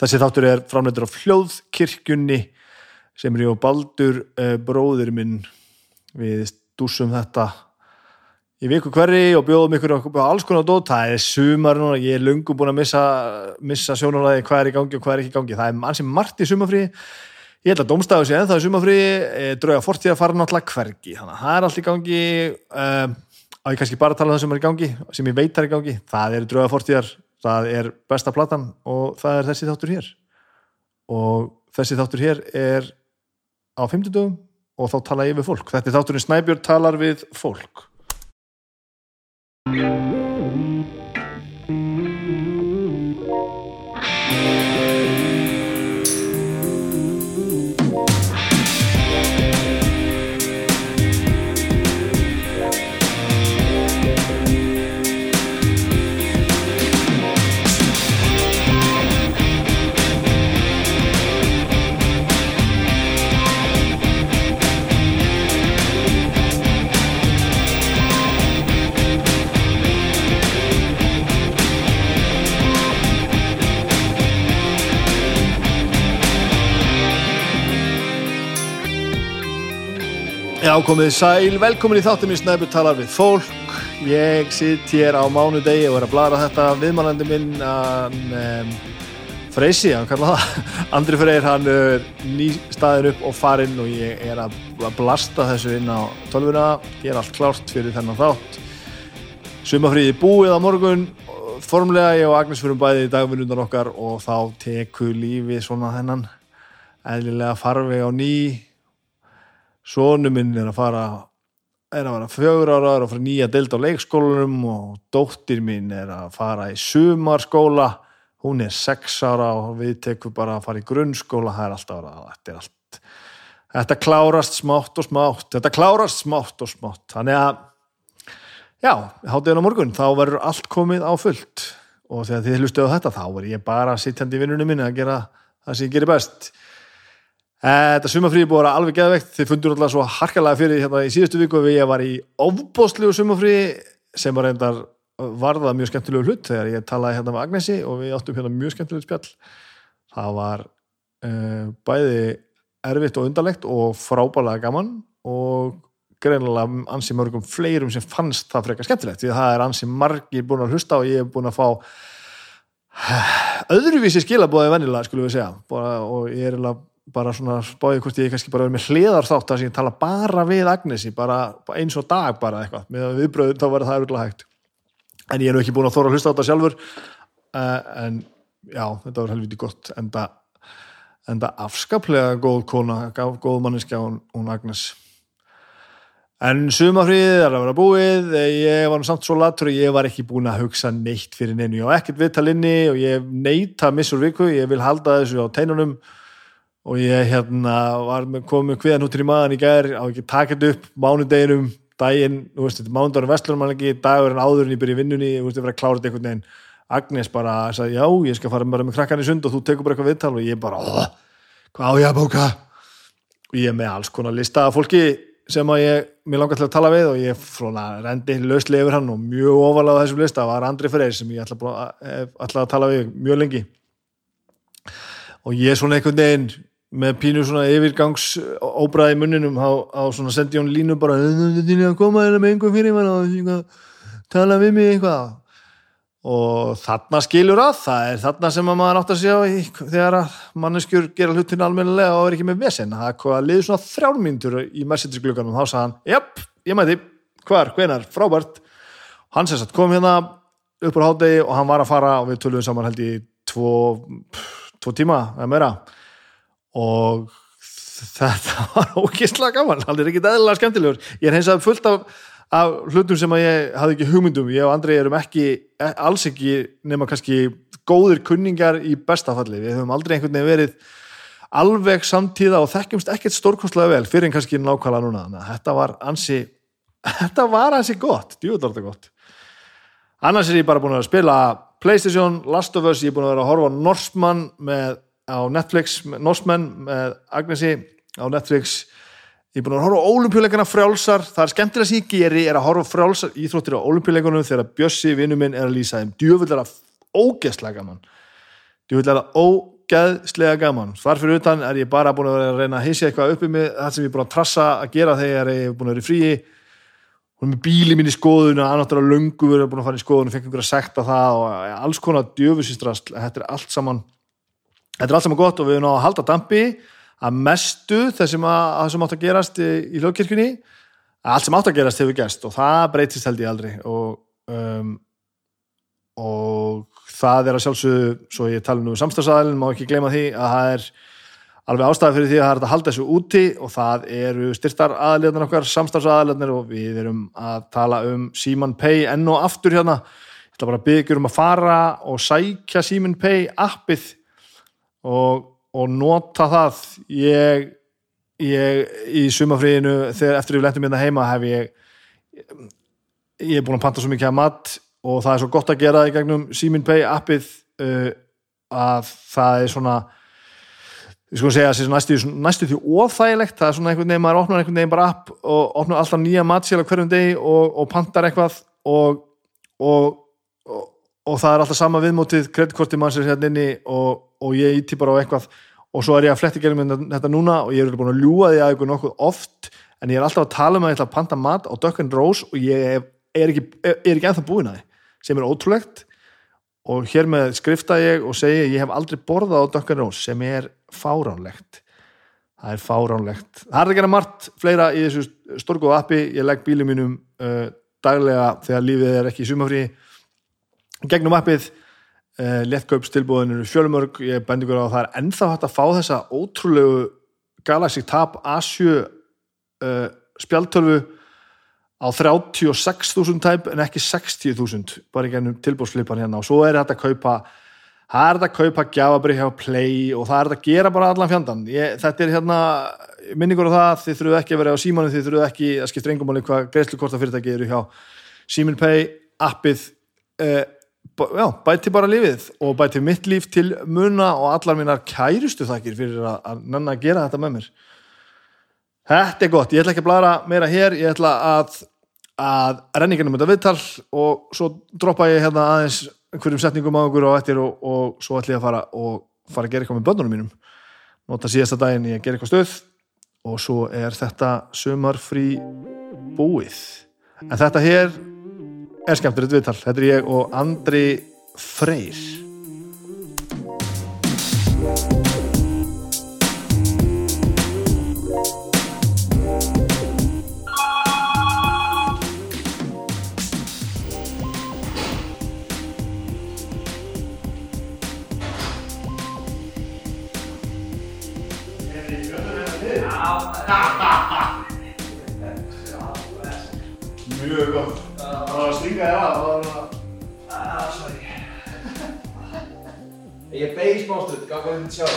Þessi þáttur er framleitur á fljóðkirkjunni sem er ég og Baldur uh, bróðir minn. Við stúsum þetta í viku hverri og bjóðum ykkur á alls konar dót, það er sumar núna, ég er lungum búin að missa, missa sjónulæði hvað er í gangi og hvað er ekki í gangi, það er ansi margt í sumafrí ég held að domstæðu sé ennþá í sumafrí drauga fortíða fara náttúrulega hvergi þannig að það er allt í gangi. Um, að ég kannski bara tala um það sem er í gangi sem ég veit er í gangi, það er drauga fortíðar það er besta platan og það er þessi þáttur hér. Og þessi þáttur hér er á 50 dögum og þá tala ég við fólk. Þetta er þátturinn Snæbjörn talar við fólk Já, komið sæl, velkomin í þáttum í Snæbjörn talar við fólk. Ég sitt hér á mánudegi og er að blara þetta viðmælandi minn um, Freysi, hann kalla það. Andri Freyr, hann er ný staðin upp og farinn og ég er að blasta þessu inn á tölvuna. Ég er allt klárt fyrir þennan þátt. Sumafríði búið á morgun, formlega ég og Agnes fyrir bæði í dagvinnundar okkar og þá teku lífi svona þennan eðlilega farveg á ný Sónu minn er að fara er að fara fjögur ára og fara nýja delt á leikskólanum og dóttir minn er að fara í sumarskóla. Hún er sex ára og við tekum bara að fara í grunnskóla. Það er alltaf ára, þetta er allt þetta klárast smátt og smátt þetta klárast smátt og smátt. Þannig að já, hátíðan á morgun þá verður allt komið á fullt. Og þegar þið hlustuðu þetta þá verður ég bara sittjandi í vinnunum minni að gera það sem ég gerir best Þetta sumafríði búið að vera alveg geðveikt. Þið fundur alltaf svo harkalega fyrir hérna í síðustu viku við ég var í ofbóstlegu sumafríði sem var reyndar varða mjög skemmtilegu hlut þegar ég talaði hérna með Agnesi og við áttum hérna mjög skemmtilegu spjall. Það var uh, bæði erfitt og undarlegt og frábælega gaman og greinilega ansi mörgum fleirum sem fannst það frekar skemmtilegt því það er ansi margir búin að hlusta og ég er búin að fá öðruvísi skilabóði vennilega skulum við segja. Og ég er alveg bara svona spáðið hvort ég kannski bara verið með hliðar þátt að ég tala bara við Agnesi bara eins og dag bara eitthvað. Með viðbröðum þá verður það örgulega hægt. En ég er nú ekki búin að þóra að hlusta á þetta sjálfur. Uh, en já, þetta var helviti gott. Enda, enda afskaplega góð kona, góð manniska hún, hún Agnes. En sumafríðið er að vera búið. Ég var nú samt svo latur og ég var ekki búin að hugsa neitt fyrir neinu, ég á ekkert viðtalinni og ég neita missur viku, ég vil halda þessu á teinunum og ég hérna var komið hviðan út í maðan í gæðir á ekki takit upp mánudeginum, daginn veist, mánudagur vestlunum ekki dagurinn áður en ég byrja í vinnunni, ég var að klára þetta einhvern veginn. Agnes bara sagði, já, ég skal fara bara með krakkan í sund og þú tekur bara eitthvað viðtal. Og ég bara, hvað á ég að bóka? Og ég er með alls konar lista af fólki sem að ég, mér langar til að tala við og ég frona rendi lauslega yfir hann og mjög ofalega á þessum lista var Andri Freyr sem ég ætla að, ætla að tala við mjög lengi. Og ég er svona einhvern veginn með pínu svona yfirgangs óbræði munninum á, á svona sendi hún línu bara koma hérna með einhver fyrir mann tala við mig eitthvað. Og þarna skilur að það er þarna sem maður átt að sjá þegar að manneskjur gera hlutin almennilega og er ekki með vesen. Það liður svona þrjármyndur í messageglöganum og þá sagði hann, japp, ég mæti. Hvar, hvenar, frábært. Hann sem sagt kom hérna upp á hátegi og hann var að fara og við tölum saman held í tvo, tvo tíma eða meira og þetta var ógislega gaman. Hann er ekki eðlilega skemmtilegur. Ég er hins að fullt af, af hlutum sem að ég hafði ekki hugmyndum, ég og Andri erum ekki alls ekki nema kannski góðir kunningar í bestafalli við höfum aldrei einhvern veginn verið alveg samtíða og þekkjumst ekkert stórkostlega vel fyrir en kannski nákvæmlega núna. Þannig þetta var ansi þetta var ansi gott, djúðarlega gott. Annars er ég bara búin að spila Playstation, Last of Us, ég er búin að vera að horfa Norsman með á Netflix, Norsmenn með Agnesi á Netflix. Ég er búin að horfa á ólimpíuleikana frjálsar. Það er skemmtilega sem ég geri, er að horfa frjálsar íþróttir á ólimpíuleikunum þegar Bjössi vinnu minn er að lýsa þeim, djúvöldara ógeðslega gaman. Djúvöldara ógeðslega gaman. Þar fyrir utan er ég bara búin að vera að reyna að hysja eitthvað upp í mig, það sem ég er búin að trassa að gera þegar ég er búin að vera í fríi. Hún er með bíli mín í skoðun og annáttur að löngu verið búin að fara í skoðun og fekk einhver að sekta það og alls konar djöfusistrast þetta er allt saman þetta er allt saman gott og við erum á að halda dampi að mestu þessum að, að þessum átt að gerast í, í hljóðkirkjunni. Allt sem átt að gerast hefur gerst og það breytist held ég aldrei og, um, og það er að sjálfsögðu, svo ég tala nú um samstagsaðalinn, má ekki gleyma því að það er alveg ástæði fyrir því að það er að halda þessu úti og það eru styrtar aðljarnar okkar, samstagsaðaljarnar og við erum að tala um Simon Pay enn og aftur hérna. Ég ætla bara að byggja um að fara og sækja Simon Pay appið og, og nota það. Ég, ég í sumafríðinu þegar eftir við lentum hérna heima hef ég ég er búin að panta svo mikið að mat og það er svo gott að gera í gegnum Simin Pay appið uh, að það er svona ég sko að segja að það er næstu, næstu því óþægilegt, það er svona einhvern veginn maður opnar einhvern veginn bara app og opnar alltaf nýja matsíla hverjum degi og, og pantar eitthvað og, og, og það er alltaf sama viðmótið kreditkorti mann sem er hérna inni og ég íti bara á eitthvað og svo er ég að fletti gerum þetta núna og ég er búin að ljúa því að eitthvað nokkuð oft en ég er alltaf að tala um að ég ætla að panta mat á Duck and Rose og ég er, ekki, er ekki ennþá búin að því sem er ótrúlegt. Og hér með skrifta ég og segi ég hef aldrei borðað á Duncan Rose sem er fáránlegt. Það er fáránlegt. Það er að gera margt fleira í þessu storkuðu appi. Ég legg bílum mínum uh, daglega þegar lífið er ekki í sumafrí gegnum appið lettkaupstilbúðin eru fjölumörg ég bendi ykkur á að það er ennþá hægt að fá þessa ótrúlegu Galaxy Tab A7 uh, spjaltölvu á 36.000 tæp en ekki 60.000 bara í gennum tilbúrsflipan hérna. Og svo er þetta að kaupa það er þetta að kaupa gjafabrið hjá Play og það er þetta að gera bara allan fjandan ég, þetta er hérna, minningur á það þið þurfuð ekki að vera á símanu, þið þurfuð ekki að skipta reyngum alveg hvað greiðslukortafyrirtæki eru hjá Simin Pay, appið eh, já, bæti bara lífið og bæti mitt líf til muna og allar mínar kærustu þakkir fyrir að, nanna að gera þetta með mér Þetta er gott, ég ætla ekki að blara meira hér, ég ætla að, að renninginum þetta viðtal og svo droppa ég hérna aðeins einhverjum setningum á okkur og eftir og, og svo ætla ég að fara og fara að gera eitthvað með börnunum mínum. Nota síðasta daginn ég að gera eitthvað stöð og svo er þetta sömarfrí búið. En þetta hér er skemmtilegt viðtal. Þetta er ég og Andri Freyr. Smástund, gaf hvað þið sjá.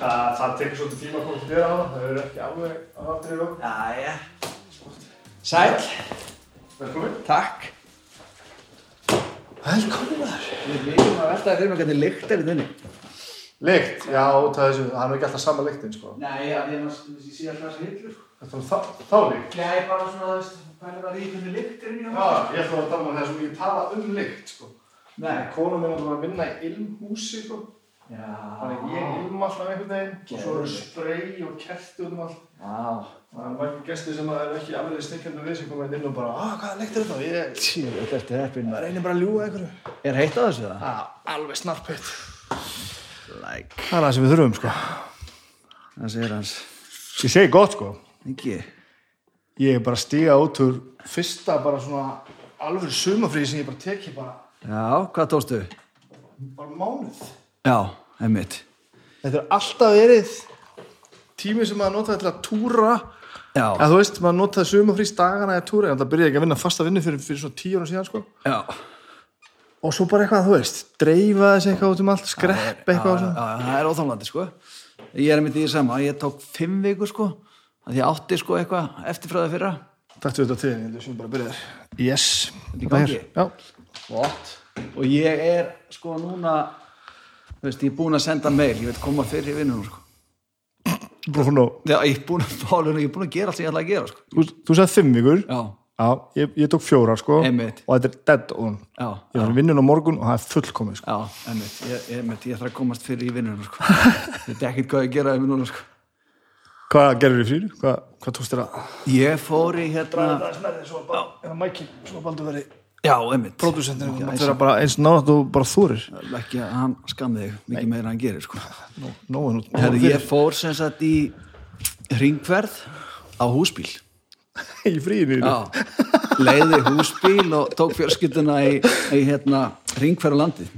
Það, það tekur svolítið tíma að koma til þér á það, það eru ekki alveg að aftur í lók. Jæja. Sæl. Velkomin. Takk. Velkomin þar. Við viljum að veltaði fyrir mig hvernig lykt er í þunni. Lykt, já, það er, það er nú ekki alltaf sama lyktin, sko. Nei, já, ég, ég sé alltaf þessi hillur. Þetta er þá, þá lykt. Nei, bara svona, þú veist, pælum að því hvernig lykt er í Já, mjög. ég ætla að tala um það sem ég tala um lykt, sko. Nei. Kona mín er að vinna í ilmhúsi, sko. Þannig að ég ilm alltaf einhvern veginn og svo eru spray og kerti út um allt. Það er margir gestir sem er ekki alveg stikkjandi við sem koma inn og bara, að hvað lykt er þetta? Ég, Tí, þetta ertu heppinn. það reynir bara að ljúga einhverju. Er heitt á þessu það? Já, alveg snarpitt. Like. Það er það sem við þurfum, sko. Það segir hans. Ég segi gott, sko. Ekki. Ég er bara að stíga út úr fyrsta bara svona alveg sumafríði sem ég bara teki bara, Já, hvað tókstu? bara mánuð. Já, einmitt. Þetta er alltaf verið tími sem maður notaði til að túra Já. eða þú veist, maður notaði sumafrís dagana eða túra, en það byrjaði ekki að vinna fasta vinnu fyrir, fyrir svona tíu ára síðan, sko. Já. Og svo bara eitthvað, þú veist, dreifa þessi eitthvað út um allt, skrepp eitthvað Já, já, það er óþálandi sko ég er einmitt í því sama, ég tók fimm vikur sko ég átti sko eitthvað eftirfræði fyrra Takk til þetta til, ég sem bara byrjaðir. Yes. Þetta í gangi? Flott. og ég er sko núna þú veist, ég er búinn að senda mail ég veit koma fyrir í vinnunum sko Búin að nóg. Já, ég er búinn að, fá alveg- ég er búinn að gera allt sem ég ætla að gera sko Þú, þú sagði fimm vikur, Já, Já, ég, ég tók fjóra sko Einmitt. og þetta er dead on já, ég var vinnun á morgun og það er fullkomið sko. já, einmitt ég, einmitt, ég þarf að komast fyrir í vinnunum sko. þetta er ekkert hvað ég gera um núna sko. hvað gerður í frýri? Hvað, hvað tókst þér að? ég fór í hérna eða mækin, svo baldur verið já, einmitt. Pródusendur Ekki það æsa. er bara eins nátt og bara þúrir ekki að hann skammi þig mikið meira en hann gerir sko. nóðan út Herri, ég fór sem sagt í ringverð á húsbíl. Í Já, leiði húsbíl og tók fjölskylduna í, í hérna, ringferð á landið.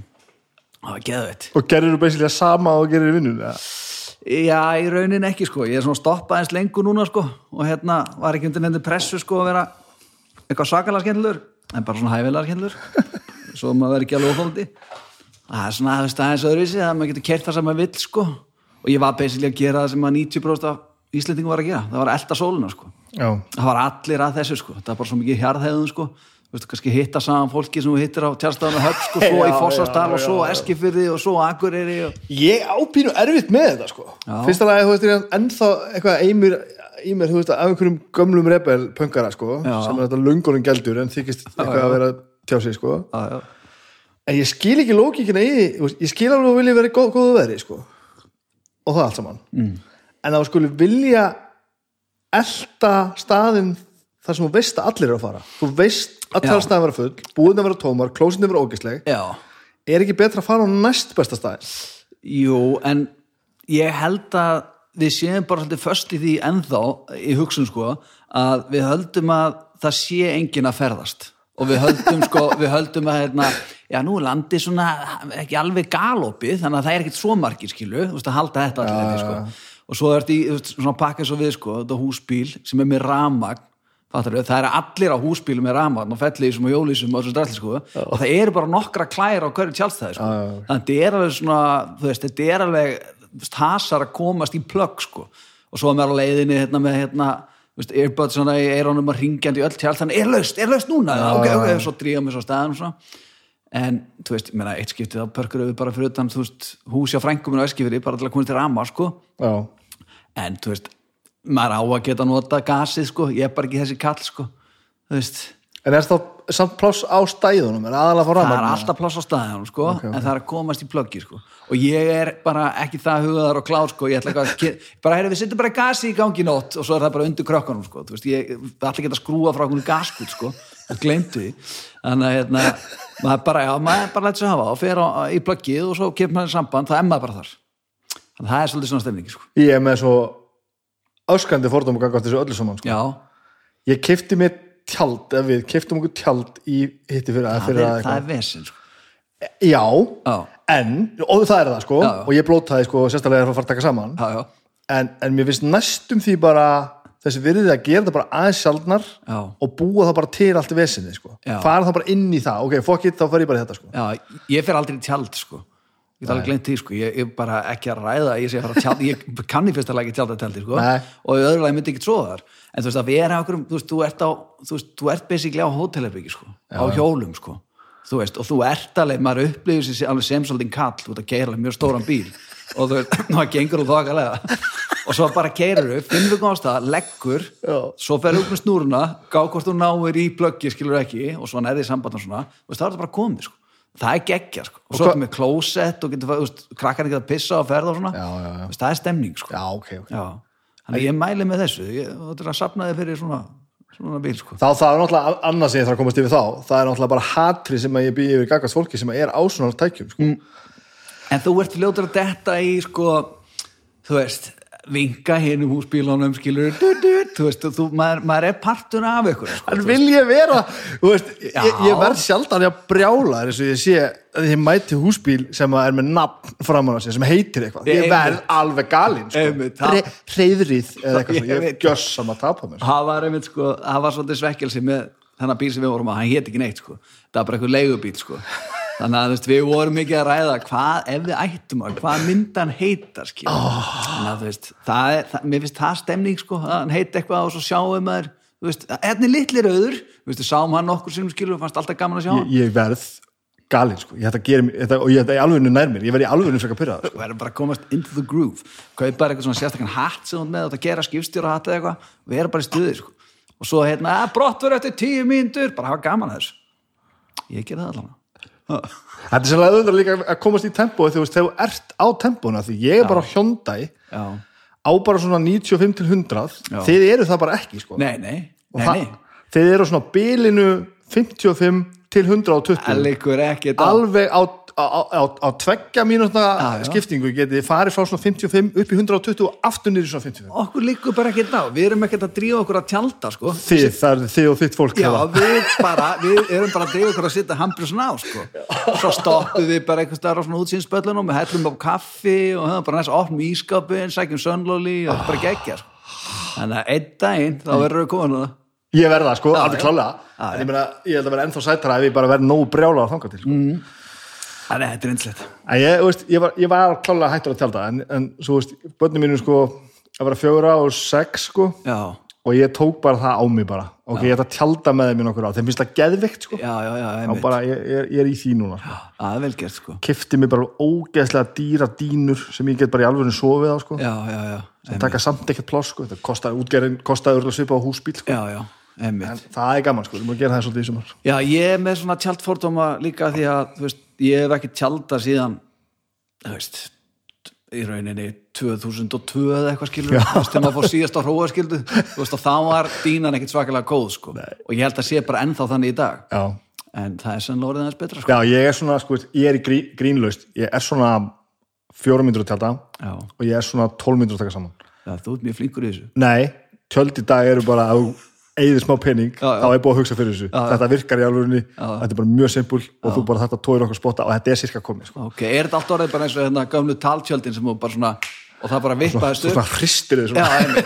Það var geðveitt. Og gerður þú að sama og gerir í vinnun eða? já, í raunin ekki sko, ég er svona stoppað eins lengur núna sko og hérna var ekki undir nefndi pressu sko að vera eitthvað svakalega skemmtilegur en bara svona hæfilega skemmtilegur svo maður verður ekki alveg ofaldi það er svona aðeins aðeins öðruvísi að maður getur kert það sem maður vill sko. Og ég var basically að gera það sem að 90% af Íslendingum var að gera, það var að elda sólina sko. Já, það var allir að þessu sko. Það var bara svo mikið hjarðhegðun sko Þú veist, kannski hitta saman fólki sem þú hittir á tjárstafan og höfn sko, svo Já, í Fossastal og svo. Eskifyrði og svo Akureyri og... ég ápínu erfitt með þetta sko fyrsta lagi, þú veist, er ennþá eitthvað eimir í mér, þú veist, af einhverjum gömlum rebel pöngara sko, Já. sem er þetta lungunum gældur en þykist eitthvað já. að vera tjá sig sko Já, já. en ég skil ekki lókikina í ég skil alveg að vilja vera góð, góðu veri sko og það allt saman mm. en þú skulle vilja elta staðinn þar sem þú veist að allir eru að fara þú veist að Já. talstaðin vera full búin að vera tómar, klósin vera ógisleg já, er ekki betra að fara á næst besta staðin jú, en ég held að við séum bara svolítið föst í því ennþá í hugsun sko að við höldum að það sé enginn að ferðast. Og við höldum sko, við höldum að hérna, já nú er landið svona ekki alveg galopið þannig að það er ekkert svo margir skilu, þú veist að halda þetta allir þetta sko. og svo er þetta í þú veist, svona pakka svo við sko, þetta húsbíl sem er með ramagn? Það er allir á húsbílu með ramagn og fellísum og jólísum og þessu dralli sko. Og það eru bara nokkra klær á hverju tjálstæði sko. þannig að þetta er alveg er hasar að komast í plögg sko. Og svo er maður á leiðinni hérna, með hérna, earbuds svona í eirónum að ringjandi öll tjálst þannig er laust, er laust núna? Ok, ok, svo dríða mig svo staðan og en þú veist, ég meina, eitt skiptið þá pörkur við bara fyrir utan, veist, húsi á frænguminn og eskifiri bara til að koma til rama, sko. En þú veist, maður á að geta nota gasið sko, ég er bara ekki þessi kall sko, þú veist. En er það samt pláss á stæðunum? Er það er alltaf pláss á staðinu sko, en það er að komast í plöggi sko. og ég er bara ekki það hugaðar og klár sko, ég ætla ekki að bara heyrðu, við setjum bara gasi í gangi nótt og svo er það bara undir krökkunum sko, þú veist, ég það ætla ekki að skrúa frá einhvern gaskút sko, og glemdu því. Þannig að hérna, maður bara, já, maður bara lætur sig hafa og fer á, í plöggið og svo kemur maður í samband, það er maður bara þar. Þannig að það er öskandi fordóma gangast þessu öllu saman sko. ég kefti mér tjald ef við keftum okkur tjald í hitti fyrir, það fyrir er, að það eitthvað er vesen sko. já, já, en, og það er það sko Já, já. og ég blótaði sko sérstaklega að fara að taka saman já, já, en, en mér finnst næstum því bara þessi virðið að gera þetta bara aðeins sjaldnar já. og búa það bara til allt vesinni sko. Fara það bara inn í það, ok, fuck it, þá fer ég bara í þetta sko. Já, ég fer aldrei í tjald sko ég alveg glemt því sko, ég er bara ekki að ræða ég að að tjald, ég kann í fyrsta lagi tjald að tjaldi sko, Nei. og í öðru lagi myndi ekki tróða þar, en þú veist að vera okkur þú veist, þú ert á, þú veist, þú ert basically á hótelherbyggi sko, á hjólum sko. Þú veist, og þú ert alveg, maður upplifir sér alveg sem svolítið kall, þú ert að keira mjög stóran bíl. Og þú veist, það gengur úr þokkalega og svo bara keirir upp, finnur við góðast það, leggur Já. svo fer upp með snúruna, gá hvort þú náir í plöggi, skilur ekki, og svo nærði samband og svona, þú veist, það er bara komið, sko það er geggja, sko, og svo er með klósett og getur, veist, krakkar ekki að pissa og ferða og svona, Já, já, já. Veist, það er stemning, sko. Já, ok, ok. Já. þannig ég mæli með þessu. Ég, þetta er að sapna þið fyrir svona svona bíl, sko. Þá það er náttúrulega annað sem ég þarf að komast yfir þá. Það er náttúrulega bara hatri sem ég býði yfir gagast fólki sem er á svona tækjum sko. en þú ert fljótur að detta í, sko þú veist, vinka hinum húsbílunum, skilur du, du, þú veist, þú, maður, maður er partur af ykkur, sko en vil ég vera. Veist, ég, ég verð sjaldan að brjála eins og ég sé að ég mæti húsbíl sem að er með nafn framan á sér sem heitir eitthvað, ég verð alveg galinn sko. Reyðrið eða eitthvað Ég veit. gjössam að tapa mér sko. það var einmitt sko, það var svolítið svekkelsi með þennan bíl sem við vorum á, hann hét ekki neitt sko. Það var bara eitthvað leigubíl sko þannig að veist, við vorum ekki að ræða hvað, ef við ættum að, hvað myndan heitar skil, oh. þannig að veist það er, það, mér finnst það stemning sko að hann heit eitthvað og svo sjáum maður hérna er litli rauður, þú veist, sáum hann okkur sem skilur, fannst alltaf gaman að sjá hann ég, ég verð galinn sko. ég ætla að gera þetta, og ég ætla í alveginu nær mér ég verð í alveginu frekar pyrrað sko. og erum bara að komast into the groove kaupa eitthvað svona sérstakann hatt sem ert með og það gera skipstjóra hatt eða eitthvað og við erum bara í stuði sko. og svo hérna, að brottför eftir tíu mínútur bara hafa gaman að þessu ég gerði það allan Þetta er sérlega auðvitað líka að komast í tempói þegar þú ert á tempóna því ég er bara já, á bara svona 95 til 100 Já. þið eru það bara ekki sko. nei, nei, nei, nei. þið eru svona bilinu 55 til 120 það leikur ekki á alveg á, á, á, á tveggja mínútna já. skiptingu getið farið frá svona 55 upp í 120 og aftur niður svona 55 okkur líkur bara ekki á, við erum ekkert að drífa okkur að tjálta sko þið, það er þið og þitt fólk Já, við bara, við erum bara að drífa okkur að sitja hambrusin á, sko. Svo stoppum við bara einhvers staðar á svona útsýnsböllunum og hellum á kaffi og höfum bara næst opnum ískapin, sækjum sönlóli og bara geggja, sko. Þannig að einn daginn, þá verður við komin að það. Ég verð það sko, alveg já. klálega Já, en ég meina, ég held að vera ennþá sætara ef ég bara verð nógu brjála að þanga til sko. Mm. Þannig að þetta er einslegt. en ég, veist, ég, var, ég var klálega hættur að tjálta en, en svo veist, börnum mínu sko að vera fjögra og sex sko Já, og ég tók bara það á mig bara ok, ég ætla að tjálta með þeim í nokkur á þeim finnst það geðvikt sko já, já, já, og bara, ég, er í því núna sko. Það sko. kifti mig bara ógeðslega dýra dýnur sem ég get bara í alveg sofið á sko. Já, já, já, það taka samt ekkert pláss sko. þetta kostaði útgerðin, kostaði örgulega svipa á húsbíl sko. já, já. En það er gaman, sko, við múum að gera það svolítið í sumar. Já, ég er með svona tjaldfordóma líka því að, þú veist, ég hef ekki tjálta síðan, þú veist, í rauninni 2002 eða eitthvað skilur, þú veist, þegar maður fór síðast á hróaskildu, þú veist, og þá var dínan ekkit svakalega góð, sko, og ég held að sé bara ennþá þannig í dag, já, en það er sannlega orðið aðeins betra, sko. já ég er svona, sko, ég er grí, grínlaust. Ég er svona fjórum myndur að tjálta Já, og ég er svona tólf myndur að taka saman. Já, þú ert mjög flinkur í þessu. nei, tjöld í dag eru bara að þú eigðir smá pening, Já, já. þá er búið að hugsa fyrir þessu þetta virkar í alvörunni, þetta er bara mjög simpul og þú bara þetta tóir okkur spotta og þetta er sirka komið sko. Ok, er þetta allt orðið bara eins og hérna gömlu taltjöldin sem þú bara svona, og það bara vippaðist upp?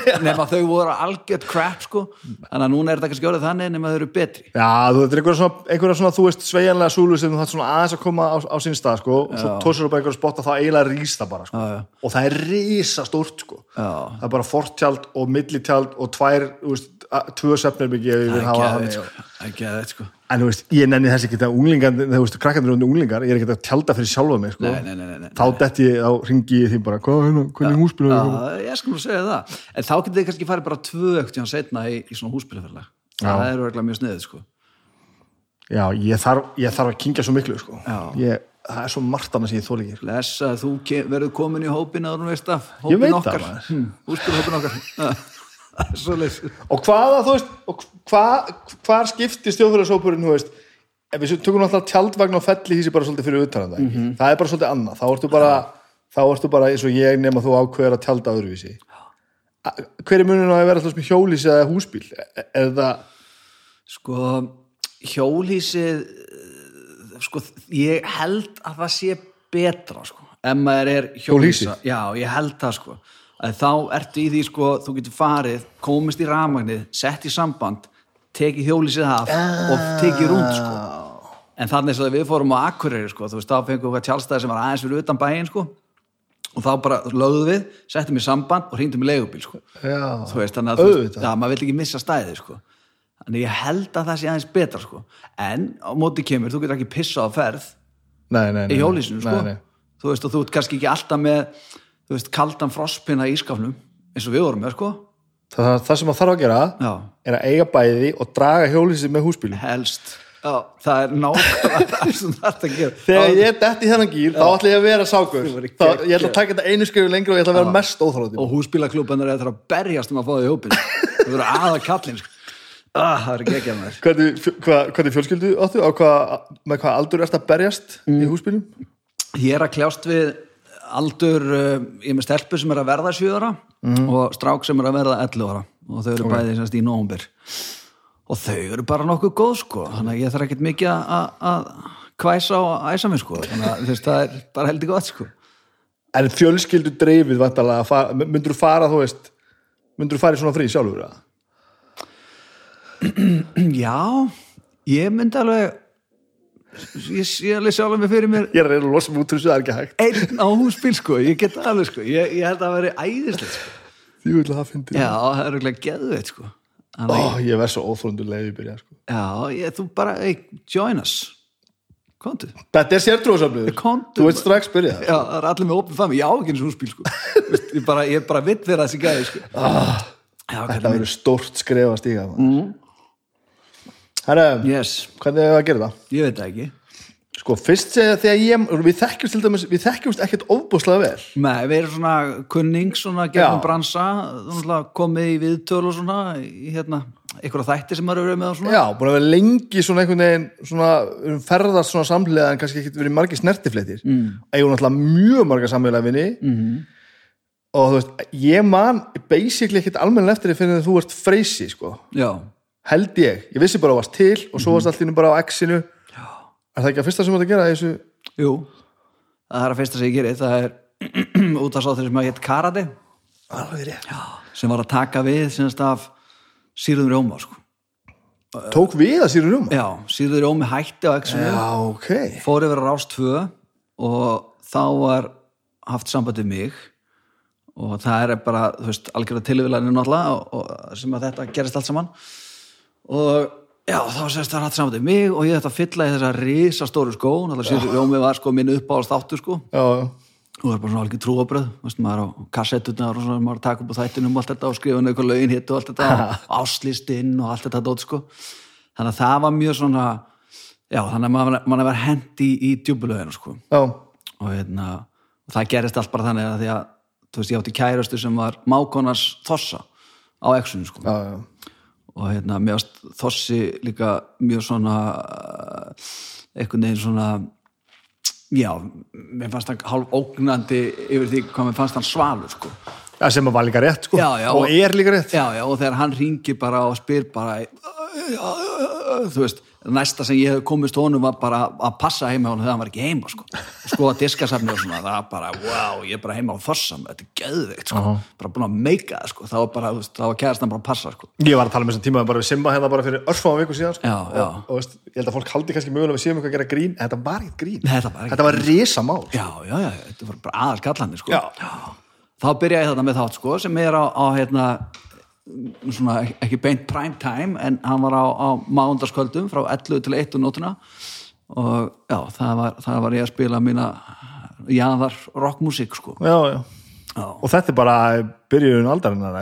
nema þau voru algjört crap, sko, þannig að núna er þetta kannski orðið þannig nema þau eru betri. Já, þú er einhverja svona, einhverja svona, þú veist, sveigjanlega súlu sem þú þarf svona aðeins að koma á, á sín stað, sko, og svo tósur þú bara einhverja spotta þá eiginlega rís það bara, sko, Já, já. og það er rísa stórt, sko, Já. það er bara fortjald og millitjald og tvær, þú veist, tvö svefnirbyggi ef ég vil hafa þannig, sko. Það sko. En þú veist, ég nenni þess ekki að unglingar, þú veist, krakkandur undir unglingar, ég er ekki að tjalda fyrir sjálfa mig, sko, Nei, nei, nei, nei, nei. þá detti ég, þá ringi ég því bara, hvað, hérna, hvernig húsbyrðu, Já, ég skal nú segja það. En þá getur þið kannski farið bara tvö ekkert tíðan setna í, í svona húsbyrðaferðlag. Það er verðlega mjög sniðið, sko. já, ég þarf, ég þarf að kingja svo miklu, sko, ég, það er svo margt annað sem ég þóli ekki, sko. Lesa, þú verður komin í hópin að það, Það og hvaða, þú veist, hvað hvar skiptir stjóðfélagsópurinn, þú veist ef við tökum náttúrulega tjaldvagn og felli hísi bara svolítið fyrir utan þetta, mm það er bara svolítið annað, þá ertu bara þá ertu bara eins og ég nema þú ákveður að tjalda öðruvísi. Hver er muninn á að vera alltaf með hjólísi eða húsbíl? Er, það, Sko, hjólhísið eh, sko, ég held að það sé betra, sko, ef maður er hjólhísa. Hjólhýsi? Já, ég held það, sko. Að þá ertu í því, sko, þú getur farið, komist í rafmagnið, sett í samband, tekið hjólhísið af og tekið rúnd, sko. En þannig að við fórum á Akureyri, sko, þú veist, þá fengum við tjálstæði sem var aðeins fyrir utan bæinn, sko, og þá bara lögðum við, settum í samband og hringdum í leigubíl, sko já, þú veist, þannig að veist, já, maður vil ekki missa stæði sko. þannig ég held að það sé aðeins betra sko. en á móti kemur, þú getur ekki pissa á ferð nei, nei, nei, í hjólísinu sko. þú veist, og þú ert kannski ekki alltaf með þú veist, kaldan frostpinna í skafnum eins og við vorum með, sko. Það, það sem maður þarf að gera já, er að eiga bæði og draga hjólísi með húsbílum helst. Já, það er nákvæmlega það sem það er að gera. Þegar Já, ég detti í þennan gýr, þá ætla ég að vera sákur. Þú verður þá, geggjað. ég ætla að taka þetta einu skrifu lengur og ég ætla að vera mest óþrótti og húsbílaklúbanir er það að berjast um að fá það í hópin þú verður aða kallin sko. ah, það er ekki ekki að maður. Hvernig, fjö- hvað, hvernig fjölskyldu áttu? Á hvað, með hvað aldur ertu að berjast Mm. í húsbílum Ég er að kljást við aldur, uh, ég með stelpu sem er að verða 7 ára og strák sem er að verða 11 ára. Og þau eru bæði semst í nómber og þau eru bara nokkuð góð sko. Þannig að ég þarf ekkert mikið að- kvæsa og æsa mig sko. Þannig að veist, það er bara heldur gott sko. En fjölskyldu dreifið vantarlega myndur þú fara þú veist myndur þú fara í svona frí sjálfur? Já, ég myndi alveg ég sé alveg sjálf mig fyrir mér. Ég er að reyna að losa úr þessu, það er ekki hægt. Einn á húsbíl sko, ég get alveg sko. Ég, ég held að það veri æðislegt sko. Því vil að það fyndi Já, það er auðvitað geðveit sko. Ó, ég verð svo óþróndu leiði byrja sko. Já, ég, þú bara, hey, join us. Kontu þetta er sértrúasafnið Komdu. Þú veit strax byrja það Já, það er allir með opið fami, já ekki eins og húsbíl sko. Vist, ég, bara, ég bara vitt vera þessi gæði sko. Já, þetta verður stórt skref að stíga mm. Herra, yes, hvernig er það að gera það? ég veit ekki Sko, fyrst segja þegar ég, við þekkjumst til dæmis, við þekkjumst ekkert ofbúslega vel Nei, við erum svona kunning svona gegnum Já. bransa komið í viðtöl og svona í hérna, einhverja þætti sem maður eru með og svona Já, búin að vera lengi svona einhvern veginn svona, við erum ferðast svona samlega en kannski ekkert verið margir snertifleitir mm. eigum náttúrulega mjög marga samlega vinni mm. og þú veist ég man basically ekkert almennilega eftir því að þú ert freysi, sko Já, held ég, ég vissi bara að þú varst til og svo varst einu bara á X-inu er það ekki að fyrsta sem þú ert að gera þessu? Jú. Það er að fyrsta sem ég geri, það er út af sá þeir sem að hétt Karate. Alveg rétt, sem var að taka við semst af Sýrðum Róma sko. tók við að sýru rúma Já, Sýrður Rómi hætti á X-inu já, ok. Fór yfir að rást tvö og þá var haft samband við mig. Og það er bara, þú veist, algjörða tilvíðlega náttúrulega og, og sem að þetta gerist allt saman og já, þá sérst það haft samband við mig og ég þetta að fylla í þessa risastóru skó. Náttúrulega sér Rómi var sko minn uppáðast þáttu sko. Já, og það er bara svona algjör trúabröð veist, maður á kassettutnar og svona maður að taka upp á þættinum og allt þetta og skrifa neikur lögin hitt og allt þetta. Og áslistinn og allt þetta dót sko. Þannig að það var mjög svona já, þannig að maður, maður var hendi í, í djúbulöginu sko. Já, og hérna, það gerist allt bara þannig að því að, þú veist, ég átti kærastu sem var mákonars Þossa á exunu sko. Já, já. Og hérna, mér varst Þossi líka mjög svona einhvern veginn svona já, mér fannst hann hálf ógnandi yfir því hvað mér fannst hann svalur sko. Já, sem að var líka rétt sko Já, já, og og- er líka rétt já, já, og þegar hann ringir bara og spyr bara þú veist, næsta sem ég hef komist honum var bara að passa heima honum þegar hann var ekki heima sko, og sko að diskasafni og svona, það var bara, wow, ég er bara heima á Þossam, þetta er geðveikt sko, bara búin að meika það sko, það var bara, það var kæðast hann bara að passa sko, Ég var að tala með þessum tíma bara við Simma hérna bara fyrir örfáum viku síðan sko. Já, já. Og, og veist, ég held að fólk haldi kannski mögulega við séum eitthvað að gera grín en þetta var ekkert grín. Þetta var var risa mál já, já, já, þetta var bara aðal kallandi sko, þá byrja ég þetta með þátt sko, sem er á, á hérna svona ekki beint prime time en hann var á, á mándaskvöldum frá 11 til 1 og nótuna og já, það var, það var ég að spila mína jaðar rockmusik sko. Já, já. já, Og þetta er bara byrjun aldarinnar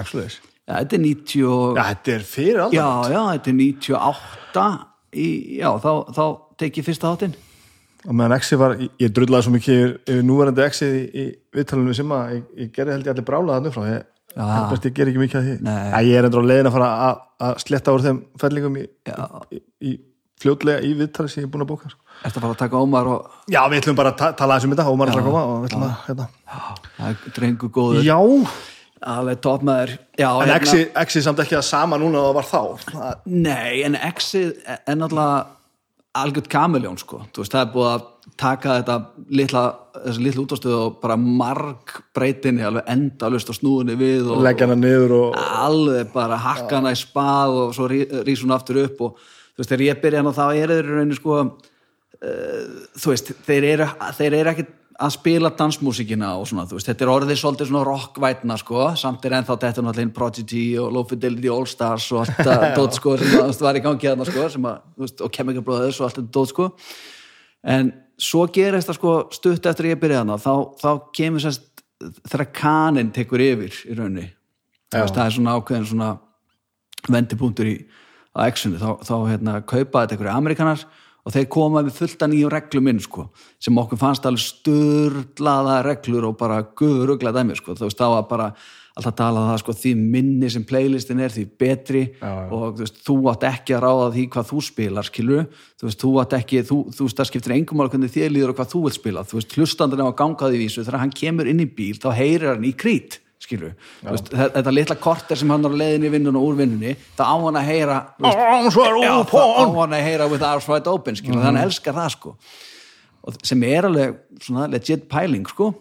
já þetta er 90 og, Já, þetta er fyrir aldar já, þetta er 98 í, já, þá, þá tek ég fyrsta þáttinn. Og meðan Exi var, ég, drullaði svo mikið yfir, núverandi Exi í, í viðtalinu við Simma ég, ég gerði held ég allir brálaða þannig frá ég, Held best ég ger ekki mikið að því. Æ, Ég er endur á leiðin að fara að, að sletta úr þeim fellingum í, í, í fljótlega í viðtali sem ég er búin að bóka sko. Ertu að fara að taka Ómar og Já, við ætlum bara að ta tala aðeins um þetta maður ætlar að koma og við ætlum að, hérna. er drengu góður. Já, alveg toppmaður já, en hérna- Exi, Exi samt ekki að sama núna og það var þá. Það- Nei, en Exið er náttúrulega algjört kameljón sko, þú veist, það er búið að taka þetta litla, litla útastöðu og bara marg breytinni alveg endalust og snúðinni við og, leggja hana niður og alveg bara hakka hana í spað og svo rís hún aftur upp og þú veist, þegar ég byrja hana þá er þeir rauninni sko uh, þú veist, þeir eru, þeir eru ekkit að spila dansmúsíkina og svona, veist, þetta er orðið svolítið svona rockvætna, sko, samt er ennþá þetta náttúrulega inn Prodigy og Low Fidelity All Stars og allt það dót, sko, sem að, var í gangi sko, sem að, þú veist, og Chemical Brothers og allt þetta dót, sko. En svo gerist það, sko, stutt eftir að ég byrja hana, þá, þá kemur sérst þegar kanin tekur yfir í veist, það er svona ákveðin svona vendipunktur í X-unu, þá, þá hérna, kaupa þetta einhverju amerikanar og þeir koma með fullta nýjum reglum inn sko, sem okkur fannst alveg störlaða reglur og bara guðurugla dæmi sko, þú veist, þá var bara alltaf talað um það sko, því minni sem playlistin er því betri. Já, já. og þú veist, þú átt ekki að ráða því hvað þú spilar, skilur þú veist, þú átt ekki, þú, þú veist, það skiptir engum alveg hvernig þér líður og hvað þú vilt spila. Þú veist, hlustandinn á að ganga því vísu, þegar hann kemur inn í bíl, þá heyrir hann í krít skilur, veist, þe- þetta litla korter sem hann er á leiðinni í vinnun og úr vinnunni þá á hann að heyra veist, Já, það á hann að heyra with arms wide open skilur, þannig hann elskar það sko. Og sem er alveg svona legit pæling sko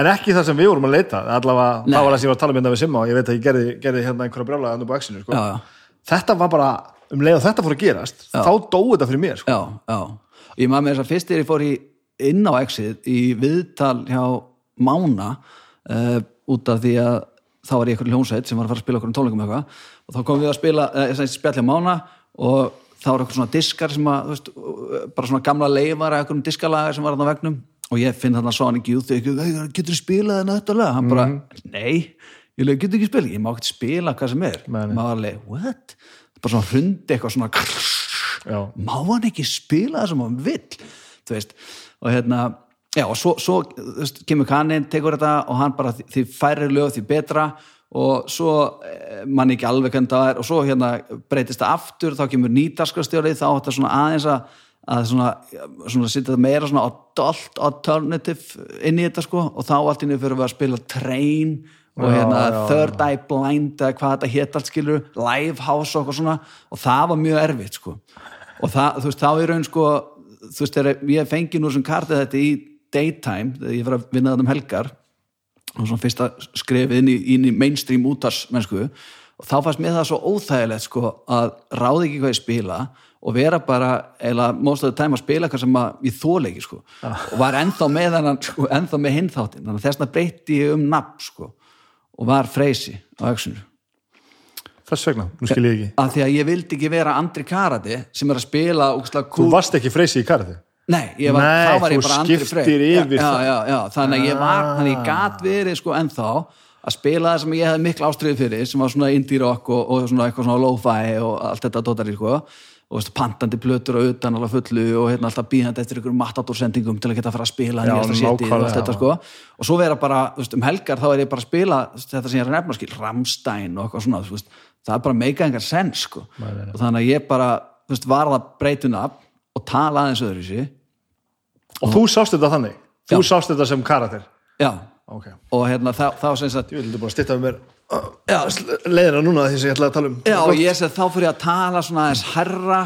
En ekki það sem við vorum að leita allavega, Nei. það var það sem ég var að tala um þetta við Simma og ég veit að ég gerði, gerði hérna einhverja brjálega þannig á X-inu, sko. Já, já. Þetta var bara, um leið og þetta fór að gerast þá dói þetta fyrir mér, sko. já, já, ég maður með þess að fyrst þegar ég fór í, inn á exið í viðtal hjá Mána uh, út af því að þá var ég eitthvað hljónsveit sem var að fara að spila okkur um tónleikum eitthvað og þá komum við að spila, uh, spjall hjá Mána og þá var eitthvað svona diskar sem að, veist, bara svona gamla leifar eitthvað um diskalaga sem var þarna á vegnum og ég finn þarna Sonic Youth og ég, getur þú spilað þetta lag? Hann bara, nei ég leik, getur ekki spila, ég má ekki spila hvað sem er, nei. maður alveg, what bara svona hrundi eitthvað svona Já. má hann ekki spila það sem hann vill þú veist, og hérna já, og svo, svo veist, kemur kannin, tekur þetta og hann bara, því- færri lög því betra og svo eh, mann ekki alveg hvernig það er og svo hérna breytist það aftur, þá kemur nýtaskrastjóri þá átt það svona aðeins að að svona, svona sitja meira svona adult alternative inn í þetta sko og þá allt inni fyrir við að spila train og Já, hérna já, third eye blind eða hvað þetta hétt allt skilur livehouse og eitthvað svona og það var mjög erfitt sko. Og það, þú veist, þá er raun sko þú veist, þegar ég fengi nú sem kartið þetta í daytime, þegar ég fyrir að vinna þetta um helgar og svona fyrsta skrefið inn í, inn í mainstream útars mennsku og þá fannst mér það svo óþægilegt sko að ráði ekki hvað ég spila og vera bara, eða the time að spila eitthvað sem að ég þóla ekki sko. Og var ennþá með hennan, sko, ennþá með hinn þáttinn, þannig að þess að breytti ég um nafn sko og var freysi á öxunu Þess vegna, nú skil ég ekki. Af því að ég vildi ekki vera Andri Karati sem er að spila Þú varst ekki freysi í karði Nei, var, Nei, þá var ég bara Andri Frey. skiptir yfir já, já, já, þannig að ég var Ah. þannig að ég gat verið sko ennþá að spila það sem ég hefði mikla ástriði fyrir sem var svona indie rock og, og svona eitthvað svona lo-fi og allt þetta dótari sko og veist, pantandi plötur og utan alveg fullu og hérna alltaf býðandi eftir ykkur matadórsendingum til að geta að fara að spila Já, setið og þetta sko. Og svo vera bara, veist, um helgar þá er ég bara að spila þetta sem ég er að nefna skil, Ramstein og eitthvað svona, veist, það er bara meika engar sens sko, og þannig að ég bara þú veist, var það breytun af og tala aðeins öðru sér Og þú sást þetta þannig? Þú Já. sást þetta sem karakter? Já, Ok. Og hérna þá, þá sem sagt Ég vildi bara stýtta við mér leiðina núna því sem ég ætlaði að tala um. Já, og ég segi þá fyrir ég að tala svona aðeins herra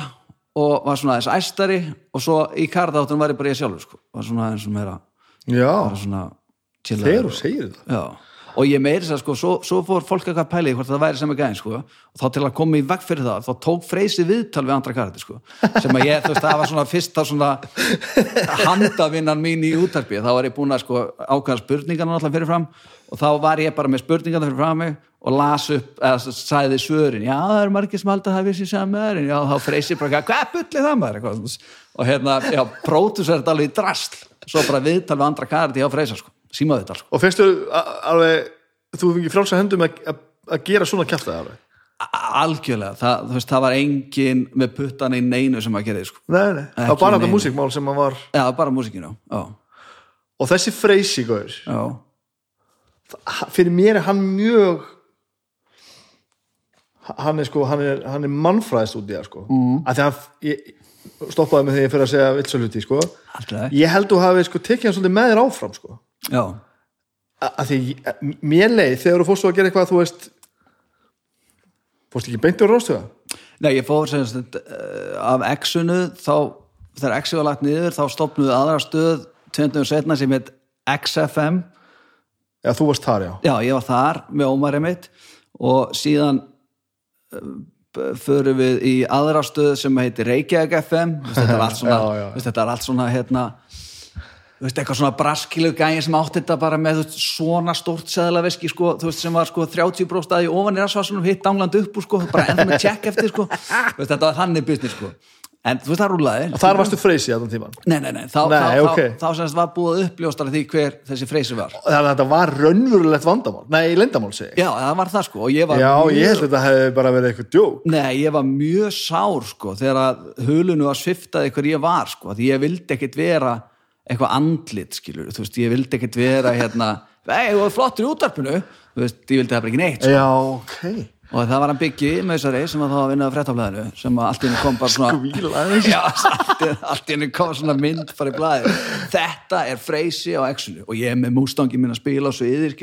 og var svona aðeins æstari og svo í karðáttunum var ég bara ég sjálfur sko, var svona aðeins meira Já, svona þegar þú segir þetta. Já, og ég meiri þess að sko svo, svo fór fólk eitthvað í hvort það væri sem ekki gæðin sko. Og þá til að koma í veg fyrir það þá tók freysi viðtal við andra karti sko. Sem að ég, þú veist, það var svona fyrsta svona handavinnan mín í útarpi þá var ég búin að sko ákvæða spurningarna alltaf fyrir fram og þá var ég bara með spurningarna fyrir fram mig og las upp, eða sæði svörin já, það eru margir sem að það vissi öðrin já, þá freysi bara, hvað bullið það maður? Eitthvað, og hérna, já, pródusar þetta alveg í drasl, svo bara viðtal við andra karti á freysa sko, símaðu þetta sko. Og fyrstu alveg Þú fengið frálsa hendum að, gera svona kjaftaði alveg? Algjörlega, það, veist, það var engin með puttan í neinu sem að gera sko. Nei, nei, það var bara þetta músikmál sem að var já, bara músikinu já, Og þessi freysi, já, Fyrir mér er hann mjög Hann er sko Hann er, hann er mannfræðist út í það sko. Mm. að því að ég, stoppaði með því að ég fyrir að segja vitsöluti sko. Alltaf ég held þú hafi sko tekið hann svolítið með þér áfram sko. Já, að því mér leið þegar þú fórst þú að gera eitthvað þú veist fórst ekki beint úr rástuða nei, ég fór sem sagt, uh, af X-unu þá, þegar X-u var lagt niður þá stopnuðu aðra stöð 20 setna sem heit XFM já þú varst þar já. Já, ég var þar með Ómari mitt og síðan uh, förum við í aðra stöð sem heitir Reykjavík FM þetta er allt svona, Já, já. veist, þetta er allt svona hérna, veist, eitthvað svona braskilu gæði sem átti þetta bara með veist, svona stórt seðlaveski sko, sem var sko 30 bróstaði ofan í rasvarsunum hitt dánland upp úr sko, bara ennþá með check eftir sko, veist, þetta var þannig business sko, en þú veist, það rúlaði. Og þar varstu freysi á þann tíman Nei, nei, nei, þá, Nei, þá, ok. þá, þá semst var búið að uppljóstara því hver þessi freysi var. Þannig að þetta var raunverulegt vandamál. Nei, lendamál segi. Já, það var það sko ég var já, mjög... ég held að þetta hefði bara verið eitthvað djók. Nei, ég var mjög sár sko þegar að hulunu var sviftaði hver ég var sko, því ég vildi ekkit vera eitthvað andlit, skilur, þú veist, ég vildi ekkit vera hérna, ei, þú var flottur í útarpinu þú veist, ég vildi það bara ekki neitt sko. já, ok og það var hann byggi með þessari sem að var að vinna á fréttaflæðinu sem að allt í henni kom bara svona. Já, allt í- henni kom svona mynd í blæði þetta er freysi á exunu og ég er með mústangi minn að spila og svo yfir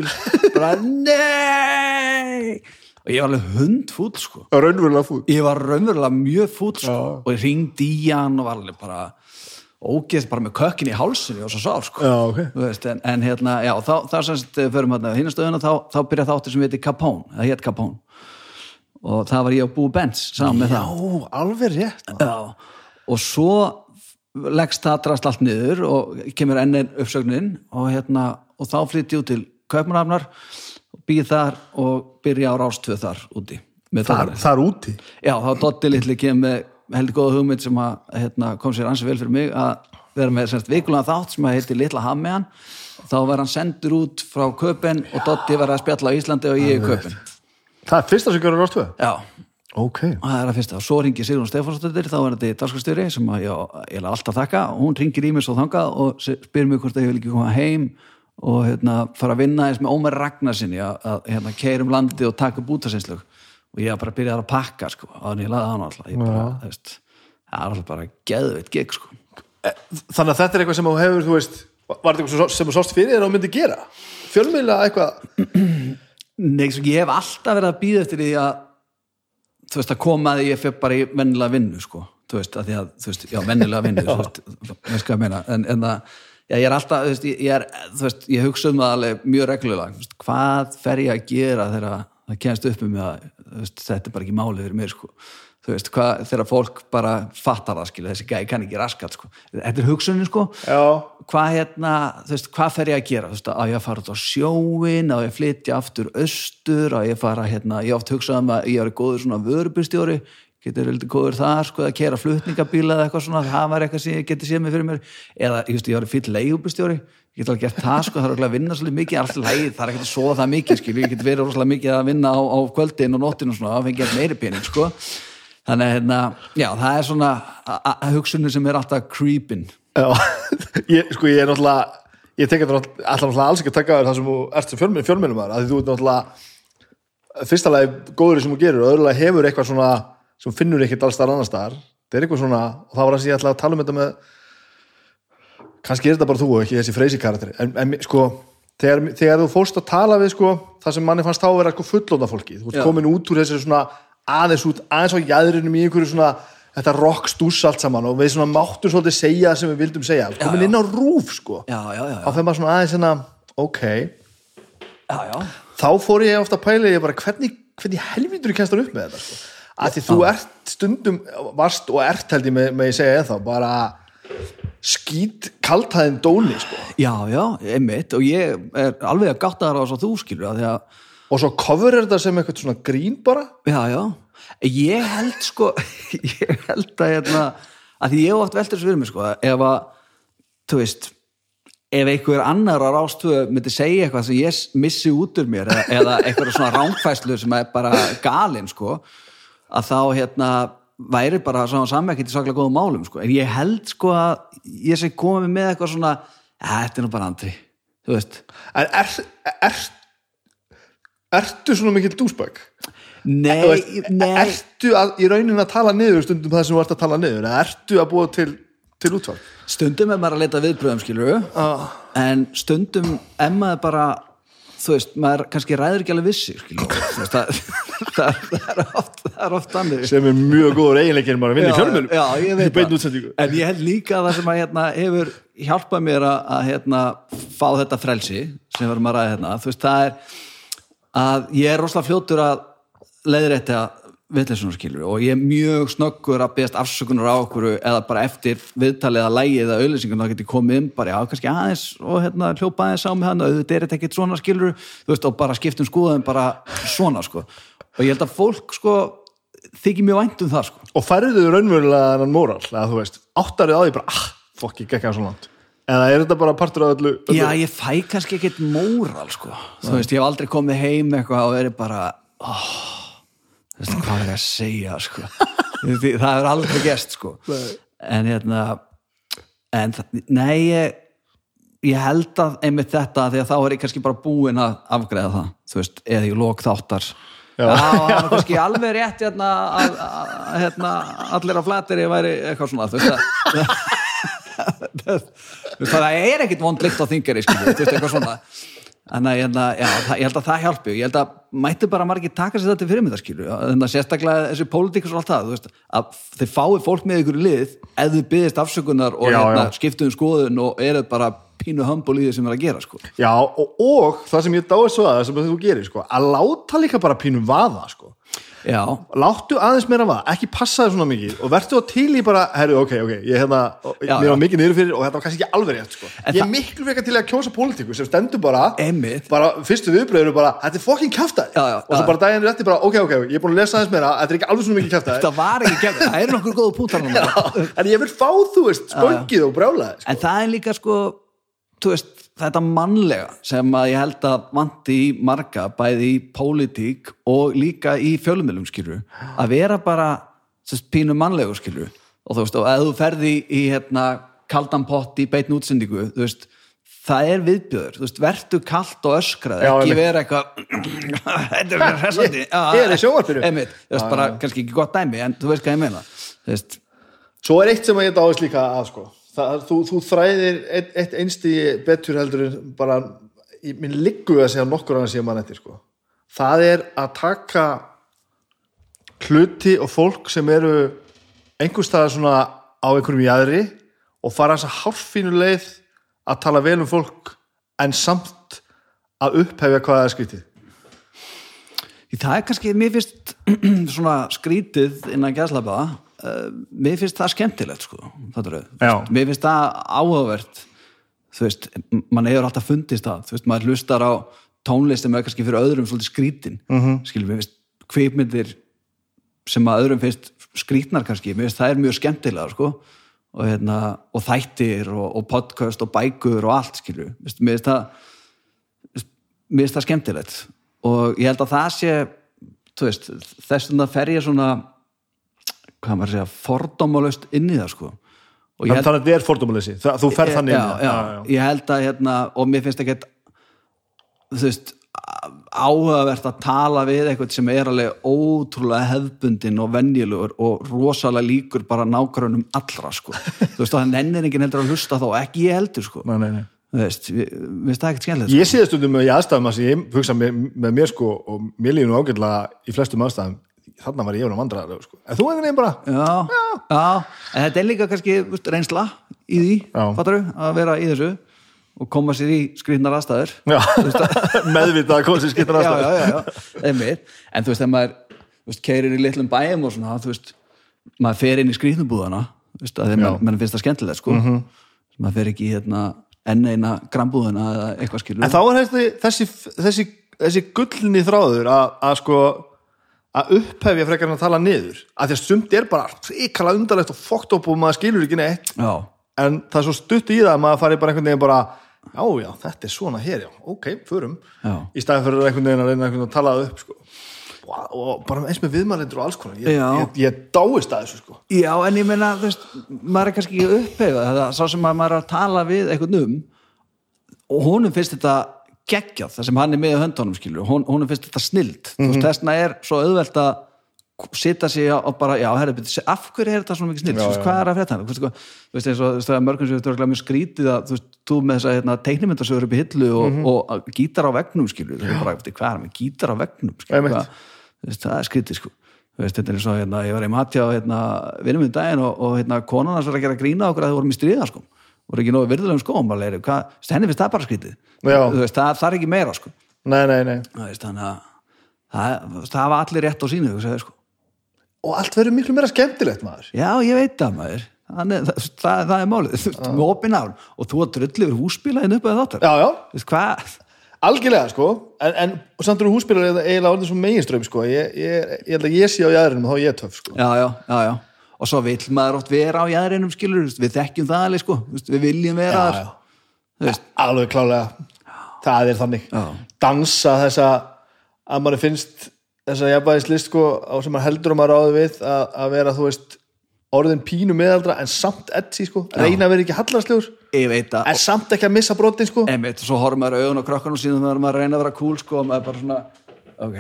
bara nei! Og ég var alveg hundfúll sko. Raunverulega fút ég var raunverulega mjög fúll sko. og ég ringdi í hann og var alveg bara ógeð bara með kökkin í hálsinu og svo sá sko. Já, ok. Þú veist, en, en hérna, já, þá, þá semst förum hérna hinnastöðuna, þá, þá byrja þáttur sem heiti Capone, það hétt Capone og það var ég á Bú Benz saman með það. Já, alveg rétt. Já, og svo leggst það drast allt niður og kemur enn einn uppsögnin og hérna, og þá flytti ég út til Kaupmannafnar býð þar og byrja á rástöð þar úti þar, þar úti? Já, þá Dotti litli kemur heldur góða hugmynd sem að hérna, kom sér ansi vel fyrir mig að vera með semst vikulega þátt sem að heiti Litla Hammean. Þá var hann sendur út frá Köpen og Dotti var að spjalla á Íslandi og ég í Köpen Það er fyrsta sem görur rástu Já, Ok. Það er að fyrsta. Svo ringi Sigrun Stefánsdóttir þá er þetta dagskastjóri sem að já, ég er alltaf þakka. Hún ringir í mig svo þangað og spyr mig hvort að ég vil ekki koma heim og hérna, fara að vinna eins með Ómar Ragnarsinni að, að hérna, keirum landi og taka upp útasinslög og ég var bara að byrja að pakka sko, hann ég laði hann alltaf. Ég bara, þú veist, það er alltaf bara geðveitt gig sko. Þannig að þetta er eitthvað sem þú hefur, þú veist Var þetta eitthvað sem þú sást fyrir þér og myndi gera? Fjölmiðla eitthvað Nei, svo ég hef alltaf verið að býða eftir því að þú veist, að koma að ég fyrir bara í vennilega vinnu, sko. Þú veist, að því að, þú veist, já, vennilega vinnu þú veist, veist hvað ég meina. En, en það, já, ég er alltaf, þú veist, ég, er þú veist, ég hugsa um það alveg mjög reglulega. Þú veist, hvað fer ég að gera þegar það kemst upp um mig að þú veist, þetta er bara ekki málið fyrir mér, sko þú veist, hvað, þegar fólk bara fattar það, skilu, þessi gæði kann ekki raskat, sko. Þetta er hugsunin, sko. Já. Hvað hérna, þú veist, hvað fer ég að gera? Þú veist, að ég að fara út á sjóin að ég flytja aftur austur? Að ég fara hérna, ég oft hugsaði um að ég er góður svona vörubustjóri, getur heldur góður þar, sko, að kera flutningabíla eða eitthvað svona, það var eitthvað sem ég geti séð mig fyrir mér. Eða, ég veist, ég var fýll leigubustjóri ég get alveg gert það, sko, það er alveg að vinna svolítið mikið alltaf leið, það er ekkert að sofa það mikið, skil ég get verið rosalega mikið að vinna á, á kvöldin og nóttin og svona, það fengi meiri pening, sko þannig að, hérna, já, það er svona hugsunni sem er alltaf creepin. Já, ég, sko ég er náttúrulega ég tek þetta náttúrulega alls ekki að taka það sem þú ert sem fjölmjölum, að því þú ert náttúrulega fyrsta lagi góður sem þú gerir og öðrulega hefur eitthvað svona sem finnur ekkert alls þar annar staðar. Það er eitthvað svona, og það var þess að ég ætla að tala um þetta með kannski er þetta bara þú og ekki þessi freysi karakter en, en sko, þegar, þegar þú fórst að tala við sko, það sem manni fannst þá að vera sko fullóta fólki, þú ert komin út úr þessi svona aðeins út, aðeins á jæðrinum í einhverju svona þetta rockstús allt saman og við svona máttum svolítið segja það sem við vildum segja. Komin inn á rúf sko. Já, já, já, þá fyrir maður svona aðeins hérna ok, þá fór ég ofta að pæla ég bara hvernig, hvernig helvítur kennst það upp með þetta sko? Að því þú ert stundum varst og ert held ég með, með ég segja eða bara skýt kaltæðin dóni sko. Já, já, einmitt. Og ég er alveg að gátta þar á þess að þú skilur að því að, og svo cover er þetta sem eitthvað svona grín bara? Já, já. Ég held sko ég held að hérna að því ég hef oft veldur þessu fyrir mig sko ef að, þú veist ef einhver annar á rástöðu myndi segja eitthvað sem ég missi út úr mér eða, eða eitthvað svona rángfæslu sem er bara galinn sko að þá hérna væri bara svona sammekkitt í saklega góðum málum sko. en ég held sko að ég sé komið með eitthvað svona "Ja, þetta er nú bara andri, þú veist. En er, er, ertu svona mikill dúsbæk? Nei, veist, nei ertu að, í raunin að tala niður stundum það sem þú ert að tala niður ertu að búa til, til útvarp? stundum er maður að leita viðbröðum skilur Ah. en stundum er maður bara þú veist, maður kannski ræður ekki alveg vissi það, það, það það er oft annir sem er mjög góður eiginleikir maður að vinna í fjölmjölum já, ég veit í beinu það. útsendingu en ég held líka að það sem að hérna, hefur hjálpað mér að, að hérna, fá þetta frelsi sem við erum að ræða hérna þú veist, það er að ég er rosalega fljótur að leiðrétta viðleysunar skilur og ég er mjög snöggur að beðast afsökunar á okkur eða bara eftir viðtalið að lægi eða auðlýsingun þá get ég komið inn bara já, kannski aðeins og hérna hljópa aðeins á mig hann er þetta ekkert svona skilur veist og bara skiptum skoðum bara svona sko. Og ég held að fólk sko þykir mjög vænt um það sko. Og færðu raunverulega þennan móral að þú veist, áttarið á því bara ah, fokk, ég gekk að svo langt eða er þetta bara partur af öllu, öllu? Já, ég fæ kannski ekkert móral sko. þú veist, ég hef aldrei komið heim eitthvað og verið bara oh, veist, hvað er ég að segja sko. Það er aldrei gest sko. en hérna en það- nei ég, ég held að einmitt þetta því að þá er ég kannski bara búinn að afgreða það, þú veist, eða ég lók þáttar Já, það var kannski alveg rétt hérna, að, að, hérna allir á flatir ég væri eitthvað svona þú veist að það er ekkit vond lykt á þingari þannig að hérna, ég held að það hjálpi ég held að mættu bara margir taka sér þetta til fyrirmyndarskilu þannig að sérstaklega þessi pólitíkus og allt það, veist, að þið fáið fólk með ykkur í lið ef þið byggðist afsökunar og Já, hérna, já. skiptuðum skoðun og eruð bara pínu hömbul í því sem er að gera sko. Já, og, og það sem ég dáið svo að það sem þú gerir, sko, að láta líka bara pínum vaða, sko já, láttu aðeins meira vaða, ekki passa þér svona mikið og verður á til í bara, herru, ok, ok ég hérna, Já, mér var mikið niður fyrir og þetta var kannski ekki alveg rétt, sko. En ég er miklu frekar til að kjósa pólitíku sem stendur bara, Einmitt. bara fyrstu viðbröður bara, þetta er fokkin já, og svo bara daginn rétti bara, ok, ok, ég er búin að lesa aðeins meira þetta er ekki alveg svona mikið kjaftaði það var ekki gegn það er nokkur góðu púntar en ég vil fá, þú veist, spöngið og brjálaði, sko. Þetta mannlega sem að ég held að vanti í marga bæði í pólitík og líka í fjölumilum skilur að vera bara sest, pínu mannlegu skilur og þú veist, og ef þú ferði í, hérna, kaldan pott í beitn útsendingu þú veist, það er viðbjöður þú veist, vertu kalt og öskrað ekki vera eitthvað þetta er hressandi. Ég- ég er í sjónvarpinu. Einmitt, þú veist, bara kannski ekki gott dæmi en þú veist hvað ég meina þú veist, Svo er eitt sem að ég dáðist líka að sko. Það, þú, þú þræðir eitt, eitt einsti betur heldur bara í minn liggu að segja nokkur annars ég mann eftir sko. það er að taka hluti og fólk sem eru einhvers staðar svona á einhverjum jæðri og fara þess að hálffínu leið að tala vel um fólk en samt að upphefja hvað það er skrítið Því Það er kannski, mér finnst svona skrítið innan gæslapa uh, mér finnst það skemmtilegt sko, mér finnst það áhugavert. Þú veist, mann hefur alltaf fundist það. Þú veist, maður hlustar á tónlist sem er kannski fyrir öðrum svolítið skrítin. Mm. -hmm. skilur, mér finnst kvikmyndir sem að öðrum finnst skrítnar kannski, mér finnst það er mjög skemmtilega sko, og, hérna, og þættir og, og podcast og bækur og allt skilur, mér finnst það mér finnst það skemmtilegt. Og ég held að það sé þú veist, þess vegna fer ég svona hvað maður að segja fordómalöst inn í það sko. Þannig að þetta er fordómaleysi, Það- þú ferð þannig já, inn í það. já, ég held að hérna, og mér finnst ekkert þú veist áhugavert að tala við eitthvað sem er alveg ótrúlega hefbundin og venjulegur og rosalega líkur bara nágrunum allra sko. Þú veist, og það nennir enginn heldur að hlusta þá ekki ég heldur sko. Nei, nei, nei. þú veist, við- finnst það ekkert skemmtilegt Ég sé það stundum með aðstæðum að ég hugsa með, með mér sko og mér líður nú ágætlega í flestum aðstæðum þarna var ég á vandræðarlega sko. en þú einhvern veginn bara já, já, en þetta er líka kannski veist, reynsla í því, Já. fattar að vera í þessu og koma sér í skrýtnar aðstæður. Já, meðvitað að koma sér já, já, já, já, einmitt. En þú veist, þegar maður keirir í litlum bæjum og svona, þú veist maður fer inn í þeim mann, mann finnst það skemmtilegt, sko. Mhm. maður fer ekki í hérna enn eina grambúðina eða eitthvað skilur en þá er þessi, þessi, þessi, þessi gullni þráður að sko að upphefja frekar en að tala niður. Að því að sumt er bara ríkala undarlegt og fókt upp og maður skilur ekki neitt. Já, en það er svo stutt í það að maður fari bara einhvern veginn bara já, já, þetta er svona hér, já, ok, förum. Já. í staðin fyrir einhvern veginn að reyna einhvern veginn að tala upp sko. og, og bara eins með viðmælendur og alls konar, ég, ég, ég dáist að þessu sko. já, en ég meina þú veist, maður er kannski ekki upphefað það. Er sá sem að maður er að tala við eitthvað um og honum finnst þetta geggjað, það sem hann er með í höndunum skilur, Hon, honum finnst þetta snild. Mm. -hmm. þessna er svo auðvelt að sita sig og bara, já, herri, byrju, af hverju er þetta svona mikið snild, Já, veist, hvað er að frétta hann, þú veist, eins og það er mörgum sem þú veist, mjög skrítið að, þú veist, þú með þess að hérna, teiknimyndasögur upp í hillu og, Mhm. og, og gítar á vegnum, skilur, þú veist, bara, eftir, hvað er með gítar á vegnum, skilur, hvað, veist, það er skrítið, sko. Þú veist, þetta er eins og, hérna, ég var í matja og hérna, vinnum við daginn og, og hérna, konan hans var að gera grína okkur að þau vorum í stríða, sko voru ekki nógu virðulegum skóum, þú veist, henni finnst það bara skrítið. Veist, það, það er ekki meira, sko. Nei, nei, nei. Veist, þannig að það, það var allir rétt á sínu, sko. Og allt verður miklu meira skemmtilegt maður. Já, ég veit það maður. Þannig, það, það, það er málið, þú veist, með opin ál og þú að drulli yfir húsbílaðin upp eða þáttar já, já, algjörlega sko. En, en samt eru húsbílar eiginlega orðin svo meginströym sko, ég, ég, ég held að ég sé á jæðrinum þá er ég töff sko. Já, já, já, já Og svo vill maður oft vera á jæðrinum skilur Við þekkjum það alveg, sko. Við viljum vera Já, já. Alveg klálega. Það er þannig. Já. dansa þessa að maður finnst þessa jafnvægislist sko á sem maður heldur að maður ráði við að, að vera þú veist orðin pínu meðaldra en samt etsi sko. Reyna að vera ekki hallarslegur ég en samt ekki að missa brotin sko. Einmitt, svo horfum maður augun á krokkanum síðan þegar maður reyna að vera cool, sko og maður bara svona, ok,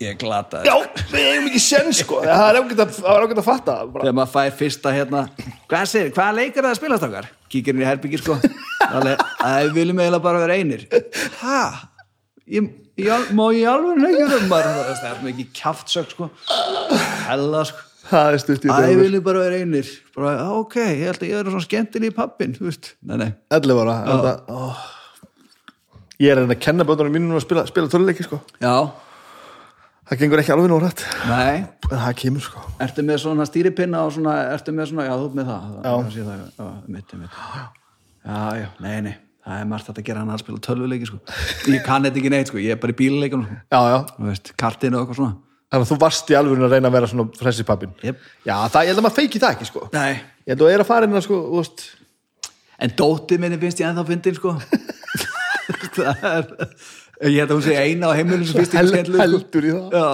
ég glata já, við hefum ekki sen sko. Það er ágætt að, fatta bara. þegar maður fær fyrsta hérna hvað hvaða leikar það að spila stakar kíkir inn í herbyggi sko. Alveg, að við viljum eiginlega bara vera einir. Ég, má ég alveg leikar um maður? Það er mikið kjaftsök sko. Hella sko. Það er stutt í að við viljum bara vera einir. Bara, "Já, ok, ég held að ég er svona skemmtin í pappin þú veist, nei, nei. 11 ára ég er að kenna bötunum mínum að spila, spila töluleiki sko. Já, það gengur ekki alveg nú rætt Nei, en það kemur sko. Ertu með svona stýripinna og svona, ertu með svona, já, þú með það. Já. það, já, mitt, mitt. Já, já, nei, nei, það er margt að gera hann að spila tölvuleiki, sko. Ég kann þetta ekki neitt, sko, ég er bara í bíluleikunum, sko. Já, já, Þú veist, kartinu og eitthvað svona. Þannig að þú varst í alveg að reyna að vera svona fressi pappin Jep. já, það, ég held að maður feiki það ekki sko. Nei, ég held að er að fara inn að sko, þú veist. En dótið minni finnst ég ennþá fyndin, sko Ég held að hún sé eina á heimilinu sem ég Hel- skemmtileg, sko. heldur í það. Já.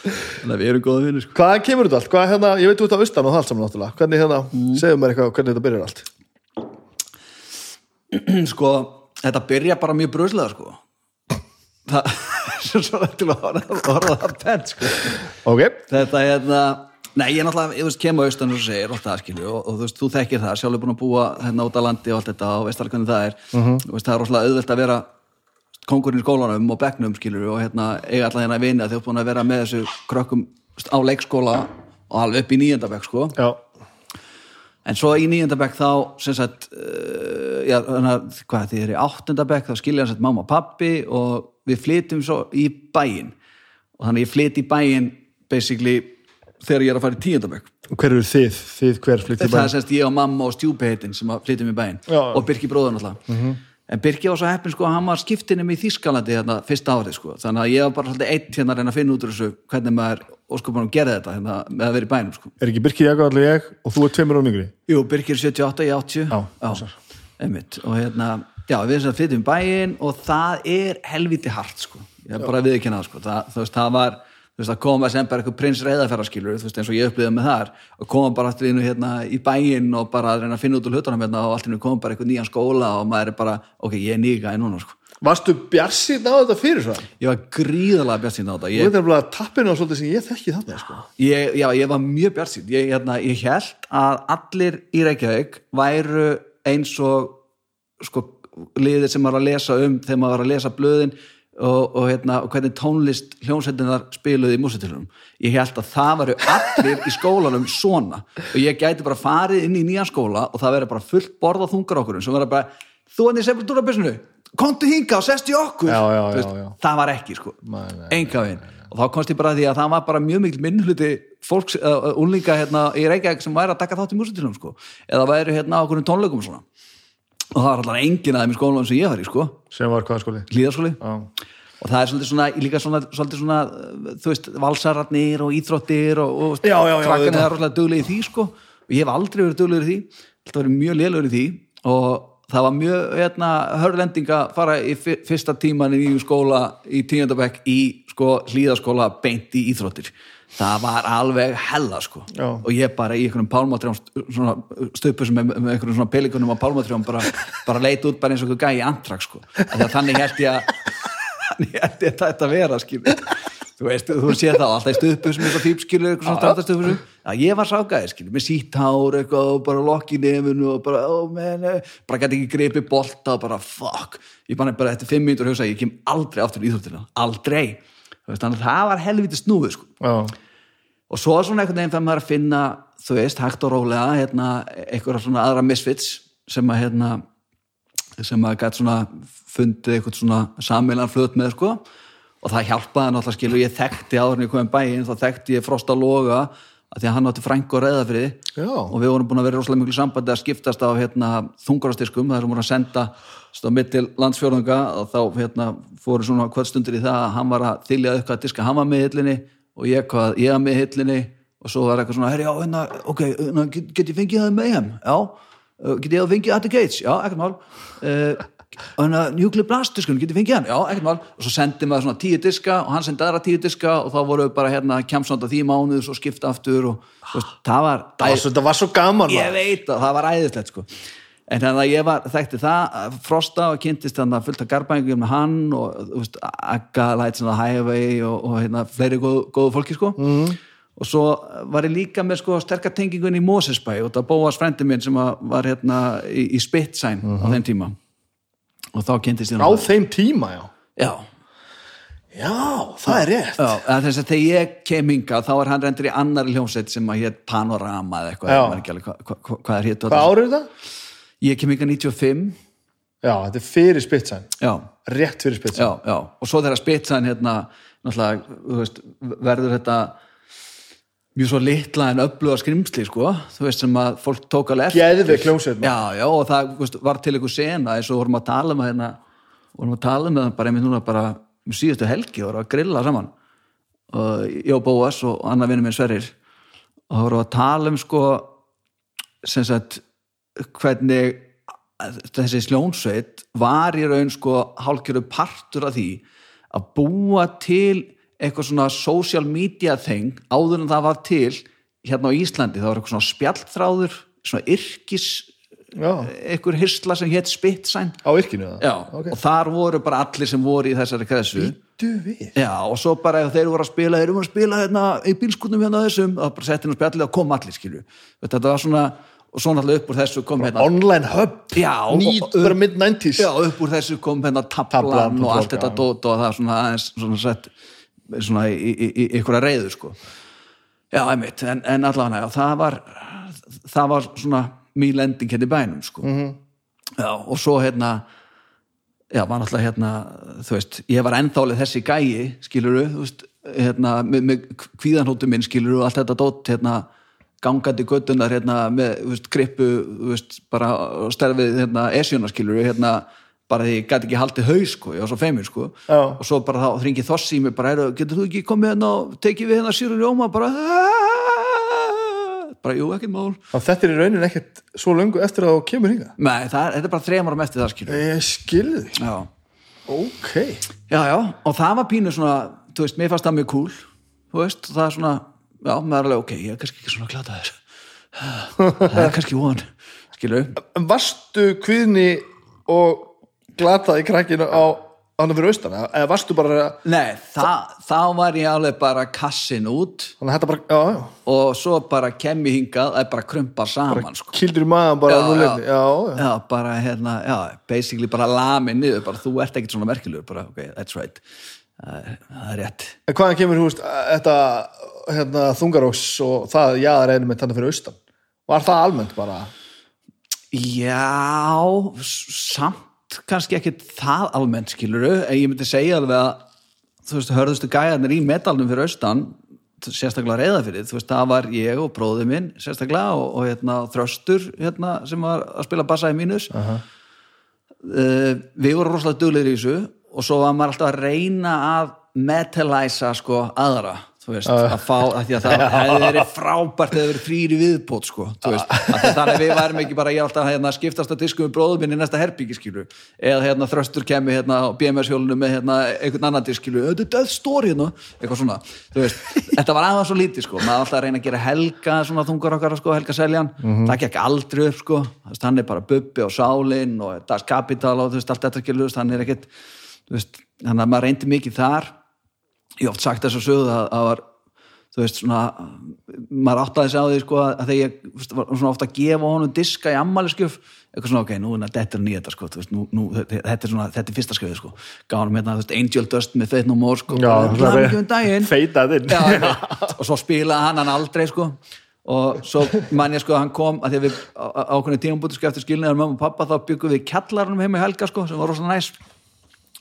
Þannig að við erum góða vinnir, sko. Hvað kemur þetta allt, hvað hérna, ég veit út af austan og það allt saman náttúrulega, hvernig hérna, mm. segðu mér eitthvað hvernig þetta byrjar allt? Sko, þetta byrja bara mjög bröslega sko. Það er svo til að orða orða það pent sko. Ok, þetta er hérna Nei, ég er náttúrulega, ég veist, kemur austan og segir alltaf það, skilju, og, og þú veist, þú þekkir það sjálfur búin að búa hérna út á landi og allt þetta og veist alveg hvernig það er, þú veist, það er rosalega auðvelt að vera kongurinn í skólanum og bekknum, skilju, og hérna eiga allan hérna að vinna þegar þú ert búin að vera með þessu krökkum á leikskóla og alveg upp í nýjöndabekk, sko já, En svo í nýjöndabæk þá, sem sagt, uh, já, að, hvað, þið er í áttundabæk, þá skilja hans að mamma og pappi og við flytjum svo í bæinn. Og þannig ég flyt í bæinn, basically, þegar ég er að fara í tíundabæk. og hver eru þið, þið hver flytt í Það er semst ég og mamma og stjúpiheitin sem að flytjum í bæinn. Og Birki bróður náttúrulega. En Birki var svo heppin, sko, að hann var skiptinum í Þískalandi hérna fyrsta árið, sko. Þannig að ég var bara svolítið eitt hérna að reyna að finna út úr þessu hvernig maður, sko, bara gerði þetta hérna með að vera í bænum, sko. er ekki Birkir Jakob allir ég og þú er tveimur á yngri? Jú, Birkir 78, ég 80 Já, einmitt. Og hérna, já, við erum sem að flytjum í bæinn og það er helviti hart sko, ég er bara að viðkynna það sko. Það, það var, veist, að koma sem bara eitthvað prins veist, eins og ég upplýði með þar og koma bara aftur inn hérna í bæinn og bara að reyna að finna út úr hlutunum hérna og allt inn koma bara eitthvað nýjan skóla og maður er bara, ok, ég er nýga í núna sko. Varstu bjarsinn á þetta fyrir svo? Ég var gríðalega bjart síðan á þetta. Þú veit nefnilega tappinu á svolítið sem ég þekki þarna sko. ég, já, ég var mjög bjart síðan ég, hérna, ég held að allir í Reykjavík væru eins og sko, liðir sem var að lesa um þegar maður var að lesa blöðin og, og, hérna, og hvernig tónlist hljómsveitinnar spiluði í músitilunum ég held að það varu allir í skólanum svona. Og ég gæti bara farið inn í nýjan skóla og það verið bara fullt borð á þungar okkur sem verið bara, þú hann í sepultúrabissinu komdu hinga og sest í okkur. Já, já, Þú já, það var ekki sko. Nei, nei, enga veginn. og þá komst ég bara að því að það var bara mjög mikil minnhluti fólks, uh, unlinga hérna í Reykjavík sem væri að taka þátt í músitilum sko. Eða væri hérna okkur tónleikum og svona og það var allar enginn að þeim í skólanum sem ég var í sko. Sem var hvað skóli? Hlýðaskóli já, og það er svolítið svona, líka svona, svolítið svona uh, þú veist, valsararnir og íþróttir og, og Já, já, já, auðvitað. er rosalega duglega í því sko. Og ég hef aldrei verið duglegur í því. Alltaf verið mjög lélugur í því. Og það var mjög hérna, hörlending að fara í fyr- fyrsta tíman í nýjum skóla í tíundabæk í sko hlýðaskóla beint í íþróttir það var alveg hella sko. Já. og ég bara í einhvernum pálmatrjám svona stöpu sem með, með einhvernum svona pelikunum á pálmatrjám bara, bara leit út bara eins og einhver gæi í antrak sko. Þannig held ég að þannig held ég að þetta vera skilur þú veist, þú sé það alltaf í stöpu sem eitthvað fípskilur eitthvað svona strandastöpu að ég var sákaði skilur, með sítt hár eitthvað og bara lokk í nefinu og bara, ó menn, bara gæti ekki greipi bolta og bara fuck, ég bara, bara eftir fimm mínútur veist, þannig að það var helviti snúið sko. Og svo svona einhvern veginn fyrir maður að finna þú veist, hægt og rólega hérna, einhverja svona aðra misfits sem að hérna sem að gæti svona fundið eitthvað svona samilan flöt með sko. Og það hjálpaði náttúrulega skilu ég þekkti áður en ég kom í bæinn þá þekkti ég Frosta Loga að því að hann átti frængu og reyða fyrir Já. og við vorum búin að vera rosalega miklu sambandi að skiptast á hérna, þungarastyrkum það er voru að senda mitt til landsfjörðunga og þá hérna, fóru svona kvöldstundir í það að hann var að þylja upp að diska hann var með hillinni og ég, hvað, ég var með hillinni og svo var eitthvað svona, herri, já, hérna, ok, hérna, get, ég fengið það með heim? Já, get ég að fengið at the gates? Já, ekkert mál uh, hérna, nuclear blast diskun, get ég fengið hann? Já, ekkert mál. Og svo sendi maður svona tíu diska og hann sendi aðra tíu diska og þá voru við bara hérna kemsand að því mánuð svo skipta aftur og þú veist, það var það var, svo, það var svo gaman ég veit að það var æðislegt sko. En þannig að ég var, þekkti það Frosta og kynntist þannig að fullt af garbængum með hann og veist, Akka Lights on the Highway og, og hérna, fleiri góð, góðu fólki sko. Mm. og svo var ég líka með sko sterkar tengingun í Mosesbæ og það bóðast frendi minn sem að var hérna í, í Spitsæn á þeim tíma og þá kynntist ég á þeim tíma, já. Já, já, það er rétt. Já, að þess að þegar ég kem hinga þá er hann reyndur í annari hljómsveit sem að hétt Panorama eða eitthvað, Já. ég man ekki alveg hvað hva, hva, hvað er hétt hvað árið er það? Ég kem yngar 95 já, þetta er fyrir spitsan já, rétt fyrir spitsan já, já. Og svo þegar spitsan hérna náttúrulega, þú veist, verður þetta mjög svo litla en öfluga skrimsli, sko þú veist sem að fólk tók alveg eftir. Já, já, og það veist, var til einhver sena eins og vorum að tala með hérna vorum að tala með það bara einmitt núna bara um síðustu helgi vorum að grilla saman. Og ég og Bóas og annar vinnum minn Sverrir og vorum að tala um sko sem sagt hvernig þessi sljónsveit var í raun sko hálfgerðu partur af því að búa til eitthvað svona social media thing áður en það var til hérna á Íslandi, það var eitthvað svona spjallþráður svona yrkis já, einhver hyrsla sem hétt Spitsæn. Á yrkinu það Já, ok, og þar voru bara allir sem voru í þessari við. Já, og svo bara ef þeir voru að spila þeir voru að spila hérna í bílskutnum hérna þessum og bara setja á spjallið og kom allir skilju þetta var svona, og svo náttúrulega upp úr þessu kom hérna online hub, bara mid-90s Já, upp úr þessu kom hérna tablan, Tablan, og allt þetta dót og það svona aðeins svona sett svona í, í, í, í einhverja reyðu sko Já, einmitt, en, en allavega já, það var það var svona mín lending hérna í bænum sko -hmm. Já, og svo hérna já, var náttúrulega hérna þú veist, ég var ennþálið þessi gæi skiluru, þú veist, hérna með, með kvíðanhóttu minn skiluru og allt þetta dót hérna gangandi göttunar hérna með, þú veist, grippu þú veist, bara stærfið hérna esjuna skiluru, hérna bara því ég gæti ekki haldið haus sko, ég var svo feimur sko. Já. og svo bara þá þringi þossi í mig bara, "Heyrðu, getur þú ekki komið hérna og tekið við hérna sýru ljóma bara bara, jú, ekkert mál. Og þetta er í raunin ekkert svo löngu eftir að þú kemur hinga Nei, það er, þetta er bara þrejum árum eftir það skilur ég skilði því, Já, ok. Já, já, og það var pínu svona, þú veist, mér fannst það mjög cool þú veist, það er svona já, er alveg, ok, ég er kannski ekki svona glataður. Það er kannski von skilur, varstu kviðni og glataði krakkinu á hann fyrir austan, eða varstu bara nei, það, þá var ég alveg bara kassin út. Bara, já, já, og svo bara kem ég hingað, er bara krumpa saman sko. kildur í maðan bara Já, bara hérna, já, basically bara lamin niður, bara þú ert ekkert svona merkilegur bara, ok, that's right. Það er, rétt. En hvaðan kemur, þú veist, þetta hérna, þungaróks og það jaðar einu með þannig fyrir austan? Var það almennt bara? Já, samt kannski ekkit það almennt skiluru, en ég myndi segja alveg að þú veist, hörðustu gæjarnir í metalnum fyrir austan, sérstaklega reyða fyrir, þú veist, það var ég og bróði minn sérstaklega og, og hérna þröstur hérna sem var að spila bassa í mínus. Uh við vorum rosalega duglegir í þessu og svo var maður alltaf að reyna að metalæsa sko aðra þú veist, að fá, að því að það hefði verið frábært hefði verið þrýri viðbót sko, þú veist, að að þannig að við værum ekki bara ég alltaf hérna, skiptast að disku með bróðum minn í næsta herbyggi skilu, eða hérna þröstur kemi hérna á BMS hjólinu með hérna einhvern annan disk skilu, þetta er story hérna eitthvað svona, þú veist, þetta var aðeins svo lítið sko, maður alltaf að reyna að gera helga svona þungar okkar sko, helga seljan. Það gekk aldrei upp sko, er bara bubbi og sálin og das kapital og þú veist, allt þetta skilu, hann er ekkit þú veist, þannig að maður reyndi mikið þar ég hef oft sagt þess að sögðu að það var þú veist svona maður áttaði sig á því sko að þegar ég var svona ofta að gefa honum diska í ammæliskjöf eitthvað svona ok, nú er þetta nýja þetta sko veist, nú, nú, þetta er svona, þetta er fyrsta skrifið sko. Gaf honum hérna, þú veist, Angel Dust með Faith No More sko, bara, það "Hamingju um daginn. feitað inn Já, einmitt. og svo spilaði hann hann aldrei sko. Og svo man ég sko að hann kom að því að við á- á- ákveðinu tímabúti sko eftir skilniðar mömmu og pappa þá byggum við kjallarunum heima í helga sko sem var rosa næs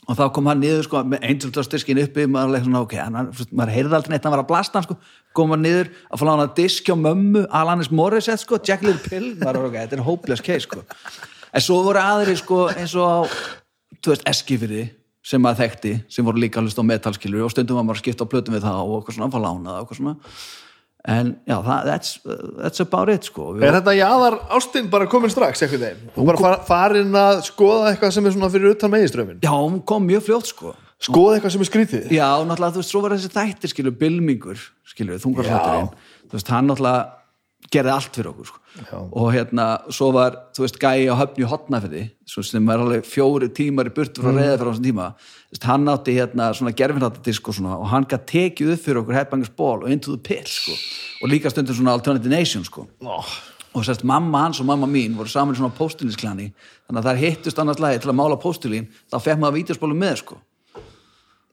og þá kom hann niður sko með diskin uppi maður leik svona ok, hann, hann- maður heyrði aldrei neitt hann var að blasta hann sko, kom hann niður að fá lána disk hjá mömmu, Alanis Morissette sko Jack Little Pill, maður var ok, þetta er hopeless case sko, en svo voru aðri sko eins og þú veist, Eskifirði sem maður þekkti, sem voru líka hlust á metalskilur og stundum var maður að skipta á plötum við það og eitthvað svona, fá lánað og eitthvað svona en já, það, that's, that's about it sko Er þetta jaðar ástinn bara komin strax eitthvað þeim? Og bara far- farin að skoða eitthvað sem er svona fyrir utan megiströmmin? já, hún kom mjög fljótt sko Skoða eitthvað sem er skrítið? Já, náttúrulega, þú veist, svo var þessi þættir, skilur, Bilmingur, skilur, þungarflöturinn, þú veist, hann náttúrulega gerði allt fyrir okkur, sko. Og hérna, svo var, þú veist, gæi á höfni í hotnafyrði, svo sem var alveg fjóri tímar í burtu frá mm. reyða fyrir á þessum tíma, veist, hann átti hérna svona gerfinháttadisk og svona, og hann gæti tekið upp fyrir okkur Headbangers Ball og Into the Pit, sko, og líka stundum svona Alternative Nation, sko Oh. og sérst mamma hans og mamma mín voru saman í svona póstulinsklani þannig að þær hittust annars lagi til að mála póstulín þá fekk maður vídeospólu með sko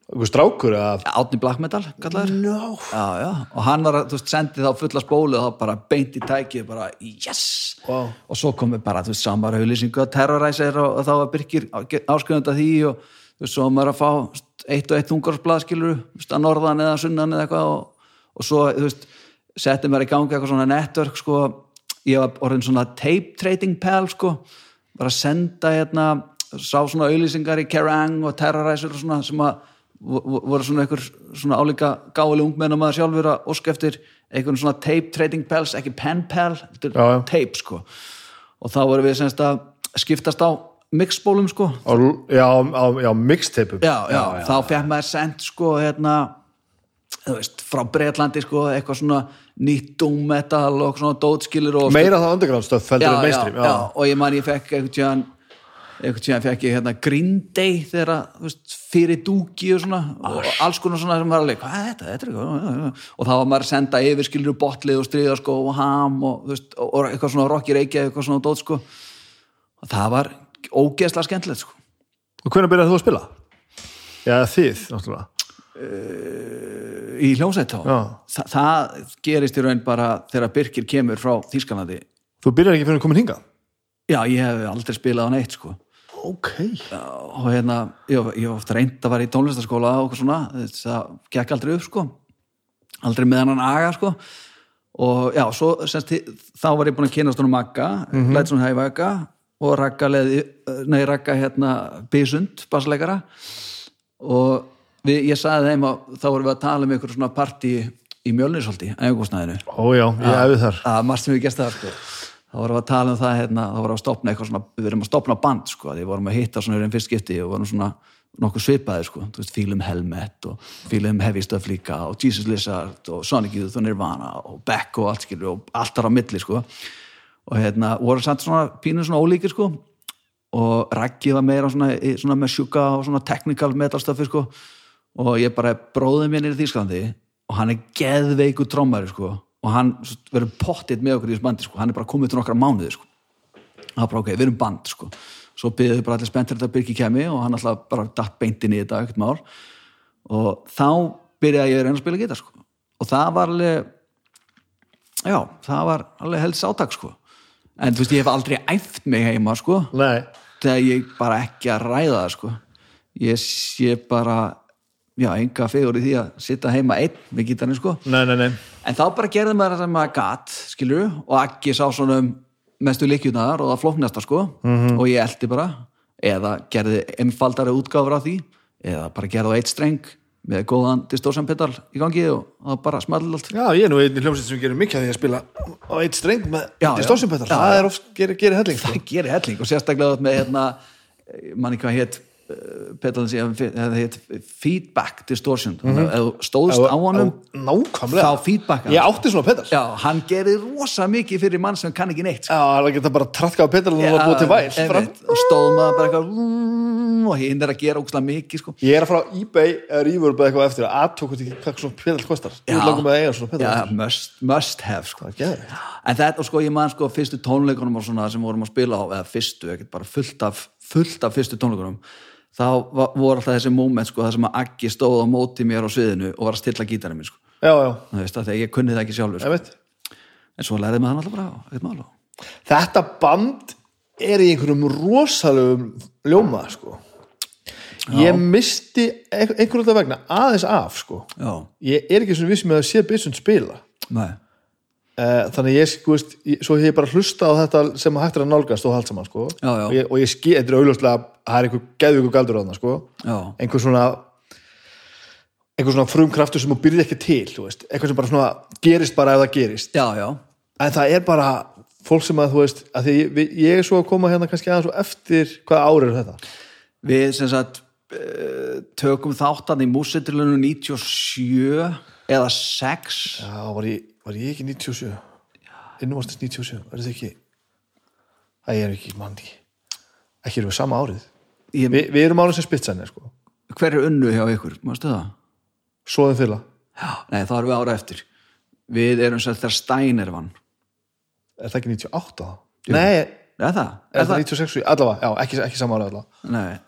einhver strákur eða Átni Black Metal kallaður no. já, já. og hann var að, þú veist, sendi þá fulla spólu og þá bara beint í tækið bara yes Vá. og svo komið bara, þú veist, samar auðlýsingu að terroræsir og, og þá var Birkir áskrifandi að því og þú veist, svo maður að fá þú veist, eitt og eitt hungarsblað skilur að norðan eða sunnan eða eitthvað og, og svo, þú veist, setti maður í gangi eitthvað svona network, sko ég var orðin svona tape trading pal, sko bara að senda hérna sá svona og og voru svona einhver svona álíka gáðileg ungmenn og maður sjálfur að óska eftir einhvern svona tape trading pals, ekki pen pal Já, já. tape sko. Og þá vorum við semst að skiptast á mixbólum sko. Á, já, á, já, mixtapeum. Já, já, þá fekk maður sendt sko hérna þú veist, frá Breitlandi sko eitthvað svona nýtt doom metal og svona dótskilur og meira það underground stöð feldur en mainstream já, já, og ég man ég fekk einhvern tíðan einhvern tíðan fekk ég hérna Green Day þegar, fyrir dúki og svona, og alls konar svona sem var alveg, hvað er þetta, þetta er eitthvað og þá var maður að senda yfir skilur botlið og stríðaskó og ham og, veist, og, eitthvað svona rocky reykja eitthvað svona dót sko. Og það var ógeðslega skemmtilegt sko. Og hvernig byrjaði þú að spila? já, þið, náttúrulega? Í Já. Þa, það gerist í raun bara þegar Birkir kemur frá Þýskalandi. Þú byrjaði ekki fyrir að koma hingað? já, ég hef aldrei spilað á neitt sko ok, og hérna, ég, ég var ofta reynd að vera í tónlistaskóla og okkur svona það gekk aldrei upp sko. Aldrei með hann aga sko. Og já, svo semst, þá var ég búin að kynast honum Magga, mm -hmm. Lætsson Hævæga og Ragga leði, nei Ragga hérna Bísund, bassleikara. Og við, ég sagði þeim að þá vorum við að tala um einhver svona partí í Mjölnisholti, ægungosnæðinu ó já, ég hefði þar. að margt sem við gæst það sko. Þá vorum við að tala um það hérna, þá vorum við að stopna eitthvað svona, við erum að stopna band sko, því vorum að hitta svona einn fyrst skipti og vorum svona nokkuð svipaði sko, þú veist, Fílum Helmet og Fílum Heavy Stuff líka og Jesus Lizard og Sonic Youth og Nirvana og Beck og allt skilur og allt þar á milli sko. Og hérna, vorum samt svona pínu svona ólíkir sko. Og Raggi var meira svona, svona með sjúka og svona technical metal stöfi sko. Og ég bara bróði mér nýri Þýskalandi og hann er geðveiku trommari sko og hann verður pottitt með okkur í þessu bandi sko. Hann er bara komið til nokkra mánuði sko. Það var bara ok, við erum band sko. Svo byggðum við bara allir spenntir þetta Birki kemi og hann alltaf bara datt beintin í þetta ekkert mál. Og þá byrjaði ég að reyna að spila gítar sko. Og það var alveg já, það var alveg helst átak sko. En þú veist, ég hef aldrei æft mig heima sko. Þegar ég bara ekki að ræða það sko. Ég sé bara já, enga fegur í því að sitta heima einn með gítarinn sko nei, nei, nei en þá bara gerði maður það sem maður gat skilur, og ekki sá svona um mestu líkjurnar og það flóknasta sko Mhm. og ég eldi bara eða gerði einfaldari útgáfur af því eða bara gerði á eitt streng með góðan distortion pedal í gangi og það bara small allt Já, ég er nú einn í hljómsveit sem gerir mikið að því að spila á eitt streng með distortionpedal, Já, það já. er oft gerir, gerir helling sko. það gerir helling og sérstaklega með hérna, manni hvað hétt pedalin sem það hétt feedback distortion að ef þú stóðst á honum Nákvæmlega. þá feedback Ég átti svona pedal Já, já, hann gerir rosa mikið fyrir mann sem kann ekki neitt sko. það geta bara traðka á pedal og búið til væl og stóð maður bara eitthvað mm, og hinn er að gera ógslag mikið sko. Ég er að fara á eBay eða Reverb eða eitthvað eftir að aðtók hvað svona pedal kostar. Já. já, must, must have sko. En þetta, og sko, ég man sko fyrstu tónleikunum og svona sem vorum að spila á eða fyrstu, ekkert bara fullt af fullt af fyrstu tónleikunum þá voru alltaf þessi moment sko, það sem að Aggi stóð á móti mér á sviðinu og var að stilla gítarinn minn sko. Já, já, þú veist að ég kunni það ekki sjálfur sko. en svo lærði maður alltaf bara ekkert mál á. Þetta band er í einhverjum rosalegum ljóma sko. Ég misti ein- einhverjum þetta vegna aðeins af sko. Ég er ekki svona viss með að sé Bissund spila nei þannig að ég, sko, veist, ég, svo hef ég bara hlusta á þetta sem hægt er að nálgast og haldt saman sko. Já, já. og ég, og ég skil, þetta er auðvitað það er einhver geðvíku galdur á þarna sko. já, einhver svona einhver svona frumkraftur sem þú byrði ekki til veist, eitthvað sem bara svona gerist bara ef það gerist en það er bara fólk sem að þú veist að því ég, er svo að koma hérna kannski aðeins og eftir hvaða árið er þetta við sem sagt eh, tökum þáttan í músitilunum 97 eða 6 já, var ég, var ég ekki 97 innum ástins 97, er þetta ekki? Það er ekki manni ekki. Erum við sama árið. Ég, Vi, við erum árið sem spitsanir sko. hver er unnu hjá ykkur, mástu það? svoðum fyrla, Já, nei, þá erum við ára eftir. Við erum sagt þegar Steiner vann. Er það ekki 98 þá? Nei, er það? er það? 96, allavega, já, ekki, ekki sama árið allavega. Nei.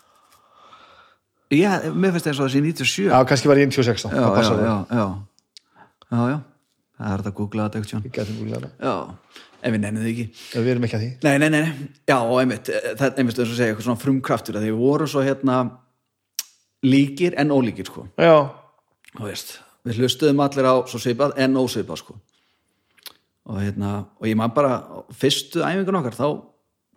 Ég, mér finnst þess að það sé 97 Já, kannski var ég 96 þá, já, það já, já, já, já, já. Það er þetta að googla þetta ekki Við getum googlað það. já, en við nennum þið ekki. Já, Við erum ekki að því. Nei, nei, nei, nei. já, og einmitt eh, það, einmitt, þess að segja, eitthvað svona frumkraftur því við vorum svo hérna líkir en ólíkir, sko. Já, veist, við hlustuðum allir á svo svipað en ósvipað sko. Og hérna, og ég maður bara fyrstu æfingun okkar, þá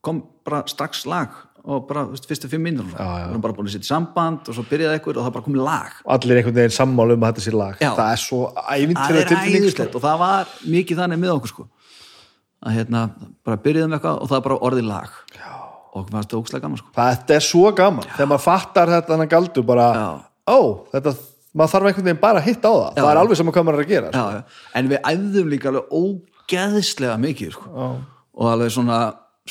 kom bara strax lag og bara, þú veist, fyrstu fimm mínútur við erum bara búin að setja samband og svo byrjaði eitthvað og það bara komið lag allir einhvern veginn sammála um að þetta sé lag Já. Það er svo það er tilfinning sko. og það var mikið þannig með okkur sko að hérna, bara byrjaðum eitthvað og það er bara orðið lag Já. og maður stóð ókslega gaman sko Þetta er svo gaman Þegar maður fattar þetta hann galdur bara Já. Ó, þetta, maður þarf einhvern veginn bara að hitta á það Það er alveg saman hvað maður er að gera sko. já, já. en við æfðum líka alveg ógeðslega mikið sko. Já. og alveg svona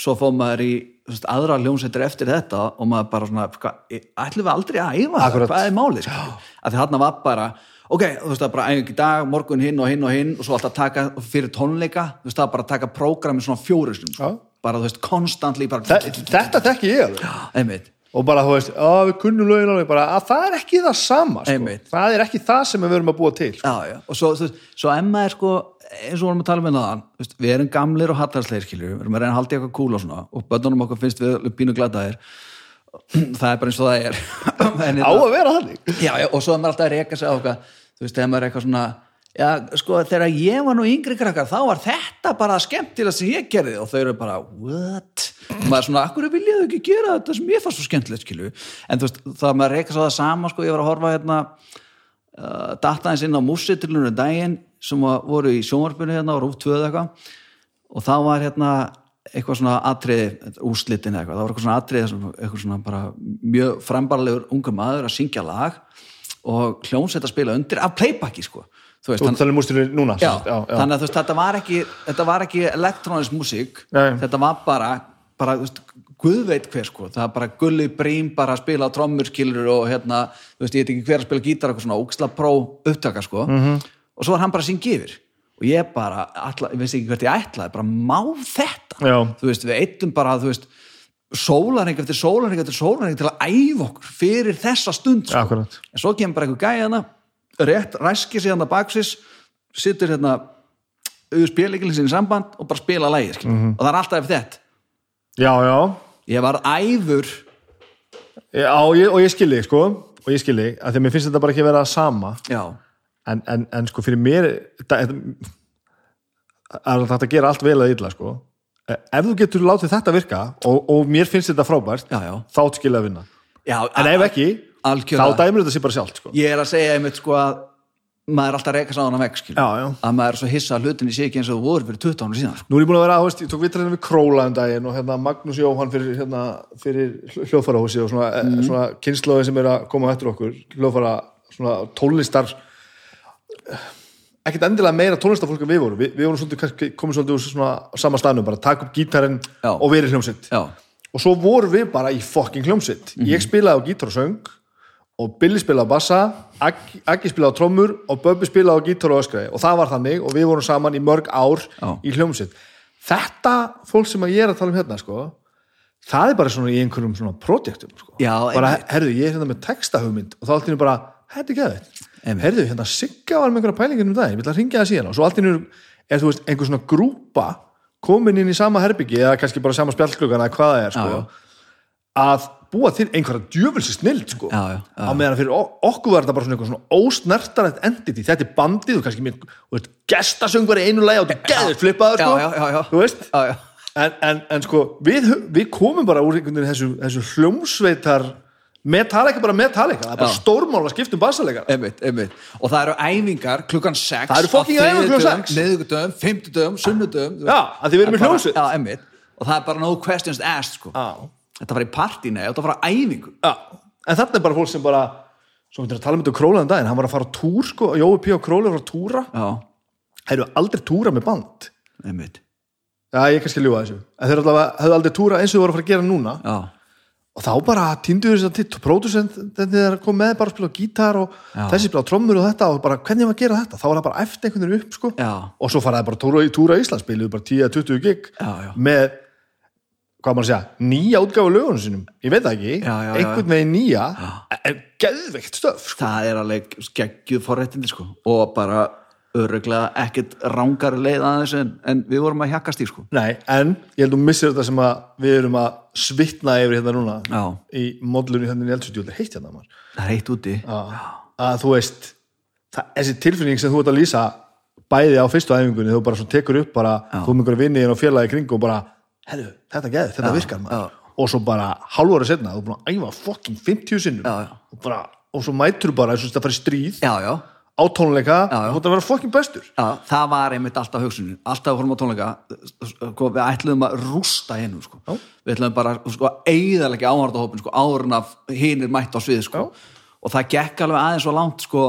svo fóð maður í veist, aðra hljómsveitir eftir þetta og maður bara svona ætlum við aldrei að æfa það, Akkurat. hvað er málið? sko? að því þarna var bara ok, þú veist það er bara æfing í dag, morgun hinn og hinn og hinn og svo alltaf taka fyrir tónleika þú veist það er bara að taka prógrami svona fjórisum sko. Bara þú veist, konstantli bara, Þe- Þetta þekki ég alveg. Einmitt, og bara þú veist, á við kunnum lögin alveg bara að það er ekki það sama sko. Það er ekki það sem við verum að búa til já, já, og svo, þú veist, svo emma er sko eins og vorum að tala með það veist, við erum gamlir og hallarsleir skilju við erum að reyna að halda í eitthvað kúl og og bönnunum okkur finnst við alveg pínu gladaðir það er bara eins og það er. En, á að vera þannig. Já, já, og svo er maður alltaf að reyka sig á eitthvað þú veist, þegar maður er eitthvað svona já, sko, þegar ég var nú yngri krakkar þá var þetta bara skemmtilega sem ég gerði. Og þau eru bara, what? og maður er svona, akkur viljaðu ekki gera þetta sem ég fannst svo skemmtilegt, skilju en þú veist, það maður reyka sig á það sama, sko, ég var að horfa hérna uh, dataðins inn á músitilunum daginn sem var, voru í sjónvarpinu hérna og rúf tvöð eitthvað. Og þá var hérna eitthvað svona atriði úrslitin eitthvað, það var eitthvað svona atriði sem- eitthvað svona bara mjög frambarlegur unga maður að syngja lag og hljómsveit að spila undir af playbacki sko. Þú veist, talar mústinu núna já, já, já. þannig að þú veist, þetta var ekki ekki elektrónisk músík þetta var bara, bara veist, guð veit hver sko, það var bara gulli brím bara að spila á trommur skilur og hérna, þú veist, ég veit ekki hver að spila gítar eitthvað svona óksla pró upptaka sko Mhm. -hmm. og svo var hann bara að syngja yfir og ég bara, ég veist ekki hvert ég ætlaði bara má þetta Já. þú veist, við eittum bara, þú veist sólarring eftir sólarring eftir sólarring til að æfa okkur fyrir þessa stund sko. Akkurat. en svo kemur bara einhver gæði hana rétt ræski sig hann að baksis situr hérna auður spilíkilin sinni samband og bara spila lægi mm. -hmm. og það er alltaf eftir þetta já, já, ég var æfur já ég, og ég skilji sko og ég skilji, að því að mér finnst þetta bara ekki að vera sama en, en, en sko fyrir mér þetta, er þetta að gera allt vel að illa sko ef þú getur látið þetta virka og, og mér finnst þetta frábært Já, já. þá skilja að vinna já en ef ekki, algjörlega. þá dæmur þetta sér bara sjálft sko. ég er að segja einmitt sko að maður er alltaf að reyka sá hana veg skilur. Já, já. að maður er svo hissa að hlutinni sé ekki eins og voru fyrir 20 ára síðan sko. Nú er ég búin að vera að, þú veist, ég tók vitrænum við Króla um daginn og hérna Magnús Jóhann fyrir, hérna, fyrir hljóðfarahúsi og svona, mm. svona kynnslóði sem er að koma eftir okkur, hljóðfara svona tónlistar ekkert endilega meira tónlistarfólk en við vorum, við, við vorum svolítið kannski- komum svolítið úr svona sama staðnum, bara taka upp gítarinn Já. og verið hljómsitt já, og svo vorum við bara í fucking hljómsitt ég spilaði á gítar og söng og Billy spilaði á bassa Aggi, Aggi spilaði á trommur og Böbbi spilaði á gítar og öskraði. Og það var þannig og við vorum saman í mörg ár Já. í hljómsitt þetta fólk sem að ég er að tala um hérna sko, það er bara svona í einhverjum svona projektum sko. Já, bara, herðu, ég er hérna með textahugmynd og þá allt í einu bara, þetta er geðveitt Einmitt. herðu, hérna Sigga var með einhverja pælingin um það ég vil að ringja það síðan og svo allt í einu er þú veist, einhver svona grúpa komin inn í sama herbyggi eða kannski bara sama spjallklukkan eða hvað það er sko, Já, að búa til einhverja djöfulsi snild sko. Já, já, já. á meðan fyrir okkur var þetta bara svona svona ósnertarett entity, þetta er bandið og kannski veist, gestasöngur í einu lagi og þetta geður flippaður sko, Já, já, þú veist já, já. en, en, en sko, við, við komum bara úr þessu, þessu hljómsveitar Metallica bara Metallica, það er bara stórmál að skipta um bassalegar og það eru æfingar klukkan 6 Það eru fucking æfingar klukkan sex. neðugdöfum, fimmtudöfum, sunnudöfum Já, að þið verðum í hljómsveit. og það er bara no questions asked sko. Þetta var í partíni, þetta var æfingu. Já, en þetta er bara fólk sem bara svo við erum að tala um þetta królaðan daginn, hann var að fara á túr sko, Jói P. og Króli var að túra. Já, hefur aldrei túra með band. Einmitt. Já, ég kannski að ljúga þessu. En þeir hefðu aldrei túra eins og þau voru að fara að gera núna. Já, og þá bara týndu þess að titt pródusent þegar kom með bara að spila gítar og Já. þessi spila trommur og þetta og bara hvernig að gera þetta, þá var það bara eftir einhvern veginn upp sko. Og svo faraði bara túra í túra í Ísland spiluðu bara 10-20 gig með hvað maður að segja, nýja útgáfu lögunum sinum ég veit það ekki, Já, já, einhvern veginn nýja. En geðveikt stöf sko. það er alveg skeggjuð forréttindi sko. Og bara öruglega ekkert rángar leið að þessu en, en við vorum að hjakkast í sko. Nei, en ég held að þú missir þetta sem að við erum að svitna yfir hérna núna. Já. í modlunni hérna í eldstúdíu þetta er heitt hérna maður. Það er heitt úti. Að, þú veist það, þessi tilfinning sem þú ert að lýsa bæði á fyrstu æfingunni, þú bara tekur upp bara, þú með einhverja vinni inn og félagi kring og bara, herru, þetta geði, þetta virkar maður. og svo bara hálfóra setna þú er búin að æfa fucking 50 sinnum. Og, bara, og svo mætur bara eins og þetta fara í stríð á tónleika og þetta vera fucking bestur. Já, það var einmitt alltaf hugsunin alltaf vorum á tónleika sko, við ætluðum að rústa hennum sko. við ætluðum bara sko, eiginlega áhörðahópin sko, áður en að hinir mætt á svið sko. og það gekk alveg aðeins svo langt sko,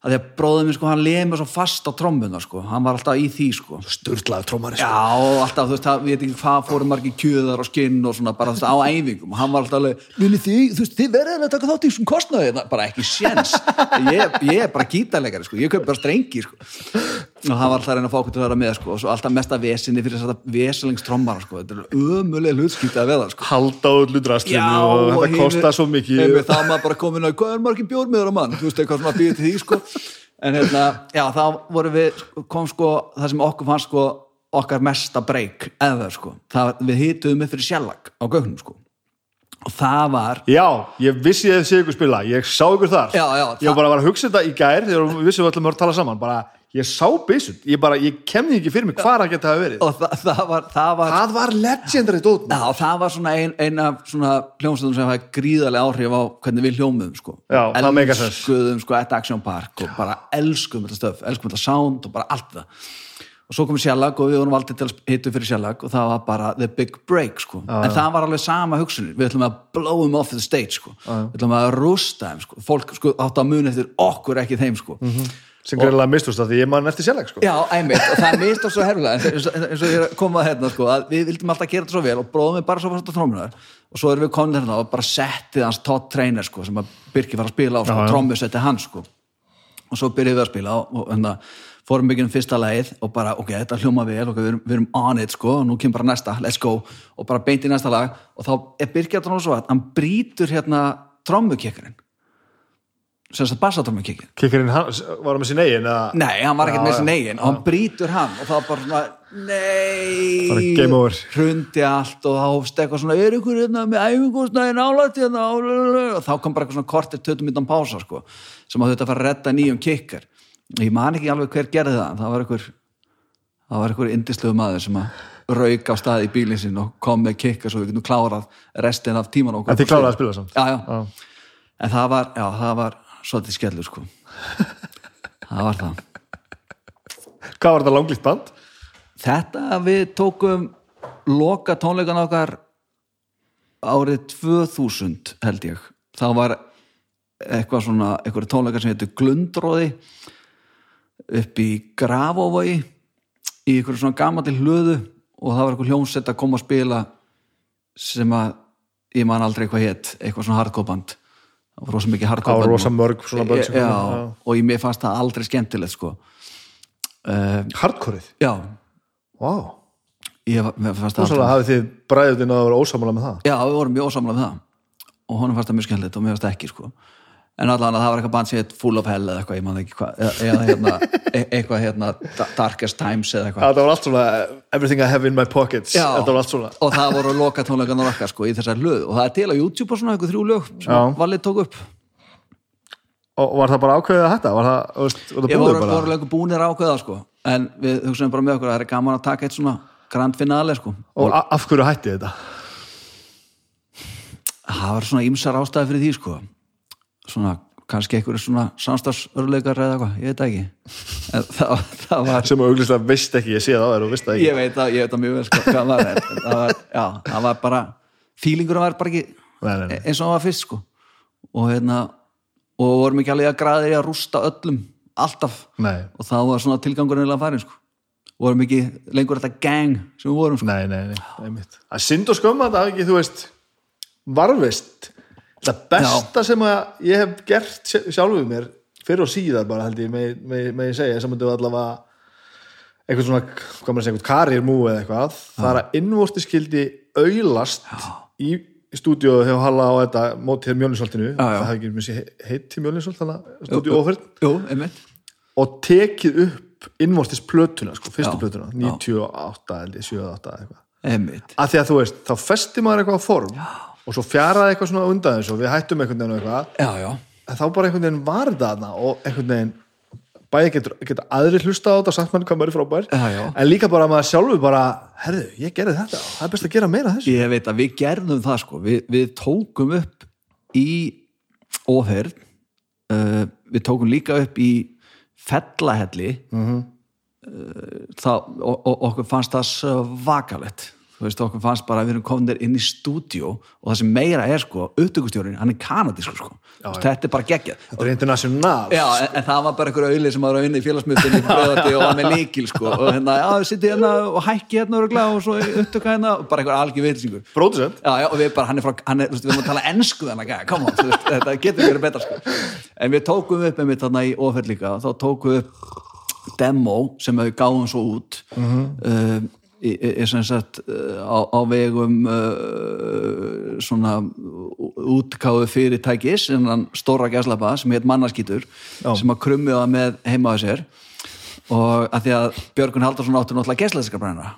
að því að bróðum minn sko, hann leið mér svo fast á trommuna sko. hann var alltaf í því sko. sturlaður trómari sko. Já, og alltaf, þú veist, það, við veit ekki hvað fórum margir kjöðar og skinn og svona, bara þú veist, á æfingum. Og hann var alltaf alveg, vinni þið, þú veist, þið verður að taka þátt í svona kostnaði, hérna." bara ekki séns. Ég, ég er bara gítarleikari, sko, ég köp bara strengi, sko. Og hann var alltaf að reyna að fá okkur til að vera með, sko. Og svo alltaf mesta vesinni fyrir þess að veselingstrómmara, sko, þetta er ömulega hlutskipti að veða, sko. Halda út ludraslinu og þetta kostar svo mikið. Þá er maður bara komin að hvað er margir bjórmiður á mann? Þú veist eitthvað svona býðið til því sko en hérna, já þá vorum við kom sko, það sem okkur fannst sko okkar mesta breyk eða sko. Það, við hituðum upp fyrir sjallag á gögnum sko. Og það var Já, ég vissi að þið séu ykkur spila, ég sá ykkur þar. Já, já, Ég var bara að hugsa þetta í gær þegar við vissum við öllum að tala saman. Bara, ég sá byssut, ég bara, ég kemði ekki fyrir mig hvað það geta verið og það, það var, það var Það var legendary dót Já, það var svona ein, ein af svona hljómsveitum sem hafði gríðarlega áhrif á hvernig við hljómuðum sko. Já. Elskuðum sko at Action Park og bara elskuðum þetta stöf, elskuðum þetta sound og bara allt það. Og svo komið sjallag og við vorum valdið til að hitu fyrir sjallag og það var bara the big break sko. en það var alveg sama hugsunir, við ætlum að blow him off the stage sko. við ætlum að rústa þeim sko. fólk sko, átt að muni eftir okkur ekki þeim sko. Sem greinlega mistust það því ég man eftir sérleg sko. Já, einmitt, og það mist það svo herfilega eins, og ég er að koma að hérna sko, að við vildum alltaf gera þetta svo vel og bróðum við bara svo fast á trómunar og svo erum við komin hérna og bara settið hans Todd Trainer sko, sem að Birki var að spila á sko, trómusetti hans sko. og svo byrjuðum við að spila og, og hérna, fórum ekki um fyrsta leið og bara, ok, þetta hljóma vel og við, erum, við erum on it sko, og nú kemur bara næsta, let's go og bara beint í næsta lag. Og þá er Birki að tróma svo að hann brýtur hérna trómukekkurinn sem þess að bassatrómukekkin Kikkarinn hann- var með sín eigin eða? Nei, hann var ekkert með já, eigin. Og hann brýtur hann og það var bara over. hrundi allt og þá hófst eitthvað svona er ykkur hérna með æfingúsnaði nálægt hérna? Álalala?" og þá kom bara eitthvað svona kortir 20 minnan pása sko, sem að þetta fara að redda nýjum kikkar. Ég man ekki alveg hver gerði það það var einhver það var einhver indislegu maður sem að rauk á staði í bílinn sinn og kom með kikkar svo við getum klárað restin af tíman okkur En þið kláraði að spila samt? Já, já. en það var, já, það var svolítið skellur sko. Það var það. Hvað var þetta langlýtt band? Þetta við tókum loka tónleikan okkar árið 2000 held ég. Þá var eitthvað svona eitthvað tónleikar sem heitir Glundróði upp í Grafóvogi í eitthvað svona gamall hlöðu og það var eitthvað hljómsett að koma að spila sem að ég man aldrei hvað hétt eitthvað svona hardcore band. það var rosa mikið Það hardcore band rosa mörg svona börn já, komu, og ég mér fannst það aldrei skemmtilegt sko. Uh, Hardcoreið, já, wow ég fannst það Rósalega hafið þið bræðutinn að vera ósamála með það? Já, við vorum mjög ósamlega með það. Og honum fannst það mjög skemmtilegt og mér fannst það ekki sko. En allan að það var eitthvað band sem heit Full of Hell eða eitthvað, ég man ekki hvað eða, hérna, e eitthvað hérna Da- Darkest Times eða eitthvað Það var allt svona Everything I have in my pockets Já. Þetta var allt svona og það voru loka tónleikarnar okkar sko, í þessar lög og það er til á YouTube og svona eitthvað þrjú lög sem Já. Valið tók upp Og var það bara ákveðið að hætta? Var það, var það Ég búið voru, bara? voru lengur búnir ákveða sko. en við hugsaðum bara með okkur að það er gaman að taka eitt svona grand finale sko. Og af hverju hætti þetta? það var svona ýmsar ástæði fyrir því sko. Svona kannski einhverju svona samstagsörleikar eða eitthvað, ég veit það ekki. Það, það var Sem að auglýslega veist ekki, ég sé það á þér og veist það ekki. Ég veit það, ég veit það mjög vel sko, hvað var en það var, já, það var bara fílingur var bara ekki Nei, nei, nei. eins og það var fyrst sko. Og hérna, og vorum ekki alveg að græði að rústa öllum, alltaf. Nei, og þá var svona tilgangurinn eða farin sko. Vorum ekki lengur þetta gang sem við vorum sko. Nei, nei, nei, nei mitt. Það er synd og skömm að það ekki, þú veist varvist Það besta sem að ég hef gert sj- sjálfuð mér fyrir og síðar bara held ég með, með, með ég segja sem að þú allavega eitthvað svona, hvað maður að segja, eitthvað karir mú eða eitthvað, það er að innvorti skildi auðlast í stúdíóðu þegar Halla á þetta mótið mjólinsholtinu, Já, já. það hefði ekki missi heitt til mjólinsholt, þannig að jú, einmitt. Og tekið upp innvortis plötuna, sko, fyrstu Já, plötuna 98 eða 78 eða eitthvað. Einmitt, að því að þú veist, þá festi maður eitthvað á form já. Og svo fjaraði eitthvað svona undan þessu og við hættum einhvern veginn eitthvað. Já, já. En þá bara einhvern veginn var það þarna og einhvern veginn bæði getur, getur aðri hlusta á þetta og sagt mann hvað maður er frábær. Já, já. en líka bara að maður sjálfur bara herðu, ég gerði þetta, það er best að gera meira þessu. Ég veit að við gerðum það sko. Við, við tókum upp í óferð uh, við tókum líka upp í fellahelli. Uh, það, og, og okkur fannst það svakalett þú veist, okkur fannst bara að við erum komin inn í stúdíó og það sem meira er sko, upptökustjórin, hann er kanadísku sko. Veist, þetta er bara geggjað. Þetta er international Já, en, en það var bara einhver auðlið sem var að vinna í félagsmyndinni og var með líkil sko. Og hérna, já, við sittum hérna og hækki hérna og svo upptöka hérna og bara einhver algjör vilsingur Producent. Já, já, og við bara, hann er frá, hann er, þú veist, við erum að tala ennsku þannig að, come on, þetta getur verið betra sko. En við tókum upp einmitt þarna í demo sem sagt uh, á, á vegum uh, svona útkáðu fyrirtækis innan stóra gæslapa sem heit mannaskítur sem að krummi það með heima á sér. Og að því að Björgun Haldarsson átti náttúrulega gæslaðskarbrænara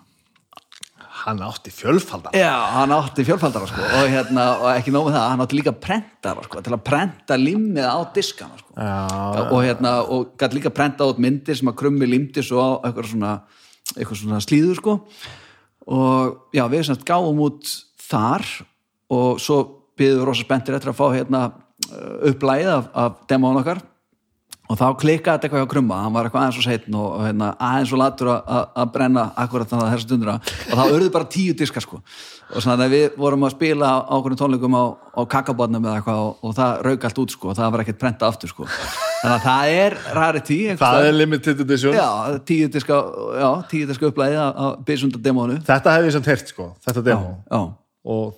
hann átti fjölfaldan. Já, hann átti fjölfaldara sko. Og, hérna, og ekki nógu það, hann átti líka prentara sko, til að prenta limmið á diskana sko. Já, og, hérna, og gæti líka prenta át myndir sem að krummi limdi svo á eitthvað svona, eitthvað svona slíður sko. Og já, við semst gáum út þar og svo byggðum við rosa spenntir eftir að fá hérna upplægið af, af demónu okkar og þá klikkaði þetta eitthvað hjá krumma hann var eitthvað aðeins og setn og, og hérna, aðeins og latur að- brenna akkurat þannig að þessa stundina. Og þá urðu bara tíu diskar sko. Og svona að við vorum að spila á okkur tónleikum á, á kakabotnum eða eitthvað og, og það rauk allt út sko. Og það var ekkert prenta aftur sko. Þannig að það er rarity það er limited edition. Já, tíu diska, já, tíu diska upplæði af bysundademónu þetta hef ég samt heyrt sko, þetta demo. Já, og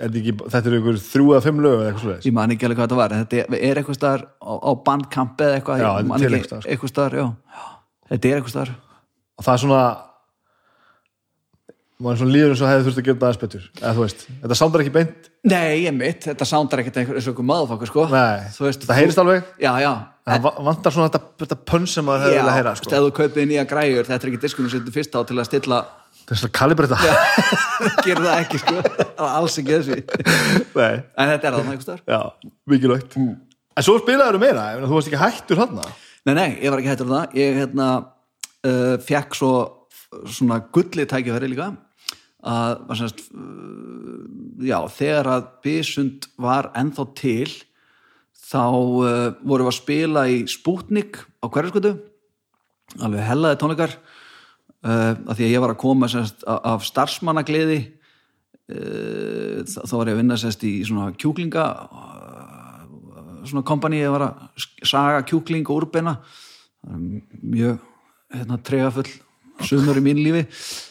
er ekki, þetta er ykkur þrjú eða fimm lög eða eitthvað svoleiðis ég man ekki alveg hvað þetta var en þetta er eitthvað staðar á, á bandkamp eða eitthvað, Já, ég man ekki- sko. eitthvað já. já þetta er eitthvað staðar og það er svona maður er svona líður eins og hefði þurft að gera þetta aðeins betur eða þú veist, þetta sándar ekki beint Nei, ég mitt, þetta sándar einhver, eins og einhver maðurfakkur, sko. Nei, veist, það heyrist alveg Já, já. það va- vantar svona þetta, þetta pönn sem maður Já, vilja heyra sko. sko. ef þú kaupið nýja græjur, þetta er ekki diskunum sem þú fyrst á til að stilla, þess að kalibrita gera það ekki, sko. Það er alls ekki þessi. Nei, En þetta er það, einhver staðar. já, mikilvægt. En svo spilaður meira, ég meina, þú varst ekki hættur hann Nei, nei, ég var ekki hættur það. Ég, hérna, uh, fekk svo svona gullið tækifæri líka. Að, var semst, uh, já, þegar að Bysund var ennþá til þá uh, vorum við að spila í Sputnik á hverjarskutu alveg hellaði tónleikar uh, að því að ég var að koma semst, af, af starfsmannagliði uh, þá var ég að vinna semst, í svona kjúklinga svona kompani ég var að saga kjúkling og úrbeina Það mjög hérna, tregafull sumur í mín lífi.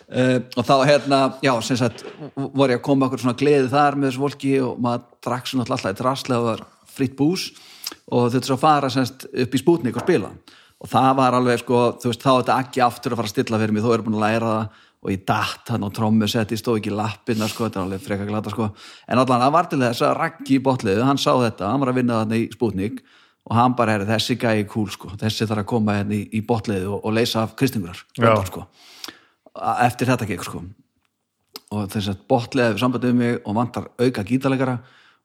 Uh, og þá hérna, já, sem sagt voru ég að koma okkur svona gleði þar með þessu fólki og maður drakk svona alltaf í draslega og var fritt bús. Og þetta svo að fara semst upp í spútnik og spila og það var alveg sko, þú veist, þá er þetta ekki aftur að fara að stilla fyrir mig, þó er búin að læra það. Og ég datt hann á trommusetti, stóð ekki í lappina sko, þetta er alveg freka glata sko. En allan, það var til þess að Raggi í botliðu hann sá þetta, hann var að vinna þarna í Sputnik. Og hann bara er þessi gæi kúl sko. Þessi þarf að koma hérna í, í botliðu og, og leysa af kristingurar sko. Eftir þetta gekk sko. Og þess að botliða við sambandið um mig og vantar auka gítalegara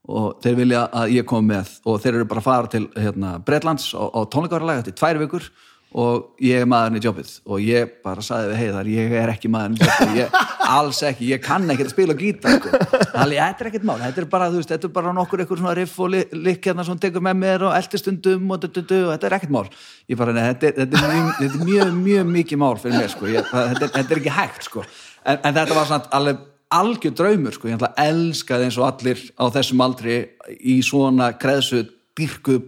og þeir vilja að ég kom með og þeir eru bara að fara til hérna, Bretlands á, á tónleikavarlega eftir tvær vikur og ég er maðurinn í jobbið. Og ég bara saði við heiðar, ég er ekki maðurinn í jobbið, ég, alls ekki, ég kann ekki að spila gítar sko. þannig þetta er ekkert mál, þetta er bara, þú veist, þetta er bara nokkur eitthvað svona riff og li- likk hérna sem tekur með mér og eldistundum og, og þetta er ekkert mál. Ég bara, nei, þetta, þetta, er mjög, þetta er mjög, mjög mikið mál fyrir mér, sko, ég, þetta, þetta er ekki hægt, sko, en, en þetta var svona alveg algjör draumur, sko, ég ætla að elskaði eins og allir á þessum aldri í svona kreðsu dyrkuðu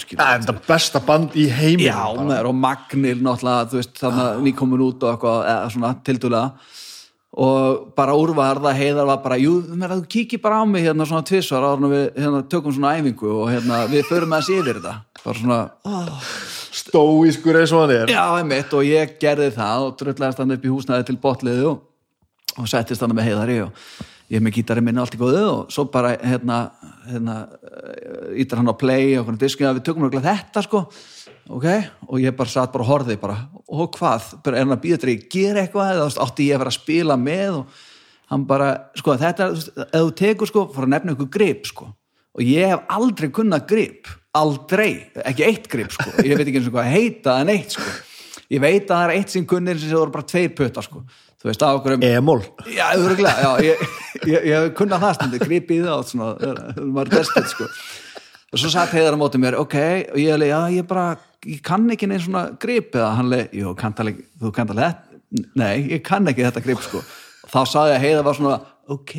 skilur það er þetta besta band í heiminum Já, maður og Magnil náttúrulega, veist, þannig að nýkomin út og eitthvað, eða svona tildulega og bara úrvarða heiðar var bara, jú, mér að þú kíkir bara á mig hérna svona tvisvar áður en við hérna, tökum svona æfingu og hérna, við förum að yfir þetta. Bara svona, oh, stóískur eins og hann er. Já, einmitt, og ég gerði það og dröllaðist hann upp í húsnæði til botliðu og, settist hann með heiðari og ég er með gítari minni allt í góðu og svo bara hérna, hérna ítar hann á play og diskið að við tökum náttúrulega þetta sko ok, og ég bara satt bara og horfði bara, og hvað, er hann að býða þetta ég gera eitthvað, eða átti ég að vera að spila með og hann bara sko þetta, ef þú tekur sko fór að nefna ykkur grip sko og ég hef aldrei kunnað grip, aldrei ekki eitt grip sko, ég veit ekki eins og hvað heita en eitt sko. Ég veit að það er eitt sem kunnir sem voru bara tveir puttar sko þú veist af okkur um Emol já, já, ég, ég, ég hef kunnað það stundi, gripið svona, maður er desperate sko. Og svo satt heiðar á móti mér, ok og ég hef, já, ég bara, ég kann ekki neins svona grip eða hann leið, jú, kantaleg þú kantaleg þetta, nei, ég kann ekki þetta grip sko, og þá saði að heiðar var svona ok,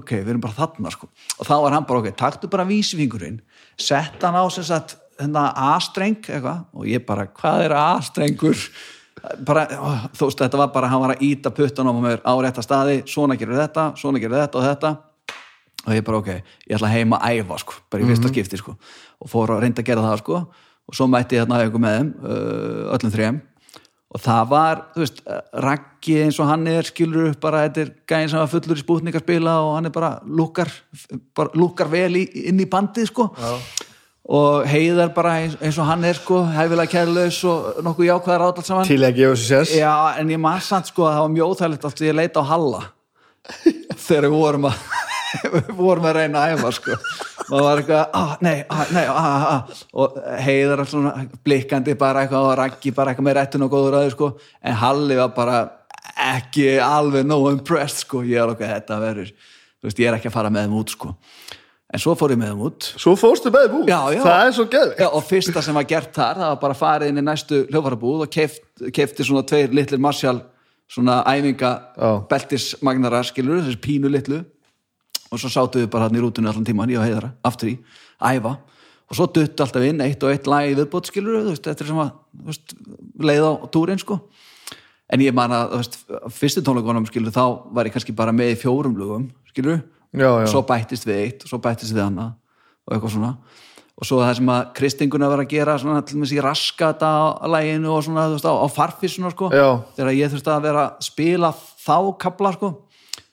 ok, við erum bara þarna sko, og þá var hann bara, ok, taktu bara vísifingurinn, sett hann á sem sagt, hérna A-streng eitthvað, og ég bara, hvað er A-strengur bara, þú veist, þetta var bara hann var að íta puttan á mér á rétta staði svona gerir þetta, svona gerir þetta og þetta. Og ég bara ok, ég ætla heima að æfa sko, bara í fyrsta skipti sko. Og fór að reynda að gera það sko. Og svo mætti ég hérna eitthvað með þeim uh, öllum þrejum og það var, þú veist, Raggi eins og hann er skilur upp bara, þetta er gæðin sem var fullur í spútning að spila og hann er bara lukkar, bara lukkar vel í, inn í bandið sko. Já. Og heiðar bara eins, eins og hann er sko, hefilega kærlaus og nokkuð jákvæðar át allt saman. Til að gefa sér sess. Já, en ég maður samt sko að það var mjög óþægilegt allt því ég leita á Halla. Þegar við vorum að við vorum að reyna að æfa sko. Maður var eitthvað, ah, nei, ah, nei, ah, ah og heiðar svona blikkandi bara eitthvað og raggi bara eitthvað með réttun og góður aður sko. En Halli var bara ekki alveg no impressed sko. Ég er okkur þetta verður, þú veist ég er ekki að fara með þeim út sko en svo fór ég með þeim út. Svo fórstu með þeim út, Já, já. það er svo geð Já, og fyrsta sem var gert þar það var bara að fara inn í næstu hljófarabúð og keft, kefti svona tveir litlir marsjál svona æfinga Já. beltismagnara skilur, þessi pínu litlu. Og svo sátu við bara hann í rútunni allan tíman, ég og heiðara, aftur í, æfa. Og svo dutt alltaf inn eitt og eitt lag í viðbót skilur, þú veist, þetta er sem að þú veist, leið á túrin sko. En ég man að, þú veist, fyrstu tónleikonum skilur, þá var ég kannski bara með í fjórum lögum, skilur, Já, já. svo bættist við eitt og svo bættist við annað og eitthvað svona og svo það sem að Kristinguna var að gera svona til og með sér raskata á læginu og svona, veist, á, á farfissuna sko, Já. þegar ég þurfti að vera að spila þá kapla sko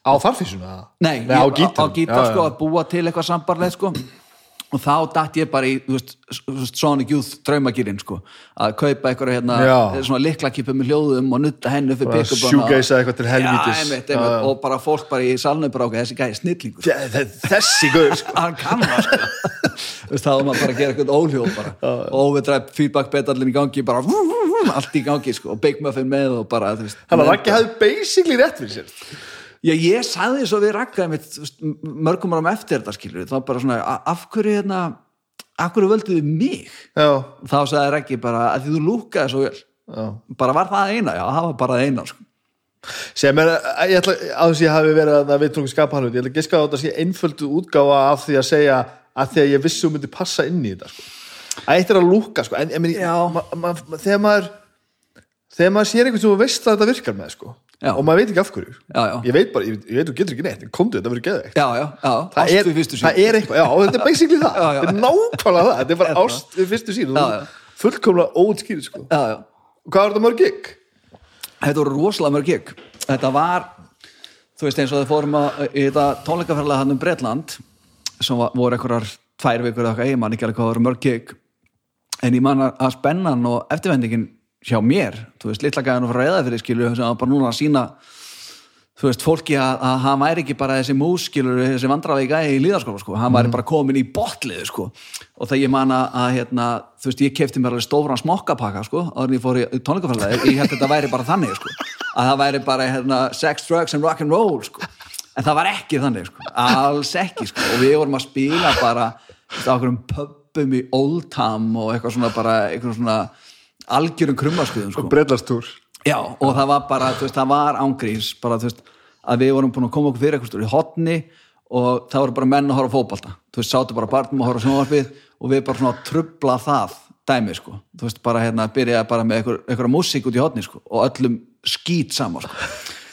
Á farfísuna? Nei, Nei á gítar, á gítar sko, að búa til eitthvað sambarleið sko og þá datt ég bara í veist, Sonic Youth draumagýrin sko. Að kaupa eitthvað hérna liklakipu með hljóðum og nutta hennu fyrir pick-upana. shoegaza eitthvað til helvítis. Já, einmitt, einmitt, Já. og bara fólk bara í okkur, þessi gæði snillingur. Þe- Þessi guður sko. Hann kann það sko. Þá var maður bara að gera eitthvað óhljóð bara. Og overdrive feedback betallin í gangi bara allt í gangi sko. Og Big Muffin með og bara þú veist, Þannig að hafði basically rétt fyrir sér Já, ég sagði svo við rakkaði mitt þú veist, mörgum áram eftir þetta skilur þá bara svona, af hverju hérna af hverju völdu þið mig Já, þá sagði Raggi bara að því þú lúkaði svo vel já bara var það eina, já, það var bara eina sko. sem er, ég ætla, á þess að ég hafi verið að við tókum skapa hann út, ég ætla að giska á þetta að sé einföldu útgáfa af því að segja að því að ég vissi hún myndi passa inn í þetta sko. að eitt er að lúka sko. en, en Já. ma, ma, ma, þegar maður þegar maður sér einhvern sem þú veist að þetta virkar með sko. Já. og maður veit ekki af hverju Já, já. ég veit bara, ég, ég veit þú getur ekki neitt komdu þetta verður geðveikt já, já, já, það er, það er eitthvað, já, þetta er basically það þetta er nákvæmlega það, þetta er bara ást við fyrstu sín og fullkomlega óutskýrið sko. já, já. og hvað var þetta mörg gig? þetta voru rosalega mörg gig þetta var, þú veist eins og þau fórum að, í þetta tónleikaferðlega hann um Bretland sem var, voru einhverjar tvær vikur eða eitthvað, ég man ekki alveg hvað það voru mörg gig en ég man að spennan og eftirvendingin hjá mér, þú veist, litla gæðan og frá reyða fyrir skilu, sem var bara núna að sína þú veist, fólki að, að hann væri ekki bara þessi múskilur, þessi vandralegi gæði í líðarskóla, sko, hann væri bara komin í botliðu, sko, og það ég man að, að hérna, þú veist, ég kefti mér alveg stófran smokkapakka, sko, áður en ég fór í tónleikafælega, ég held að þetta væri bara þannig, sko, að það væri bara, hérna, sex, drugs and rock and roll, sko. En það var ekki þannig, sko, alls ekki, sko. Og við vorum að spila bara þú veist, á okkur um pöppum í Oldham og eitthvað svona bara, eitthvað svona algjörum krummaskuðum, sko. Breitlastúr Já, og það var bara, veist, það var ángríns bara, veist, að við vorum búin að koma okkur fyrir eitthvað í hotni og það voru bara menn að horfa á fótbalta þú veist, sátu bara barnum að horfa á sjónvarpið og við bara svona að trubla það dæmi, sko, þú veist, bara hérna byrjaði bara með einhver, einhverja músík út í hotni, sko og öllum skýt saman, sko.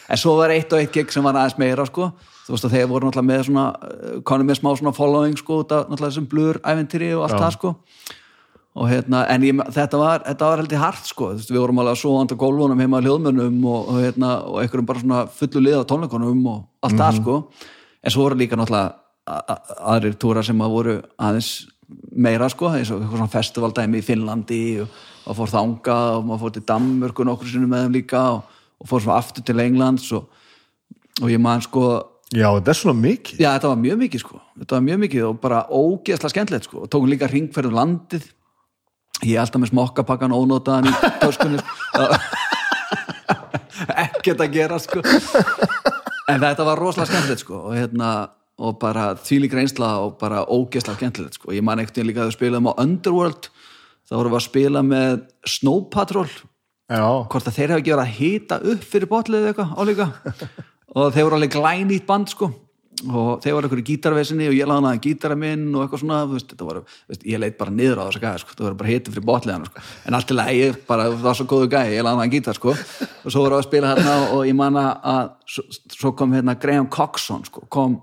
En svo var eitt og eitt gig sem var aðeins meira, sko. Þú veist, að þeir voru náttúrulega með svona konum með smá svona following, sko, af náttúrulega þessum blur æventýri og allt Já. það, sko og hérna, en ég, þetta var þetta var heldur hart sko, þú veist, við vorum alveg svo anda gólfunum heima á hljóðmönnum og, og hérna, og einhverjum bara svona fullu lið á tónleikunum og allt það sko. En svo voru líka náttúrulega aðrir túrar sem að voru aðeins meira sko, eins og eitthvað svona festivaldæmi í Finnlandi og, og fór þanga og maður fór til Danmörku nokkur sinnum með þeim líka og, og fór svona aftur til Englands og, og ég man sko Já, þetta er svona mikið. Já, þetta var mjög mikið sko. Þetta var mjög mikið og bara ógeðslega skemmtilegt sko. Og tókum líka ringferð um landið ég er alltaf með smokkapakkan ónótaðan í töskunni sko. ekkert að gera sko. En þetta var rosalega skemmtilegt sko og hérna og bara þvílík reynsla og bara ógeðslega skemmtilegt sko. Ég man ekkert líka að við spilaðum á Underworld þá vorum við að spila með Snow Patrol. Já, hvort að þeir hafa ekki verið að hita upp fyrir botlið eða eitthvað álíka. Og þeir voru alveg glænýtt band sko og þeir eitthvað í gítarvesinni og ég laði hana gítara minn og eitthvað svona veist, þú veist, ég leit bara niður á þess að gæða sko, það voru bara hitið fyrir botliðan sko. en allt ég bara, það var svo góðu gæði ég laði hana gítar sko og svo voru að spila hérna og ég man að svo, svo kom hérna Graham Coxon sko, kom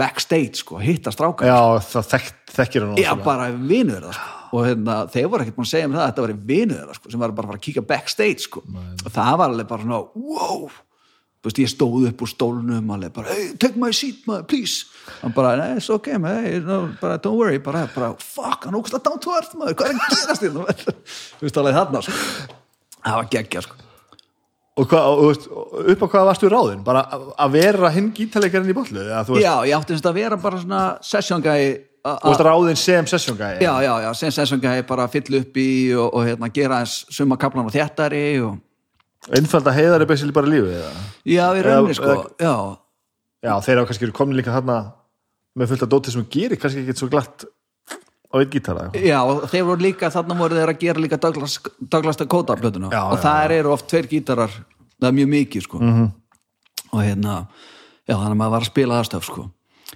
backstage sko, hitta strákar já það þekk, þekkir hann Já, bara vinuður það sko. og hérna, þeir voru ekkert búin að segja mér það að þetta var vinuður það sko, sem var bara að kíka backstage sko. og það var alveg bara svona wow, veist, ég stóð upp úr stólnum alveg bara, hey, take my seat maður, please. Hann bara, nei, it's okay man hey, no, bara, don't worry, bara, bara fuck, hann ógst að down to earth maður, hvað er að gerast þér þú veist, alveg þarna sko. það var geggja sko. og, hvað, og, veist, upp á hvað varstu ráðin bara að- vera hinn gítarleikarinn í bollu veist, já, ég átti að vera bara svona a- þú veist ráðin sem sessjóngæði já, já, já, sem session guy bara fyll upp í og, og hérna, gera eins summa kaplan og þéttari og einfald að heiðar er basically bara lífið eða? Já, við Eða- sko, já, já, þeir hafa kannski komin líka þarna með fullt af dótið sem gerir kannski ekki svo glatt á einn gítara. Já, og þeir voru líka, þarna voru þeir að gera líka Douglas, Douglas Dakota plötuna. Já, og já, það eru oft tveir gítarar, það er mjög mikið sko. -hmm. og hérna, já, þannig að maður var að spila það stöf sko.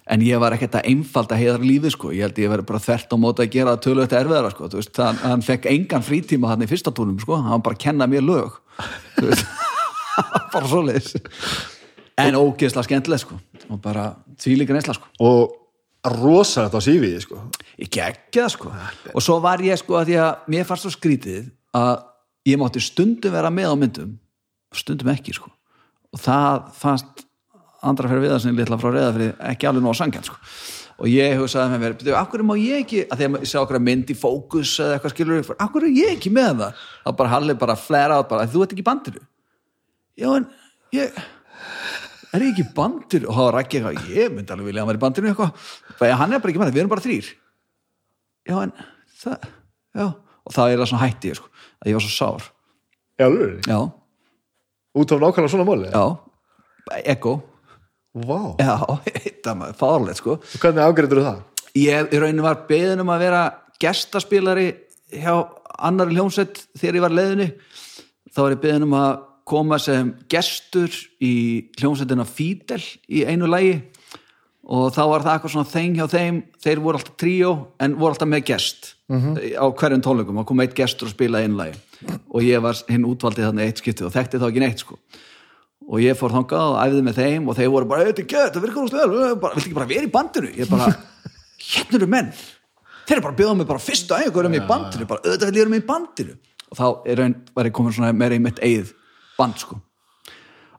En ég var ekkert að einfalda heiðar lífið sko. Ég held ég verið bara þvert á móta að gera það tölvöld erfiðara sko, þú veist, það, hann fekk engan frítíma hann í fyrsta tónum sko, hann bara að kenna mér lög Bara svoleiðis. En ógeðslega skemmtileg sko. Og bara þvílíka neysla sko. Og rosalegt á sífiði sko. ég geggja það sko. Og svo var ég sko að því að mér fannst svo skrítið að ég mátti stundum vera með á myndum stundum ekki sko. Og það fannst andra fyrir við það sem litla frá reyða fyrir ekki alveg nóg sangjant sko og ég hugsaði með mér, "Bíddu, af hverju má ég ekki að því að ég sá okkur mynd í fókus eða eitthvað skilur, af hverju er ég ekki með það? Þá bara Halli bara flera át bara, þú ert ekki í bandinu. Já en ég er ég ekki í bandinu? Og þá var ekki eitthvað, ég myndi alveg vilja að var í bandinu eitthvað, bara, hann er bara ekki með það, við erum bara þrýr já en það, já. Og það er það svona hætti ég sko, að ég var svo sár. Já, já, út af nákvæmlega svona ego Vá. já, þetta maður, fárlegt sko. Og hvernig afgreifdur það? ég í rauninni var beðin um að vera gestaspilari hjá annari hljómsveit þegar ég var leiðinni. Þá var ég beðin um að koma sem gestur í hljómsveitina Fidel í einu lægi og þá var það eitthvað svona þeng hjá þeim. Þeir voru alltaf tríó en voru alltaf með gest á hverjum tónleikum. Og kom eitt gestur og spila einu lægi og ég var hinn útvaldið þannig eitt skiptið og þekkti þá ekki neitt sko og ég fór þangað og æfði með þeim og þeir voru bara, þetta er gett, það virkar úr bara, viltu ekki bara vera í bandinu? Ég bara, hérna eru menn. Þeir eru bara að bjóða mig bara fyrstu ægur í bandinu, bara auðvitað vil ég með í bandinu. Og þá er raun, var ég komin svona meira í mitt eigið band sko.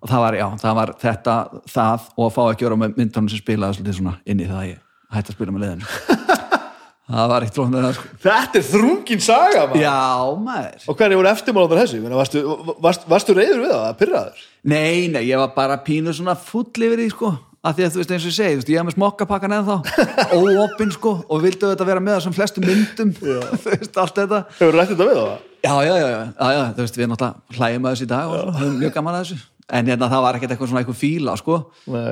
Og það var, já, það var þetta það og að fá ekki vera með myndunum sem spilaði svolítið svona inn í það að ég hætti að spila með leiðinu það var eitt flóknar sko. Þetta er þrungin saga maður. Já, maður. Og hvernig voru eftirmálandur þessu? Varstu, varst, varstu reyður við það, pyrraður? Nei, nei, ég var bara pínu svona full yfir því, sko. Að því að þú veist eins og ég segi, þú veist, ég hef með smokkapakkan eða þá, óopinn, sko og vildu þetta vera með þessum flestum myndum. Þú veist, allt þetta. Hefur rætt þetta við það? já, já, já, já, já, já, þú veist, við náttúrulega hlægjum að þessu í dag og höfum mjög gaman að þessu en hérna, það var ekkert eitthvað svona eitthvað fíla, sko.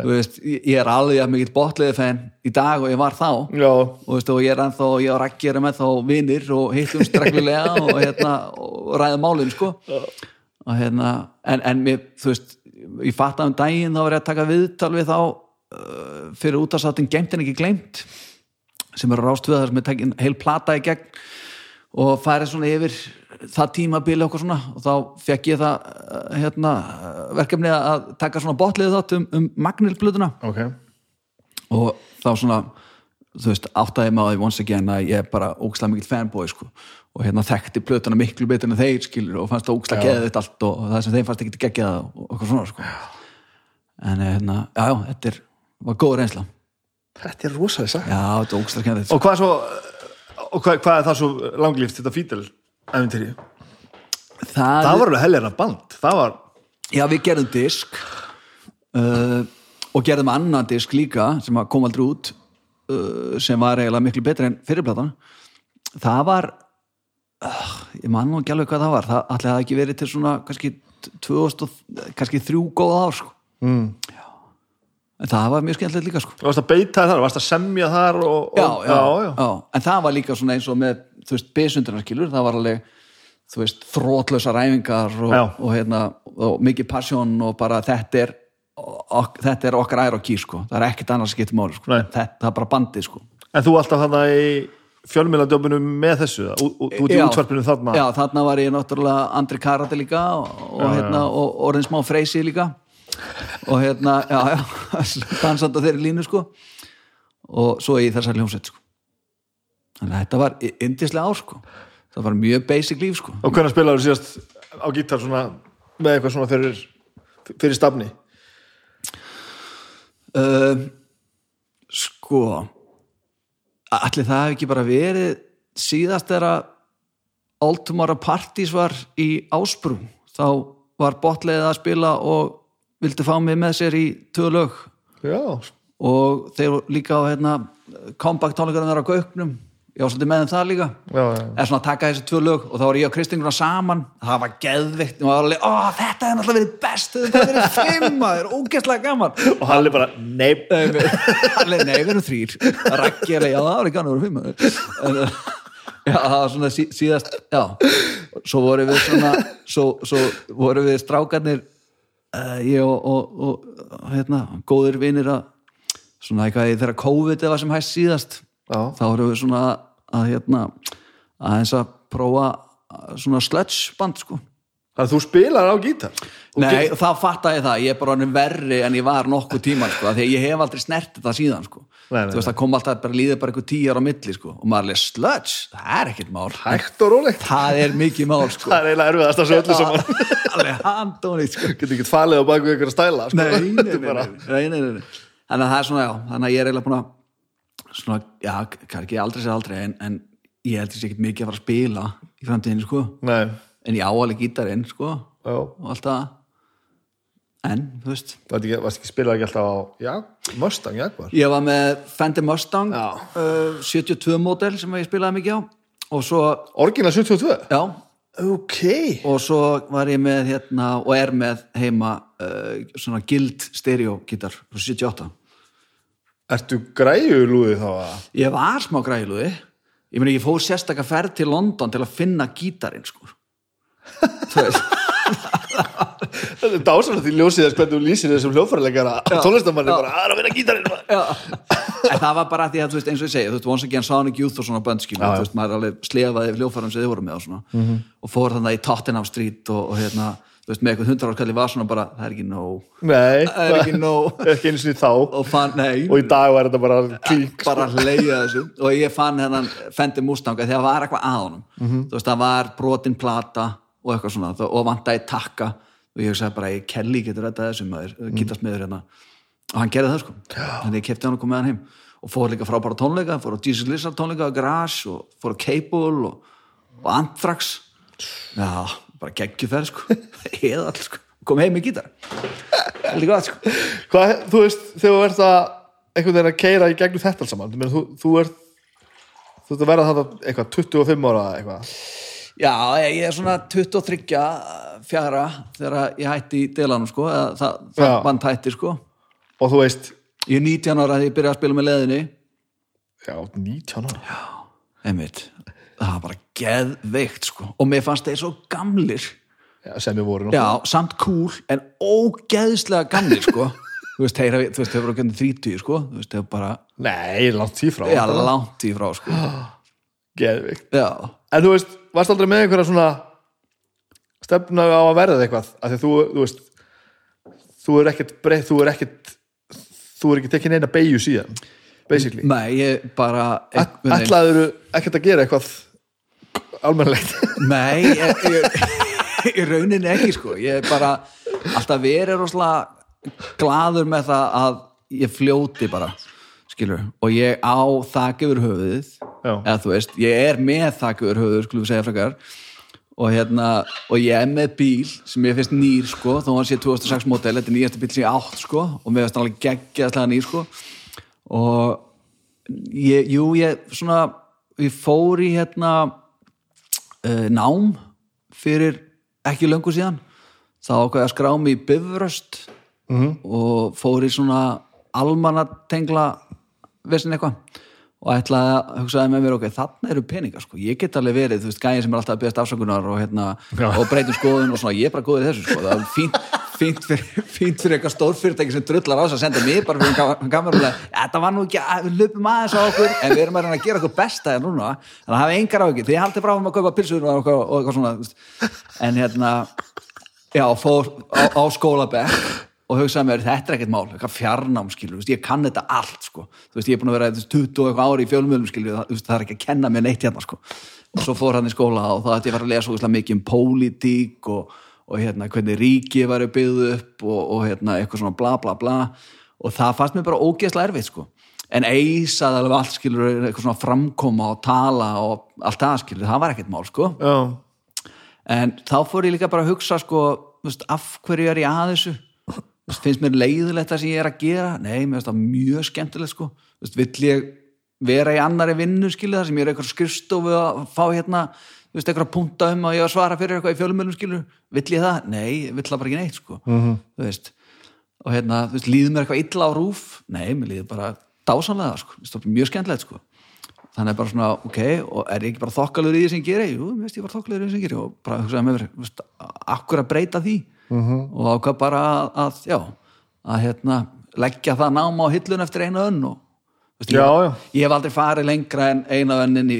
Veist, ég er alveg að mikill botliði fenn í dag og ég var þá. Já, og, veist, og ég er ennþá, ég og Raggi erum ennþá vinir og hittum streglulega og, hérna, og ræðum málin sko. og hérna en, en mér, þú veist, ég fatt að um daginn þá var ég að taka viðtal við þá uh, fyrir útastáttin Geimt en ekki gleymt sem eru rástföðar sem er tekin heil plata í gegn og færið svona yfir það tímabili okkur svona og þá fekk ég það uh, hérna, uh, verkefni að taka svona botliði þátt um, um Magnil blöðuna ok. Og þá svona þú veist, áttaði maður once again að ég er bara ógslag mikill fanboy sko. Og hérna þekkti plötuna miklu betur en þeir skilur og fannst ógslag geðið þetta allt og, það sem þeim fannst ekki geggjað og, og eitthvað svona sko. En hérna, já, já, þetta er var góð reynsla, Þetta er rosalega sagt já, þetta er ógslag kennið Og hvað er svo og hvað, hvað er það svo langlíft þetta fítil æfintýri? það, Það var alveg helgirna band var, já, við gerðum disk uh, og gerðum annan disk líka sem kom aldrei út uh, sem var eiginlega miklu betri en fyrirplatan það var uh, ég man nú ekki alveg hvað það var það ætli það ekki verið til svona kannski 2000, og- kannski þrjú góða ár sko. mm. En það var mjög skemmtilegt líka sko. varst að beita þar, varst að semja þar og, og, já, já, já, já. en það var líka svona eins og með þú veist, besundunarskilur, það var alveg þú veist, þrótlösa ræfingar og, Já. og, hérna, og mikið passion og bara þetta er ok, þetta er okkar ær og kýr sko það er ekkert annars skipt máli sko það er bara bandið sko En þú alltaf þarna í fjölmiðlandjófinu með þessu ú- ú- Þú ert í Já. útvarpinu þarna já, þarna var ég náttúrulega Andri Karate líka og, og, hérna, og orðin smá freysi líka og hérna, já, já dansand á þeirri línu sko. Og svo í þessar hljómsveit sko. Þannig að þetta var indislega ár sko. Það var mjög basic líf sko. Og hvernig spilaður síðast á gítar svona með eitthvað svona fyrir, fyrir stafni? Um, sko allir það hef ekki bara verið síðast er að All Tomorrow Parties var í Ásbrú. Þá var botleið að spila og vildi fá mig með sér í tvö lög. Já, og þeir líka á hérna, comeback tónleikarinn þar á Gauknum. Ég var svolítið með þeim það líka. Já, já. Eða svona taka þessi tvö lög og þá var ég og Kristín saman, það var geðvikt og það var alveg, ó þetta er náttúrulega verið best þetta er verið fimm, það er ógeðslega gaman. Og hann er bara, nei. Alveg, nei, við erum þrýr er, já það var ekki annað að vera fimm en, uh, já, það var svona sí, síðast, já. Svo voru við svona svo, svo voru við strákarnir ég og, og, og hérna, góðir vinir að svona eitthvað þeirra COVID eða sem hæst síðast Já. þá voru við svona að hérna aðeins að prófa svona sludge band sko Þannig að þú spilar á gítar Nei, þá fattaði ég það, ég er bara verri en ég var nokkuð tíma, sko, því ég hef aldrei snert þetta síðan, sko. Nei, nei, Þú veist, það kom alltaf bara líður bara eitthvað tíjar á milli, sko, og maður er sludge, það er ekkert mál. Hægt og rólegt Það er mikið mál, sko. Það er eiginlega erfiðast að svo öllu saman Alveg handónið, sko. Getur ekki falið á baku ykkur að stæla sko. Er nei. Þannig að það er svona, já, þannig að ég er eiginlega búin að, svona, já, en, ég ég áalegi gítarinn, sko, já. og allt það. En, þú veist, ekki, varst ekki spilað ekki alltaf á Já, Mustang Jaguar Ég var með Fender Mustang Já. uh, 72 módel sem ég spilaði mikið á. Og svo, Orginal 72 já, Ok. Og svo var ég með hérna og er með heima uh, svona gild stereo gítar frá 78 Ertu græjulúði þá að Ég var smá græluði ég meni ég fór sérstaka ferð til London til að finna gítarinn sko Þetta er dásanlega því ljósið þess hvernig þú lýsir þessum hljóðfæraleikara tónlistamanni bara "Ah, að vera að vinna gítarinn maður." Já. en það var bara því að veist eins og ég segi þú veist, once again Sonic Youth og svona veist, maður er alveg slefaði hljófarum sem þið voru með og svona. Og fór þannig í Tottenham Street og, og hérna, þú veist, með eitthvað hundarárkalli var svona bara, það er ekki nóg. Nei, það er ekki nóg. Ekki eins og þá. Og fann, nei, og í dag var þetta bara klík bara hleyja þessu. Og ég fann hennan Fendi Mustang að að það var eitthvað að honum. Mhm. þú veist, það var brotin plata og eitthvað svona, og vantaði takka. Og ég sagði bara, ég Kelly getur þetta þessu maður, mm. gítasmiður hérna. Og hann gerði það sko, þannig ég kefti hann og kom með hann heim. Og fór líka frábæra tónleika fór á Jesus Lizard tónleika á Garage og fór á Cable og, og Anthrax. Já, bara geggjuferð sko. Eða all sko, kom heim með gítar. Heldur gott sko. Hvað, þú veist, þegar þú ert að einhvern veginn að keira í gegnum þetta alls saman þú, þú ert þú ert að vera þetta eitthvað 25 ára eitthvað Já, ég er svona 23 fjara þegar ég hætti í delanum sko, eða það, það Já. vant hætti sko. Og þú veist, ég er 19 ára þegar ég byrjaði að spila með leðinni já, 19 ára? Einmitt, það var bara geðveikt sko, og mér fannst þeir svo gamlir. Já, sem við vorum já, samt cool, en ógeðslega gamlir sko, þú veist, þeir, þeir voru ekki 30 sko, þú veist, þeir bara Nei, langt því frá já, langt í frá sko. Geðvikt. já, En þú veist, varst aldrei með einhverja svona stefna á að verða eitthvað? Af því að þú, þú veist þú er ekkert breytt, þú er ekkert þú er ekki tekið neina beigju síðan basically. Nei, ég bara ætlaður ekkert að gera eitthvað almennlegt Nei, ég, ég, í rauninni ekki sko. Ég er bara alltaf verið rosalega gladur með það að ég fljóti bara skilur, og ég á þak yfir höfuðið Já. eða þú veist, ég er með þak yfir höfuðið skulum við segja frekar. Og hérna, og ég er með bíl sem ég finnst nýr sko, þó hann sé 2006 model, þetta er nýjasta bíl sem ég átt sko og mér finnst hann alveg geggjaðslega nýr sko. Og ég, jú, ég svona ég fór í hérna uh, nám fyrir ekki löngu síðan. Þá ákveði að skrá mig í bifröst -hmm. og fór í svona almanatengla vissin eitthvað og ætlaði að hugsaði með mér ok, þarna eru peningar sko, ég get alveg verið þú veist, gæðin sem er alltaf að beðast afsökunar og, hérna, og breytum skoðun og svona, ég er bara góður í þessu sko, það er fínt, fínt fyrir, fyrir eitthvað stórfyrirtæki sem drullar á þess að senda mig bara fyrir kamerulega, þetta var nú ekki að við löpum aðeins á okkur, en við erum að reyna að gera okkur besta en núna, þannig að hafa engar á ekki því ég haldi bara um að kaupa pilsur og eitthvað, og eitthvað svona en hérna já, fór á, á og hugsaði mér, þetta er ekkert mál, eitthvað fjarnám skilur, veist, ég kann þetta allt sko. Þú veist, ég er búin að vera veist, 20 og eitthvað ári í fjölmjölum skilur, það, það er ekki að kenna mér neitt hérna sko, og svo fór hann í skóla og þá ætti ég að fara að lesa svo mikið um pólitík og, og hérna, hvernig ríki var byggðu upp og, og hérna, eitthvað svona bla bla bla. Og það fannst mér bara ógeðslega erfitt sko. En eisaði alveg allt skilur eitthvað svona framkoma og tala og allt það skilur, það var ekkert mál sko. Já, en þá fór ég líka bara að hugsa sko, veist, af hverju er ég að þessu finnst mér leiðilegt það sem ég er að gera nei, mér finnst það mjög skemmtilegt sko. Veist, vill ég vera í annari vinnu skilur þar sem ég er eitthvað skrifstofu að fá hérna, þú veist, eitthvað punta um að ég var að svara fyrir eitthvað í fjölumölum skilur vill ég það? Nei, vill það bara ekki neitt sko. -hmm. þú veist og hérna, þú veist, líður mér eitthvað illa á rúf nei, mér líður bara dásanlega sko. Það mjög skemmtilegt sko þannig er bara svona, ok, og er ég ekki bara þokkalur í því sem ég geri, jú, veist ég bara þokkalur í því sem ég geri og bara hugsaði með mér, veist, akkur að breyta því -hmm. og ákvað bara að, að já, að hérna leggja það náma á hillun eftir einu önn og veist, ég, Já, já. ég hef aldrei farið lengra en eina önnin í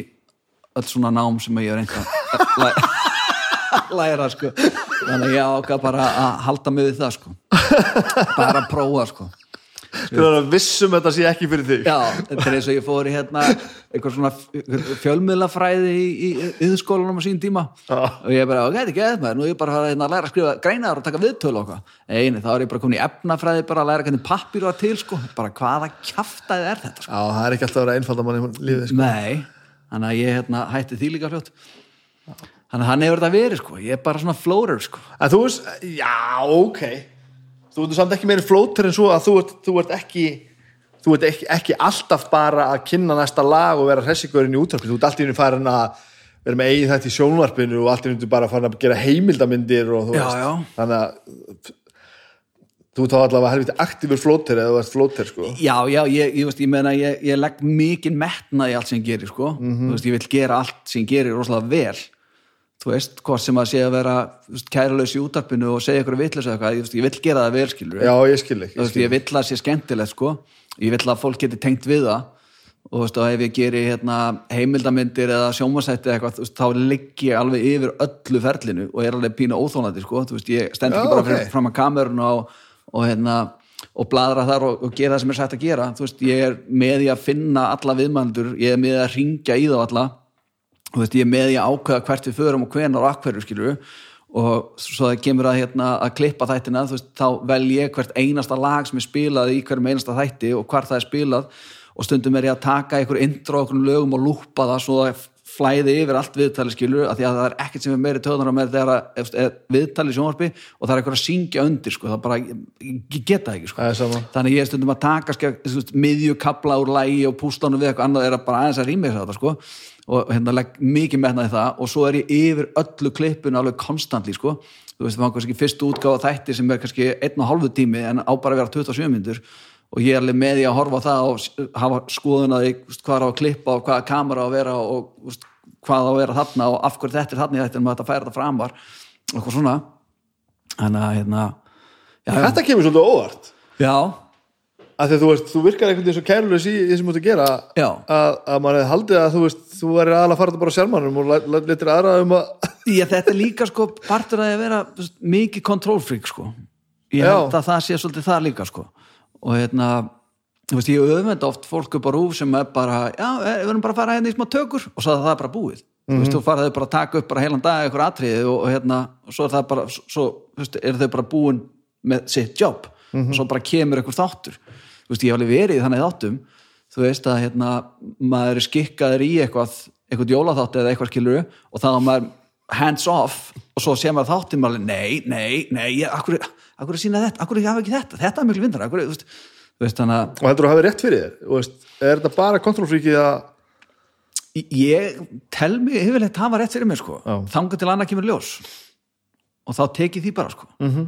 öll svona nám sem ég reynda að læ- læra sko þannig að ég ákvað bara að halda mig við það sko bara að prófa sko er vissum þetta sé ekki fyrir þig. Já, þetta er eins og ég fór í hérna eitthvað svona fjölmiðlafræði í, í yðskólanum á sín tíma. Já. og ég bara, ok, þetta er geð maður. Nú er ég bara hérna, að læra að skrifa greinar og taka viðtölu hvað eini, þá er ég bara komin í efnafræði bara að læra hvernig pappir var til, sko. Bara hvaða kjaftaði er þetta, sko? Já, það er ekki alltaf að vera einfald að manni lífið sko. Nei, þannig að ég hérna, hætti því líka fljótt. Þannig að hann hefur þetta verið, sko. Ég er bara svona floater, sko. En þú veist, já, ok þú ert samt ekki meiri flótur en svo að þú ert, þú ert ekki þú ert ekki, ekki alltaf bara að kynna næsta lag og vera hressigurinn í útvarpi þú ert alltaf einu farin að vera með eigin þetta í sjónvarpinu og alltaf einu bara farin að gera heimildamindir og þú Já, veist já. þannig að þú þá allavega helviti aktífur flótur eða þú ert flótur sko Já, já, ég, ég, ég meina ég, ég legg mikið metna í allt sem ég gerir sko. Mhm. þú veist, ég vil gera allt sem ég gerir rosalega vel þú veist, hvort sem að sé að vera í útarpinu og segja ykkur vitlega eitthvað, ég, veist, ég vil gera það vel skilur já, ég skil ekki þú veist, ég vill að sé skemmtilegt sko. ég vill að fólk geti tengt við það og þú veist, og ef ég geri hérna, heimildamindir eða sjómasætti eða eitthvað, veist, þá ligg ég alveg yfir öllu ferlinu og er alveg pínu óþólandi sko. þú veist, ég stend ekki bara ok. fyrir fram að kamerun og, og hérna og bladra þar og, og gera það sem er sætt að gera þú veist, með að með að alla þú veist, ég er með í að ákveða hvert við förum og hvenar og akkverju skilur og svo það kemur að, hérna, að klippa þættina þú veist, þá vel ég hvert einasta lag sem er spilað í hverjum einasta þætti og hvar það er spilað og stundum er ég að taka einhver intro okkur lögum og lúpa það svo það flæði yfir allt viðtali skilur að því að það er ekkert sem er meiri töðunar að ef- ef viðtali sjónvarpi og það er eitthvað að syngja undir sko, það bara, ég, geta það ekki sko. Það sama. þannig ég er stundum að taka skef, veist, miðju kapla úr lægi og púslanum við eitthvað annað er að bara aðeins að rýma þetta sko og hérna legg mikið metnaði það. Og svo er ég yfir öllu klippun alveg konstantli sko. Þú veist það var kannski fyrstu útgáfa þætti sem er kannski einn og hálfu tími en á bara að vera 27 myndur og ég er alveg með því að horfa það og hafa skoðun að veist, hvað er á að klippa og hvaða kamera á að vera og veist, hvað á að vera þarna og af hverju þetta er þarna í en maður þetta færa þetta framvar og eitthvað svona. Þannig hérna já, þetta kemur svolítið óvart. Já, að þú, veist, þú virkar einhvern veginn svo kærulegs í því sem þú ert að gera Já. að, að maður hefði haldið að þú veist þú væri aðalega að fara þetta bara sjálfmannum og letir aðra um að Já, þetta er líka sko partur að vera veist, mikið control freak sko. Ég Já. held að það sé svolítið það líka sko. Og hérna þú veist, ég öfenda oft fólk upp á rúf sem er bara, já, eh, við erum bara að fara hérna í smá tökur. Og svo er það bara búið. Þú veist, þú faraði bara að taka upp bara heilan dag eitthvað atriði og, og hérna, og svo er það bara svo, þú veist, er þau bara búin með sitt jobb og svo bara kemur eitthvað þáttur, þú veist, ég hef alveg verið þannig þáttum, þú veist að hérna, maður er skikkaður í eitthvað eitthvað jólaþátt eða eitthvað skilur og þá er maður hands off og svo sé maður þáttin maður, alveg, nei, nei, nei ég, akkur, akkur er sína þetta, akkur er ekki þetta? Þetta er miklu vindar, akkur, þú veist, þú veist þannig að og heldur þú hafi rétt fyrir þér? Þú veist, er þetta bara kontrollfríkið að ég tel mig yfirleitt hafa rétt fyrir mér sko. Já. þangar til annað kemur ljós. Og þá tekið því bara sko. -hmm.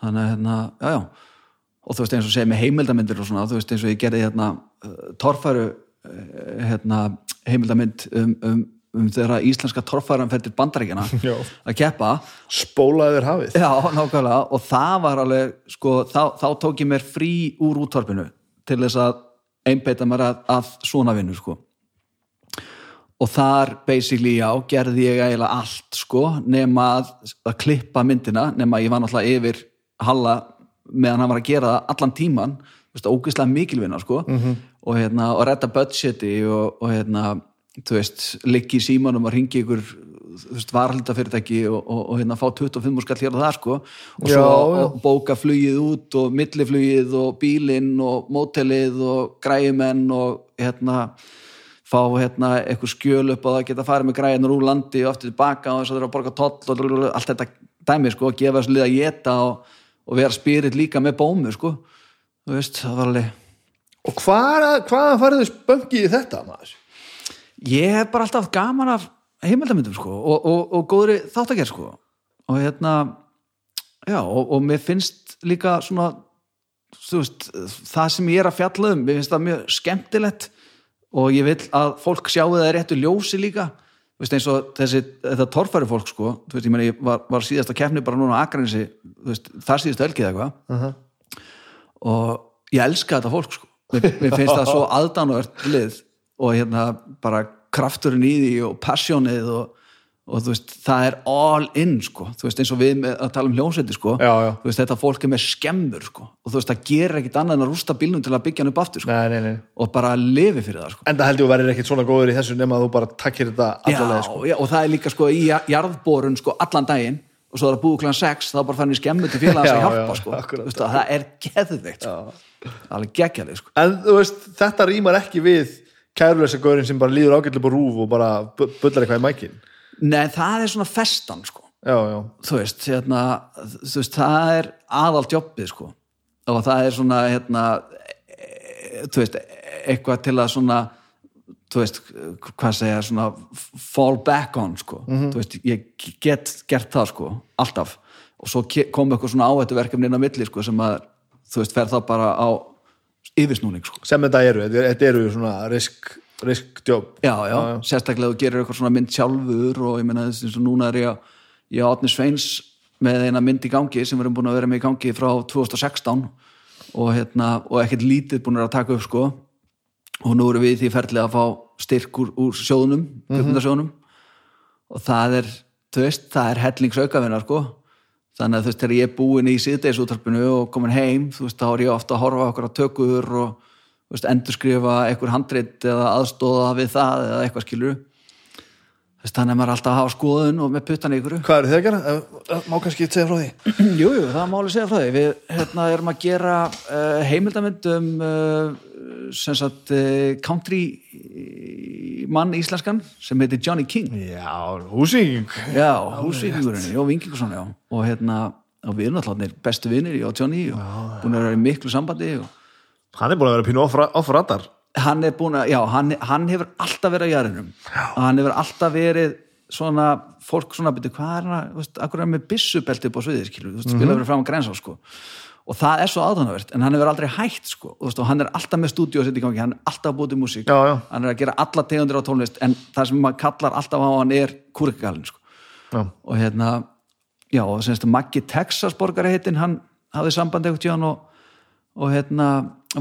þannig að hérna, já já og þú veist eins og segja með heimildamindir og svona, þú veist eins og ég gerði hérna uh, torfæru uh, hérna, heimildamind um, um, um þeirra íslenska torfæran fyrir bandaríkjana Já. að keppa. Spólaði þér hafið. Já, nákvæmlega. Og það var alveg sko, þá, þá tók ég mér frí úr útvarpinu til þess að einbeita mér að, að svona vinnu sko. Og þar basically já, gerði ég eiginlega allt sko, nema að, að klippa myndina, nema ég var náttúrulega yfir Halla meðan hann var að gera allan tíman, ógeðslega mikilvinna sko, -hmm. og hérna og redda budgeti og, og hérna þú veist, liggi í símanum og ringi ykkur, þú veist, varhaldafyrirtæki og, og, og hérna fá 25 skall hér og það sko, og Já, svo já. og bóka flugið út og milliflugið og bílinn og mótelið og græjumenn og hérna fá hérna eitthvað skjöl upp og það geta farið með græðin úr landi og aftur tilbaka og þess að það er að borga toll og allt þetta dæmi sko, og gefa þessu lið að geta og, og vera spyrir líka með bómu sko, þú veist, það var alveg og hvað, hvaðan farið þið spöngið í þetta maður? ég hef bara alltaf gaman af heimildamöndum sko og, og, og góðri þáttagerð sko. Og hérna já og, og mér finnst líka svona þú veist, það sem ég er að fjalla um mér finnst það mjög skemmtilegt og ég vil að fólk sjáu það réttu ljósi líka Þú veist, eins og þessi, þetta torfæri fólk sko, þú veist, ég meni, ég var, var síðast að kefni bara núna á Akranesi, þú veist, þar síðast elgið eitthvað Uh og ég elska þetta fólk sko. mér, mér finnst það svo aðdánuvert lið og hérna bara krafturinn í því og passjónið og, og þú veist, það er all in sko, þú veist, eins og við að tala um hljómsveiti sko, Já, já. þú veist, þetta fólk er með skemmur sko, og þú veist, það gerir ekkit annað en að rústa bílnum til að byggja hann upp aftur sko, nei, nei, nei. Og bara lifi fyrir það sko. En það held ég að verður ekkit svona góður í þessu nema að þú bara takkir þetta allalega sko. já, og það er líka sko í jarðborun sko allan daginn. Og svo er það búið klæðan 6 þá bara fann ég skemmu til félags að hjálpa já, sko, akkurat. Veist, að það er geðveikt sko. sko. Þetta rýmar ekki við kæruleysa gaurin sem bara líður ágætlega på rúf og bara bu- bullar eitthvað í mækin Nei, það er svona festan sko. Já, já, þú veist, hérna, þú veist það er aðalt jobbið sko. Og það er svona hérna, e, þú veist, eitthvað til að svona þú veist, hvað segja svona fall back on sko. Þú veist, ég get gert það sko alltaf, og svo kom eitthvað svona áhættu verkefni inn á milli sko sem að þú veist, fer það bara á yfirsnúning sko. Sem þetta eru- þetta eru svona risk, risk job. Já, já, sérstaklega þú gerir eitthvað svona mynd sjálfur og ég meina þess að núna er ég ég Átni Sveins með eina mynd í gangi sem við erum búin að vera með í gangi frá 2016 og, hérna, og ekkert lítið búin að taka upp sko. Og nú erum við því ferðlega að fá styrk úr, úr sjóðunum, kjöpmyndasjóðunum og það er, þú veist, það er hellingsaukafina sko. Þannig að þú veist, þegar ég er búin í síðdeisútarpinu og komin heim, þú veist, þá er ég ofta að horfa okkur á tökur og veist, endurskrifa einhver handrit eða aðstóða við það eða eitthvað skilur veist, þannig að maður er alltaf að hafa skoðun og með puttan ykkur. Hvað eru þið að gera? Eh, eh, má kannski segja frá því? Jú, jú, það má alveg segja frá því. Við hérna, erum að gera uh, heimildamönd um uh, sem sagt uh, country eh, mann íslenskan sem heitir Johnny King. Já, húsing Já, húsvíkingurinn, já, Vingingursson, og hérna, og við erum alltaf bestu vinnir ég og Johnny og búin að vera í miklu sambandi og hann er búin að vera pínu off- off-radar. Hann er búin að, já, hann, hann hefur alltaf verið á jærinum hann hefur alltaf verið svona, fólk svona byrju, hvað er hann, veist, akkur er hann með byssubelti upp á sviðið, skilur, þú veist, spila verið fram á grænsá, sko, og það er svo aðdánavert en hann hefur aldrei hægt, sko, og, veist, og hann er alltaf með stúdíu að setja í gangi, hann er alltaf að búið til músík, Já, já. hann er að gera alla tegundir á tónlist, en það sem maður kallar alltaf á hann er kúrikagalinn, sko. Og hérna já, og semst Maggi Texas borgari heitin hann hafði samband eitthvað tíðan og, og hérna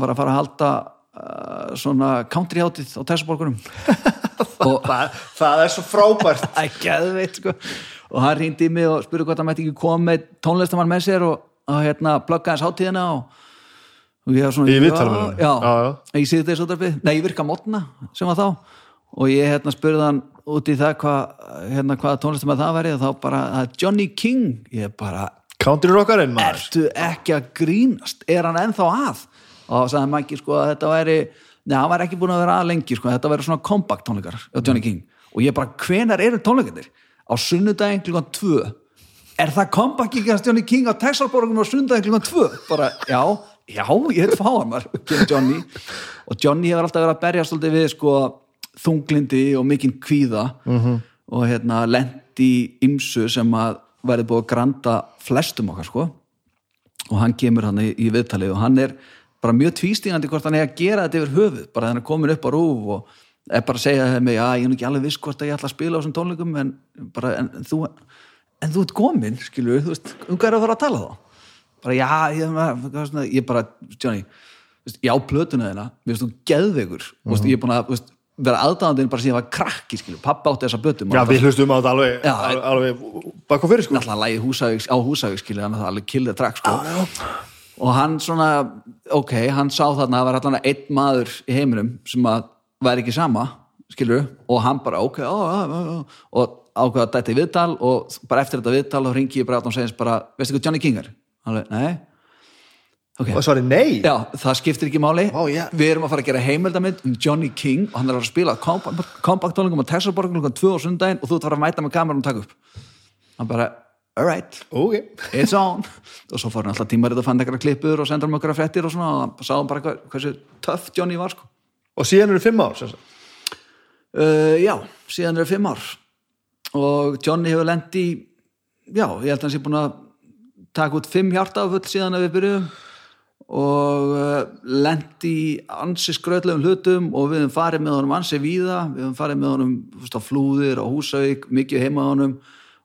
var að fara að halda uh, svona country hátið á og það, það er svo frábært. Það er geðveitt sko. Og hann rýndi í mig og spurði hvort hann mætti ekki koma með tónlistamann með sér og, og hérna plugga hans hátíðina og, og ég var svona Í já, já, Já, í síðu þessu nei, ég virka mótna sem var þá. Og ég hérna spurði hann út í það hvað hérna, hvaða tónlistum að það væri og þá bara, Johnny King. Ég bara, country rockarinn maður. Ertu ekki að grínast? Er hann ennþá að og sagði Maggi sko að þetta væri neða, hann var ekki búin að vera að lengi sko, þetta væri svona kompakt tónleikar á Johnny King. Og ég bara, hvenar eru tónleikarnir? Á sunnudaginn klukkan 2 er það kompakt ekki að Johnny King á Texalborgum á sunnudaginn klukkan 2 bara, já, já, ég heit fá hann maður, kemur Johnny. Og Johnny hefur alltaf verið að berja svolítið við sko þunglindi og mikinn kvíða. -hmm. og hérna lendi í ymsu sem að verði búið að granda flestum okkar sko. Og hann kemur hann í, í viðtalið og hann er bara mjög tvístingandi hvort hann er að gera þetta yfir höfuð, bara hann er komin upp á rúf og er bara að segja þeim já, ég er nú ekki alveg viss hvort að ég ætla að spila á þessum tónleikum en, bara, en, en, þú, en þú ert komin, skilur þú veist, um hvað er að fara að tala þá? Bara já, ég, er ég bara Johnny, veist, já, plötuna þeina við veist, þú geðveikur, þú veist, ég er búin að veist, vera aðdáðandinn bara síðan ég var krakki skilur, pappa átti þessa bötum Já, við hlustum á þetta alveg, alveg, alveg baka fyrir sko. Alltaf lægi á húsavík skilur þannig að það alveg trakk sko. Og hann svona, ok hann sá þarna að það var allan einn maður í heiminum sem að væri ekki sama skilur, og hann bara ok ó, ó, ó, og ákveða að dæta í viðtal og bara eftir þetta viðtal og ringi ég bara átt og segist bara, veistu hvað Johnny King er? hann veit, nei. Ok, Og svarið nei. Já, það skiptir ekki máli. Vá, já. Við erum að fara að gera heimildamind um Johnny King og hann er að að spila kompaktóningum á Texasborgum klukkan 2 á sundaginn og þú ert að fara að mæta með kamerum og taka upp. Hann bara, alright Ok. It's on. Og svo fór hann alltaf tímarið og fann eitthvað klippur og sendur hann okkar fréttir og svona og sáum bara hvað, hversu töff Johnny var sko. Og síðan eru fimm ár uh, Já, síðan eru fimm ár. Og Johnny hefur lent í já, ég held að hann sé búin að taka út fimm hjartafull síðan að við byrjuðum. Og lent í ansi skröðlegum hlutum og við höfum farið með honum ansi víða. Við höfum farið með honum fúst, á flúðir á Húsavík, mikið heima honum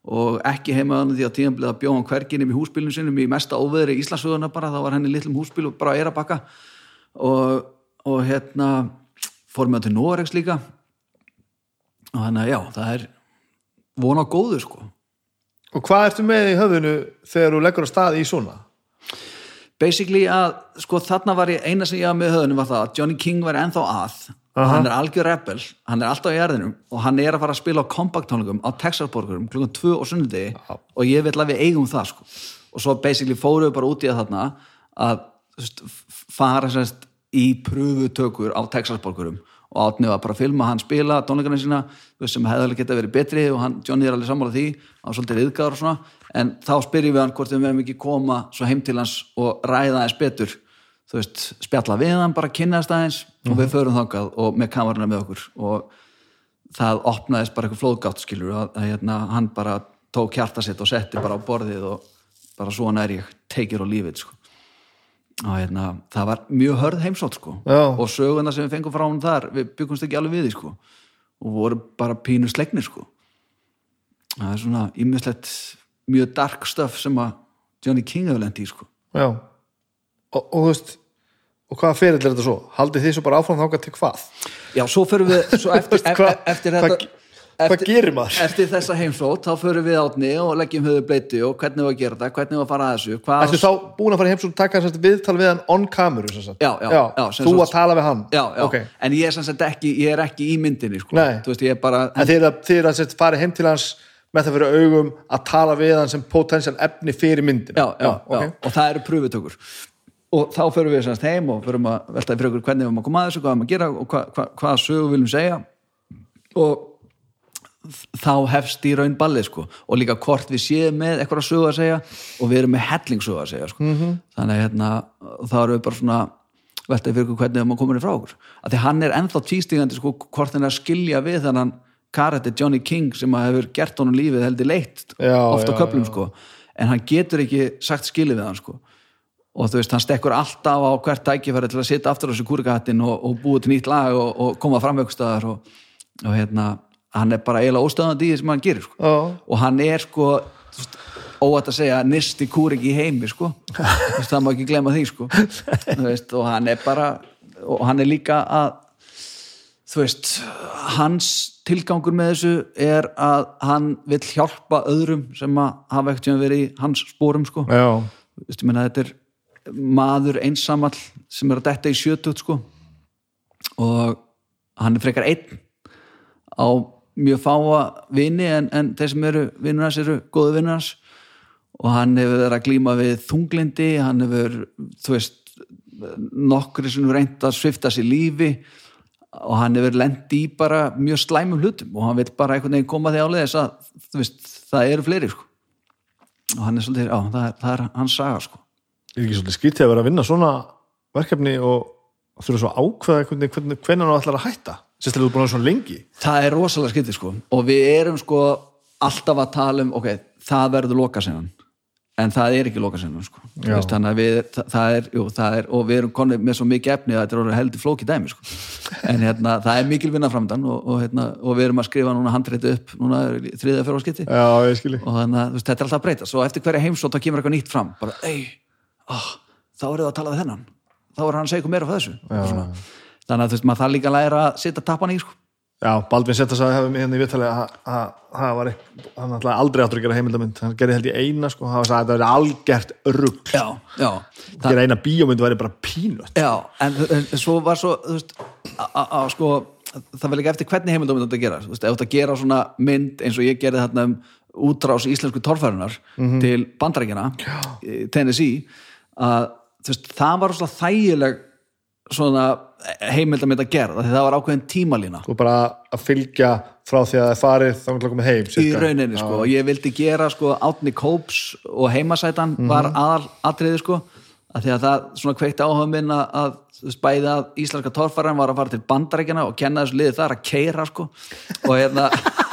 og ekki heima á honum því að tíðanblið að bjóða hann hverginum í húsbílunum sinum í mesta óveðri Íslandsöguna bara, þá var henni litlum húsbíl og bara að bakka og, og hérna fórum við hann til Noregs líka. Og þannig að já, það er vona á góðu sko. Og hvað ertu með í höfðinu þegar þú leggur á stað í svona? Basically að sko þarna var ég eina sem ég hafði með höfðunum var það að Johnny King var ennþá að Aha. hann er algjör rebel, hann er alltaf í erðinum og hann er að fara að spila á kompaktónleikum á Texasborgurum klukkan 2 og sunnudegi og ég vil að við eigum það sko. Og svo basically fórum við bara út í það þarna að f- fara sérst í pröfutökur á Texasborgurum og átnið var bara að filma hann spila tónleikarna sína sem hefði geta verið betri og hann, Johnny er alveg sammála því hann var svolítið viðgáður og svona en þá spyrjum við hann hvort við meðum ekki koma svo heim til hans og ræða aðeins betur þú veist, spjalla við hann bara kynnaðast aðeins og við förum þangað og með kameruna með okkur og það opnaðist bara eitthvað flóðgátt skilur að, að hérna, hann bara tók hjarta sitt og setti bara á borðið og bara svona er ég, or leave it sko. og hérna, það var mjög hörð heimsótt sko. Já. og söguna sem við fengum frá hann þar við byggumst ekki alveg við því sko. og voru bara pínu slegnir sko. það er svona ímislegt mjög dark stuff sem að Johnny King hefur lent í sko. Já Og, og þú veist Og hvaða ferill er þetta svo? Haldið þið svo bara áfram þangað til hvað? já, svo förum við svo eftir, Hvað- eftir, eftir hvað- þetta Hvað eftir- gerir maður? eftir þessa heimsótt þá förum við átni og leggjum höfu bleiti og hvernig við að gera þetta, hvernig við að fara að þessu hvað Ertu þá búin að fara heim svo taka viðtal við hann on kameru? Já, já, já, Þú að tala við hann? já, já. Ok. en ég er ekki, ég er ekki í myndinni sko. Þú veist, ég er bara En þið er að, að fara heim til hans með það fyrir augum að tala við hann sem potensial efni fyrir myndin já, já, já, ok. og það eru pröfutökur og þá förum við semst heim og förum að veltaði fyrir okkur hvernig við erum að koma að þessu, hvað erum að gera og hva, hva, hvaða sögu við viljum segja og þá hefst í raun ballið sko og líka hvort við séum með eitthvað sögu að segja og við erum með hellingsögu að segja sko. -hmm. þannig að hérna, þá erum við bara svona veltaði fyrir okkur hvernig við erum að koma frá okkur að því hann er ennþá tístingandi sko hvort hann er að skilja við þannig karætti Johnny King sem að hefur gert honum lífið heldur leitt Já, oft á já, köplum já. sko. En hann getur ekki sagt skilið við hann sko. Og þú veist, hann stekkur alltaf á hvert tækifæri til að sitja aftur á þessu kúrikahattin og, og búið til nýtt lag og, og koma fram einhverstaðar og, og hérna, hann er bara eiginlega óstöðandi í því sem hann gerir sko. Og hann er sko óætt að segja nisti kúrik í heimi sko. Það má ekki glemma því sko. Veist, og hann er bara og hann er líka að þú veist, hans tilgangur með þessu er að hann vill hjálpa öðrum sem að hafa ekkert sem verið í hans spórum sko. Ég meina, þetta er maður einsamall sem er að detta í sjötut sko. Og hann er frekar einn á mjög fáa vini en, en þeir sem eru vinnur hans eru góðu vinnur hans. Og hann hefur verið að glíma við þunglindi hann hefur, þú veist nokkri sem reynd að svifta sér lífi og hann hefur lent í bara mjög slæmum hlutum og hann vil bara einhvern veginn koma því álega þess að veist, það eru fleiri sko. Og hann er svolítið, já, það er, það er hans saga sko. Er ekki svolítið skrítið að vera að vinna svona verkefni og, þurfa svo ákveða hvernig, hvernig, hvernig hann ætlar að hætta? Sérstaklega þú er búin að vera svona lengi. Það er rosalega skytið sko. Og við erum sko alltaf að tala um ok, það verður lokasennan en það er ekki lokasennan sko. Þannig að við, það, það er, jú, það er og við erum konið með svo mikið efni að þetta er heldur flókið dæmi sko. En hérna, það er mikil vinna framdann og, og, hérna, og við erum að skrifa núna handreiti upp núna ég skilji og þannig að þetta er alltaf að breyta svo eftir hverja heimsótt þá kemur eitthvað nýtt fram. Bara, ei, oh, þá er það að tala við þennan. Þá er hann að segja eitthvað meira frá þessu. Þannig að veist, maður þarf líka læra að setja tappan í sko. Já, Baldvin Setta sagði hefði mig hérna í viðtali að að- það var ekki, aldrei áttur að gera heimildamönd hann gerði held ég eina sko, hann sagði að þetta var algert rugg það, gera eina bíómynd væri bara pínut já en, en svo var svo þú veist, a- a- a- sko, það var líka eftir hvernig heimildum þetta gera, veist, ef þetta gera svona mynd eins og ég gerði þarna um útrás íslensku torfærunar til bandarækjana, Tennessee að veist, það var svona þægileg svona heimildamind að gera, það var ákveðin tímalína. Og bara að fylgja frá því að það er farið þá er komið heim í sirka. rauninni sko, og ég vildi gera sko Átni Kóps og heimasætan var aðal atriði sko að því að það svona kveikti áhuga minn að, að bæði að íslenska torfæran var að fara til bandarækjana og kenna þessu liði þar að keira sko. Og hérna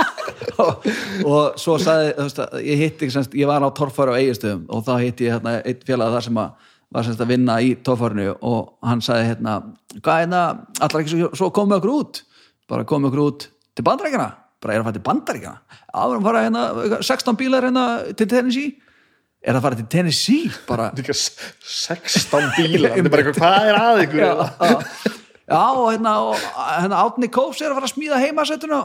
og, og svo sagði þú veist, að ég hitti, ég var á torfæru á eigistöðum og þá hitti ég hérna eitt félag þar sem að var semst að vinna í torfærinu og hann sagði hérna, hvað hérna allar ekki svo, svo komið okkur út? Bara komið okkur út til bandarækjana bara er að fara til erum að fara hérna, 16 bílar hérna til Tennessee. Er að fara til Tennessee bara, Líka s- 16 bílar þetta er bara eitthvað, hvað er að ykkur? Já, já, og hérna, hérna Átni Kóps er að fara að smíða heimasættuna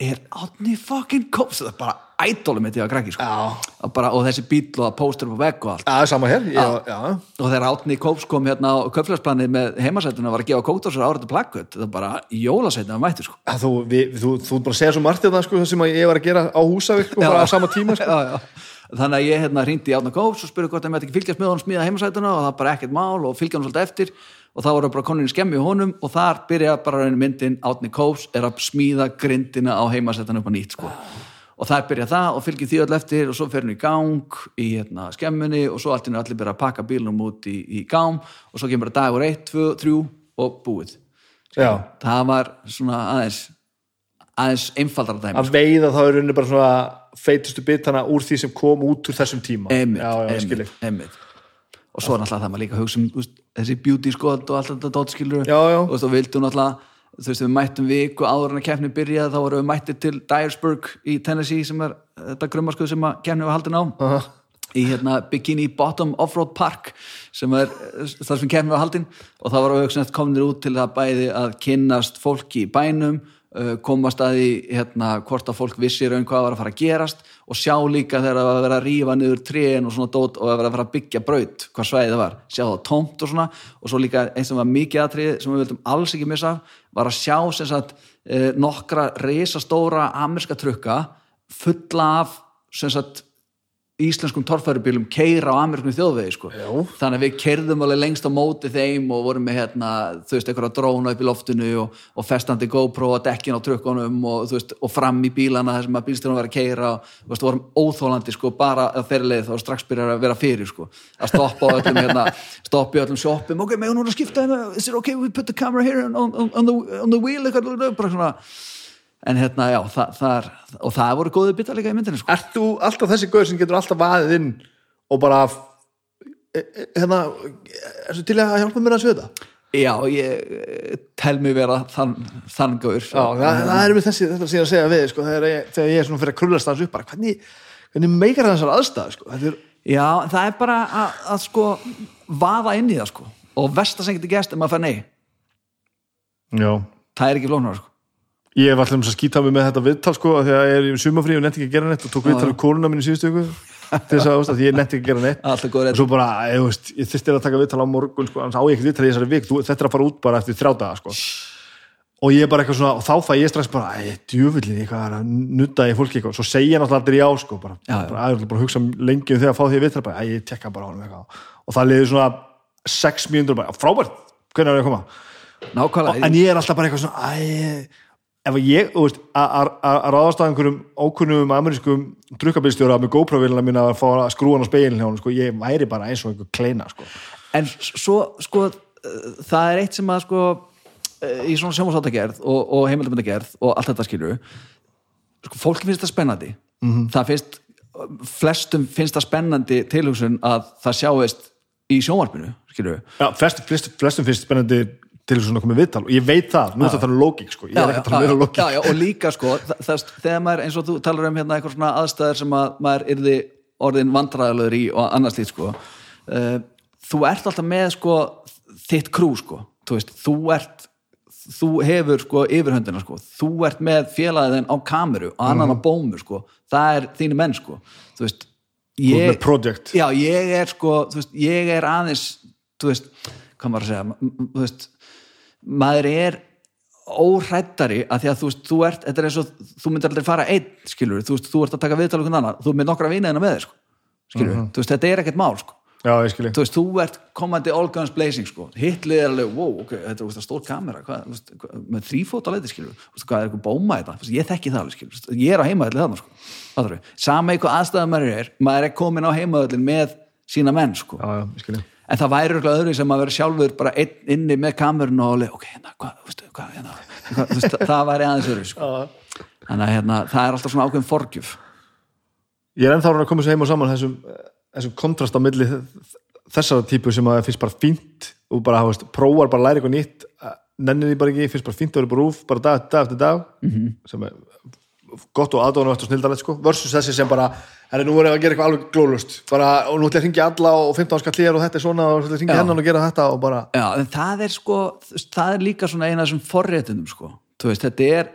er Átni fucking Kóps það er bara ædólum mitt ég að krakki sko. Og, bara, og þessi bíl og póstur upp á vegg og allt Já, sama hér, já, já. og þegar Átni Kóps kom hérna á köflagsplanið með heimasættuna var að gefa kókdósur árið plakkut það er bara jólasættuna að mætti sko. Að Þú, við, þú, þú bara að segja svo margt þetta sko, það sem að ég var að gera á Húsavík og bara á sama tíma sko. þannig að ég hérna hringdi í Átna Kóps og spurði hvort það með ekki fylgjast með honum smíða heimasætuna og það bara ekkert mál og fylgja hann svolítið eftir og þá voru bara konin í skemmi honum og þar byrja bara myndin Átni Kóps er að smíða grindina á heimasætuna upp á nýtt sko. og það byrja það og fylgir því öll eftir og svo fer hann í gang í hérna, skemmunni og svo einu allir byrja að pakka bílnum út í, í gang og svo kemur bara dagur 1, 2, 3 og búið. Það var svona aðeins aðeins einfaldara dæmi Að veiða þá er rauninni bara svona feitustu bitana úr því sem kom út úr þessum tíma. Einmitt, Já, já, einmitt, einmitt. Og svo er náttúrulega það maður líka hugsa um veist, þessi beauty skot og allt þetta dótskilur og þú vildum náttúrulega þú veist við mættum viku áður en að keppni byrjaði þá vorum við mættir til Dyersburg í Tennessee sem er þetta grummaskuð sem að keppni var haldin á. Aha. í hérna Bikini Bottom Offroad Park sem er eh, þar sem keppni var haldin. Og það var að hugsa kominir út til það bæði að kynnast fólki í bænum uh, komast að því hérna, hvort að fólk vissi raun hvað var að fara að gerast og sjá líka þegar það var að vera að rífa niður trén og svona dót og að vera að fara að byggja braut hvað svæðið það var, sjá það tómt og svona. Og svo líka eins sem var mikið atrið sem við vildum alls ekki missa var að sjá sem sagt uh, nokkra reisastóra amerska trukka fulla af sem sagt íslenskum torfærubílum keira á amerískum þjóðvegi sko. Þannig að við kerðum alveg lengst á móti þeim og vorum með hérna, þú veist, einhverja dróna upp í loftinu og, og festandi GoPro og dekkin á trukkunum og, veist, og fram í bílana þar sem að bílstjónum var að keira og veist, vorum óþólandi sko, bara að þeirri leið þá strax byrjar að vera fyrir sko, að stoppa á öllum hérna, stoppa í öllum shoppum. Ok, megum núna skipta hérna, is it okay we put the camera here on, on, on, the, on the wheel? Eitthvað, bara svona en hérna, já, það, það er, og það voru góði bitar líka í myndinu sko. Ert þú alltaf þessi gauður sem getur alltaf vaðið inn og bara e- e- hérna, ertu til að hjálpa mér að sögða? Já, ég eh, tel mig vera þann, þann gaur Já, það, það er við þessi, þetta sem ég er að segja við sko, þegar, ég, þegar ég er svona fyrir að krullast hans upp bara, hvernig, hvernig meikar það þessar aðstæð sko? þetta er, Já, það er bara að, að sko vaða inn í það sko og versta sem getur gæst er maður að fara nei Já það er ekki flóknar sko Ég hef alltaf um að skýta mig með þetta viðtal sko af því að ég er í sumafrí og nefndi ekki að gera neitt og tók viðtal við kóluna mín í síðustu ykkur til þess að, að ég netti ekki að gera neitt. Og svo bara, ég, veist, ég þyrsti að taka viðtal á morgun sko, annars á ég ekki viðtal í þessari vik þú, þetta er að fara út bara eftir þrjá daga sko. og ég er bara eitthvað svona, og þá fæ ég strax bara, æ, djöfullin, ég er að nutta í fólki eitthvað, svo segja náttúrulega allir já sko, bara, Já, já. bara, æ, bara hugsa lengi um þegar að fá því viðtal, bara, æ, ég tekka bara á eitthvað. Og það liður svona sex mínútur bara, frábært, hvernig er ég að koma? Nákvæmlega, en ég er alltaf bara eitthvað svona æ, ef ég, þú veist, að- ráðast að einhverjum ókunnum amerískum drukkabilstjóra með GoPro-vilina mín að fá að skrúa hann á speilin hjá hann, sko, ég væri bara eins og einhver kleina, sko. en svo sko uh, það er eitt sem að sko uh, í svona sjónvarsáttagerð og, og heimildamöndagerð og allt þetta skilur sko fólki finnst það spennandi. Það finnst, flestum finnst það spennandi tilhugsun að það sjáist í sjónvarpinu skilur Já, flest, flest, flestum finnst spennandi til þess að koma viðtal. Og ég veit það, nú er þetta um lógík, sko, ég er ekki að tala um meira lógík. já, já, og líka sko það, þegar maður eins og þú talar um hérna eitthvað svona aðstæður sem að maður yrði orðin vandræðalöður í og annars lít sko uh, þú ert alltaf með sko þitt krú sko, þú veist, þú ert þú hefur sko yfirhöndina sko, þú ert með félagin á kameru og annan á bómu sko. Það er þínu menn sko, þú veist project. já, ég er sko, veist, ég er aðeins þú veist, hvað maður að segja þú veist, maður er óhrættari að því að þú veist, þú ert, þetta er eins og þú myndir aldrei fara einn, skilur, þú veist, þú ert að taka viðtal okkur annar, þú er með nokkra vinaðina með þér sko, skilur, Mhm. þú veist, þetta er ekkert mál sko, Já, þú veist, þú ert komandi all guns blazing sko, hitlið er alveg wow, ok, þetta er stór kamera, hvað, hvað með þrýfóta leiti, skilur, veist, hvað er eitthvað bóma þetta, veist, ég þekki það alveg, skilur, ég er á heimaðalli þarna, sko, er sama eitthvað aðstæðum maður er, maður er komin á heimaðallin með sína menn, sko. Já, já. En það væri eitthvað öðru sem að vera sjálfur bara einn inni með kamerun og alveg, ok, hérna, hvað, þú veist, hvað, hérna hvað, veist, það væri aðeins öðru sko. þannig að hérna, það er alltaf svona ákveðin forgjöf Ég er ennþá að koma sér heim og saman þessum, þessum kontrast á milli þessara típu sem að finnst bara fínt og bara, þú veist, prófar bara að læra eitthvað nýtt nennir því bara ekki, finnst bara fínt að vera bara rúf bara dag, dag eftir dag -hmm. sem er gott og aðdóðanvægt og snildalegt sko versus þessi sem bara, herri, nú voru að gera eitthvað alveg glólust, bara, og nú ætla ég að ringja alla og 15 skall hér og þetta er svona og ætla ég að ringja hennan og gera þetta og bara Já, en það er sko, það er líka svona eina af þessum forréttundum sko, þú veist, þetta er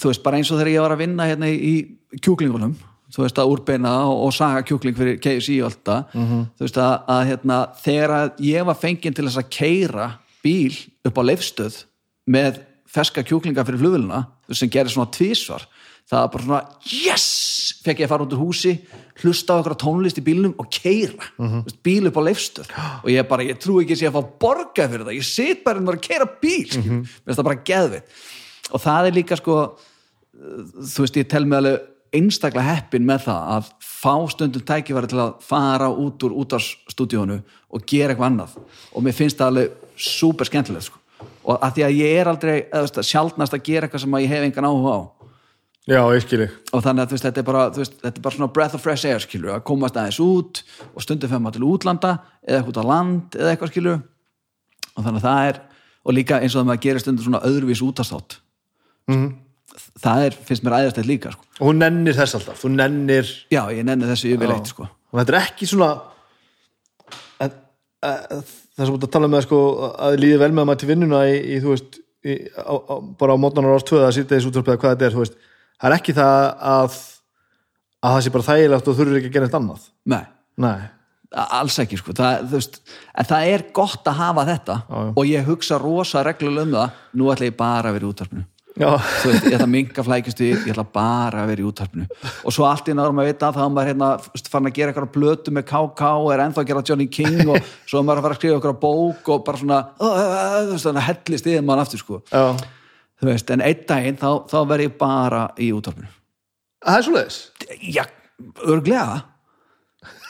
þú veist, bara eins og þegar ég var að vinna hérna í, kjúklingunum þú veist, að úrbeina og, og saga kjúkling fyrir KFC og allt það, þú veist að, að hérna, þegar ég var fenginn til þess að keira bíl upp á leifstöð með ferska kjúklinga fyrir veist, sem gerir svona tvísvar, það var bara svona yes, fekk ég að fara út úr húsi hlusta á okkur tónlist í bílnum og keira mm -hmm. bíl upp á leifstöð og ég bara, ég trú ekki að sé að fá borga fyrir það, ég sit bara um að keira bíl mm -hmm. mér finnst það bara geðveit og það er líka sko þú veist, ég tel mig alveg einstaklega heppin með það að fá stundum tækifæri til að fara út úr útvarsstúdíónu og gera eitthvað annað. Og mér finnst það alveg súper skemmtilegt sko. Og að því að ég er aldrei eða, veist, sjaldnast að gera eitthvað sem að ég hef engan áhuga á já, ég skilji og þannig að veist, þetta er bara, veist, þetta er bara svona breath of fresh air skilur, að komast aðeins út og stundum fyrir maður til útlanda eða eitthvað á land eða eitthvað skilur og þannig að það er, og líka eins og það maður gerir stundum svona öðruvís útastátt Mhm. það er, finnst mér æðistætt líka sko. og hún nennir þess alltaf, þú nennir já, ég nenni þessu yfirleitt sko. og þetta er ekki svona að, að, það sem að tala með sko, að líði vel með að maður til vinnuna í, í þú veist í, á, á, bara á mótnanar árs tvöða að sýta þessu útvarpið hvað þetta er, þú veist. Það er ekki það að að það sé bara þægilegt og þurfur ekki að gera eitt annað. Nei, nei, alls ekki sko. það, þú veist, en það er gott að hafa þetta Já, já. og ég hugsa rosa reglulega um það. Nú ætla ég bara að vera í þú veist, ég ætla að minga flækjustu ég ætla bara að vera í útvarpinu. Og svo allt í náður maður vita þá er maður hérna fann að gera eitthvað blötu með KK og er ennþá að gera Johnny King og svo maður að fara að skrifa eitthvað bók og bara svona, uh, að hellist yfir maður aftur sko, já. Veist, en einn daginn þá, þá verð ég bara í útvarpinu. Það er svo leiðis, já, örglega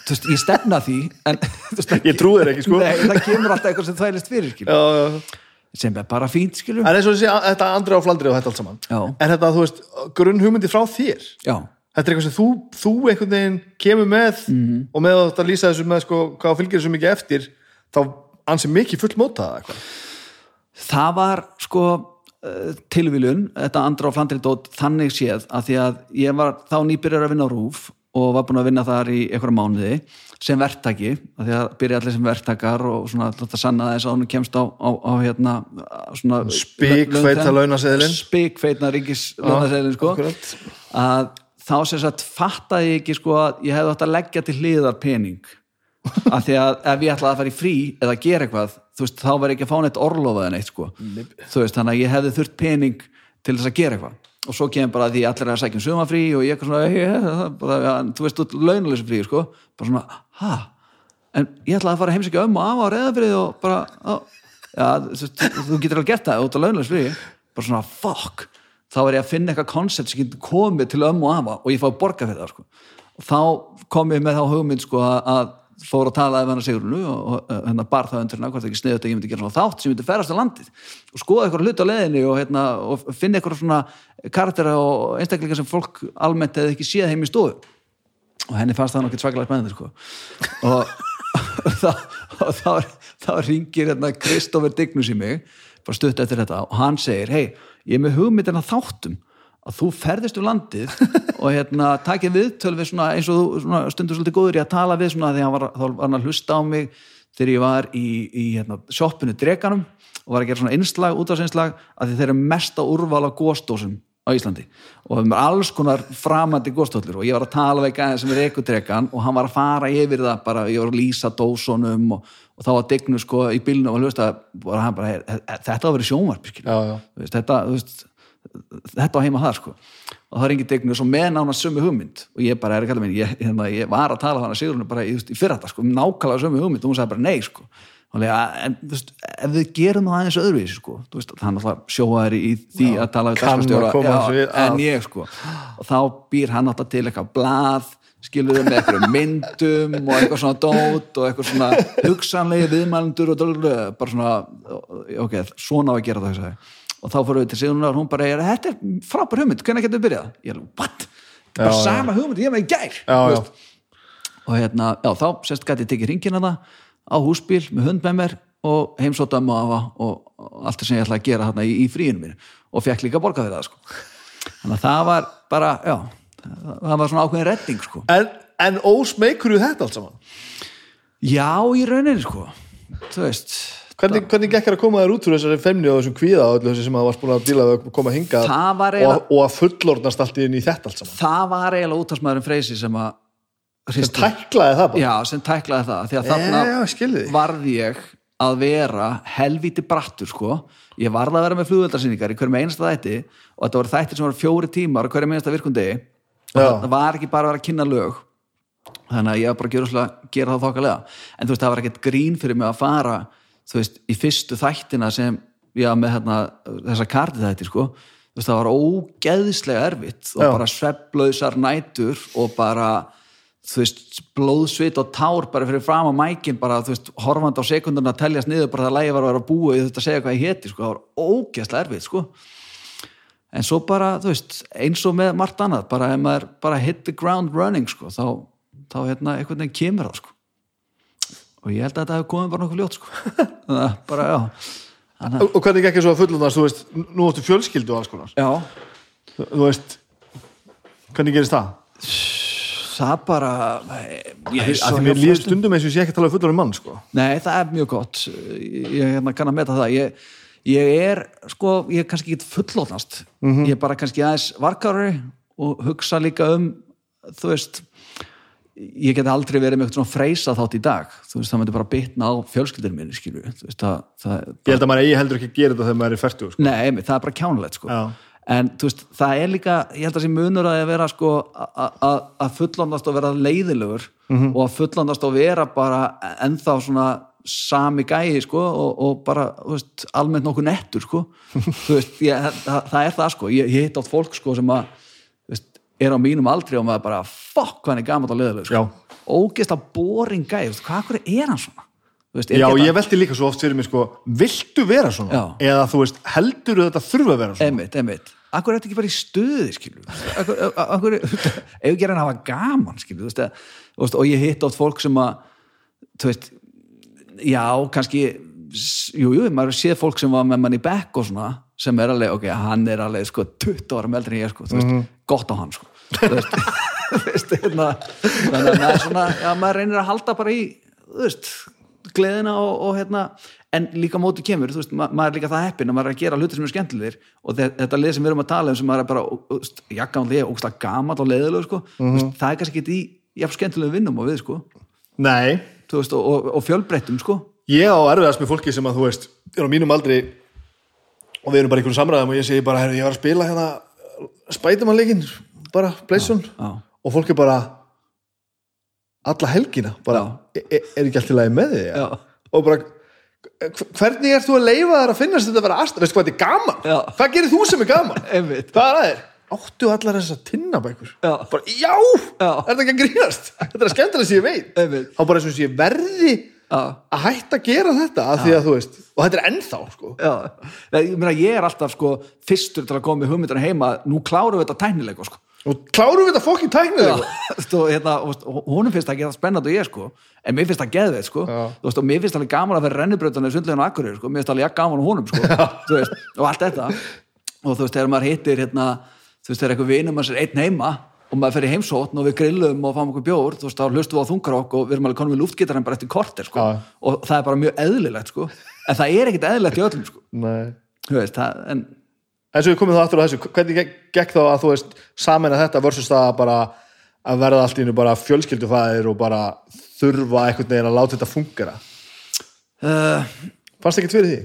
þú veist, ég stefna því en veist, ég trúi þér ekki sko. Nei, það kemur alltaf eitthvað sem þvælist fyrir skilur, já, já sem er bara fínt skilur en eins og þessi, þetta andri á flandri og þetta allt saman. Já. en þetta, þú veist, grunn hugmyndi frá þér? Já, þetta er eitthvað sem þú, þú einhvern veginn kemur með Mhm. og með að þetta lýsa þessu með sko, hvað fylgir þessu mikið eftir þá ansi mikið full mótað eitthvað. Það var sko uh, tilvílun, þetta andra á flandri dót þannig séð að því að ég var þá nýbyrjar að vinna á RÚF og var búin að vinna þar í einhverja mánuði sem verktaki, að því að byrja allir sem verktakar og svona þetta sanna þess að hún kemst á, á, á hérna svona Spikfeita launaseðilinn. spikfeitna ríkis launaseðilin sko. akkurat. að þá sem sagt fattaði ég ekki sko að ég hefði átt að leggja til hliðar pening. Af því að ef ég ætlaði að fara í frí eða gera eitthvað, þú veist, þá ég ekki að fá neitt orlofa en eitt sko. Þú veist, þannig að ég hefði þurft pening til þess að gera eitthvað og svo kemur bara því allir er að sækja um sumafrí og ég eitthvað svona, ég, bara, þú veist, launalösa frí, sko, bara svona ha, en ég ætlaði að fara heimsækja um og af á reðafrið og bara ja, þú, þú getur alveg gert það út á launalösa frí, bara svona fuck, þá er ég að finna eitthvað koncept sem getur komið til um og afa og ég fá borga fyrir það, sko. Og þá kom ég með þá hugmynd, sko, að fór að tala ef hann að Sigrunu og, hérna bar það undir hérna hvort ekki sniðut að ég myndi gera svona þátt sem myndi ferast á landið og skoða eitthvað hlut á leðinni og, hérna, og finna eitthvað svona karaktera og einstaklingar sem fólk almennt eða ekki séð heim í stofu og henni fannst það nokkið svakalega spennandi sko. og, og þá, þá, ringir hérna Kristófur Dignus í mig bara stutt eftir þetta og hann segir hei, ég er með hugmyndina þáttum að þú ferðist um landið og hérna takið viðtöl við svona eins og þú svona, stundur svolítið góður í að tala við svona hann var, þá var hann að hlusta á mig þegar ég var í, í hérna, shoppinu Dreganum og var að gera svona einslag, útafseinslag að þeir eru mesta úrval á góstósum á Íslandi og við erum alls konar framandi góstóllur og ég var að tala við gæðin sem er ekudregan og hann var að fara yfir það bara, ég var að lýsa dósunum og, og þá var Dignu sko í bílinu og hlusta, bara, bara, þetta á að vera sjónvarp þetta, þú veist þetta á heima það sko. Og það er engin degnu svo með nána sömu hugmynd. Og ég bara er ekki alveg minn, ég, hérna, ég var að tala þannig að Sigrun bara í, í fyrra þetta sko, nákvæmlega sömu hugmynd. Og hún sagði bara nei sko. Þannig, en þú veist, ef við gerum það aðeins öðruvísi sko, þú veist, hann alltaf sjóaður í því já, að tala við dagskastjóra en ég sko, og þá býr hann alltaf til eitthvað blað skilur við með eitthvað myndum og eitthvað svona dót og eitthvað svona hugsanlegi viðmælendur og bara svona ok, svona á að gera það og þá fórum við til Sigurnar og hún bara er þetta er frábær hugmynd, hvernig getur við byrjað? ég er, what? þetta er bara sama hugmynd, ég með í gær já, já. og hérna, já, þá sérst gæti ég tekið ringina það á húsbíl með hund með mér og heimsóta um og afa og allt það sem ég ætlaði að gera hérna í, í fríinu mínu og fekk líka borga fyrir það sko. þannig að það var bara, já það var svona ákveðin redding sko. En, en ósmeikur þú þetta allt saman? Já, í rauninni sko þú veist Hvernig, hvernig gekkar að koma þér út úr þessari femni og þessum kvíða og öllu þessi sem það varst búin að díla við að koma að hinga eiginlega, og, og að fullordnast allt í þetta allt saman? Það var eiginlega útastmaðurinn Freysi sem að sem tæklaði það bara? Já, sem tæklaði það því að þarna varði ég að vera helviti brattur sko. Ég varði að vera með flugveldarsynningar í hverjum einasta þætti og þetta voru þættir sem voru fjóri tímar hverjum einasta virkundegi og það var ekki bara að vera að kynna lög. Þannig að ég var bara að gera það þokkalega. En þú veist það var ekkert grín fyrir mig að fara þú veist, í fyrstu þættina sem já, með hérna, þessa kartið þætti sko, þú veist, það var ógeðslega erfitt og já. bara svepplausar nætur og bara þú veist, blóðsvit og tár bara fyrir fram á mækin, bara þú veist horfand á sekundurna að teljast niður, bara það lægi var að vera að búa og þetta segja hvað ég heti, sko, það var ógeðslega erfitt, sko en svo bara, þú veist, eins og með margt annað, bara ef maður bara hit the ground running, sko, þá, þá hérna, einhvern veginn kemur það, sko og ég held að þetta hefur komið bara nokkuð ljót sko. bara, já og hvernig ekki svo að fullunast, þú veist nú áttu fjölskyldu og alls konar já. þú veist hvernig gerist það? það bara ég, að því mér líður stundum eins og ég sé ekki að tala um fullunum mann sko. nei, það er mjög gott ég hérna, kann að meta það ég, ég er, sko, ég er kannski ekki fullunast mm -hmm. ég er bara kannski aðeins varkari og hugsa líka um þú veist ég get aldrei verið með eitthvað svona freysa þátt í dag þú veist, það mæti bara bitna á fjölskyldur minni skilju, það, það Ég held að maður eigi heldur ekki að gera þetta þegar maður er færtu sko. Nei, það er bara kjánulegt sko Já. en þú veist, það er líka, ég held að það sé munur að vera sko að fullandast og vera leiðilegur mm -hmm. og að fullandast og vera bara ennþá svona sami gæi sko og, og bara, þú veist, almennt nokkuð nettur sko, þú veist, ég, það, það er það sko, ég, ég hitt átt fólk sko sem að er á mínum aldrei og maður bara fokk hann er gaman og leðileg sko. ógeðst að boring gæð hvað er hann svona veist, er Já, ég veldi líka svo oft fyrir mig sko viltu vera svona? Já. Eða þú veist, heldur þetta þurfa að vera svona? Einmitt, einmitt Akkur er þetta ekki bara í stöði, skilju Akkur, akkur ef ekki er hann að hafa gaman, skilju veist, og ég hitt átt fólk sem að þú veist, já, kannski jújú, jú, maður séð fólk sem var með mann í bekk og svona sem er alveg, ok, hann er alveg sko 20 ára meldri en ég sko, þú veist, mm -hmm. gott á hann sko þannig að svona, já, maður reynir að halda bara í veist, gleðina og, og hérna en líka á móti kemur, veist, ma maður er líka það heppin að maður er að gera hluti sem er skemmtilegir og þe- þetta lið sem við erum að tala um sem maður er bara jakkanlega ógstlega gamall og leiðilegu sko. mm veist, það er kannski ekki í jafn skemmtilegu vinnum og við sko. Veist, og, og, og fjölbreyttum sko. ég á erfiðast með fólki sem að þú veist er á mínum aldri og við erum bara í einhvern samræðum og ég segi bara, herru, ég var að spila hérna spætumannleikin, bara já. og fólk er bara alla helgina bara, er, er ekki allt í lagi með þig og bara hv- hvernig ert þú að leifa þær að finnast þetta að vera aðstæð, veistu hvað þetta er gaman Já. hvað gerir þú sem er gaman hvað er að þér? áttu allar þessar tinnabækur Já. bara, já, Já. er þetta ekki að grínast þetta er að skemmtilega sem ég veit Einmitt. þá bara eins og ég verði að hætta að gera þetta af því að þú veist, og þetta er ennþá sko. Ég, meina, ég er alltaf sko fyrstur til að koma með hugmyndina heima nú klárum við þetta tæknilega sko. Og klárum við þetta fokkin tæknið og, hérna, honum finnst það ekki það spennandi og ég sko. En mér finnst það geðveit sko. Veist, og mér finnst alveg gaman að vera rennibrautan í sundleginu akkurir sko, mér finnst alveg jafn gaman á honum sko. Veist, og allt þetta. Og þú veist, þegar maður hittir hérna, þú veist, þegar eitthvað vinum maður sér einn heima og maður fer í heimsótt og við grillum og fáum okkur bjór, þú veist, þá hlustum við á þungarokk og við erum alveg konum við luftgitarinn bara eftir korter sko. Já. og það er bara mjög eðlilegt sko. En það er ekkit eðlilegt í öllum sko. Veist, það, en en svo við komum þá aftur á þessu hvernig gekk- þá að þú veist saman að þetta versus það bara að verða allt í hennu bara fjölskyldufæðir og bara þurfa einhvern veginn að láta þetta fungera? Uh, fannst ekki fyrir því?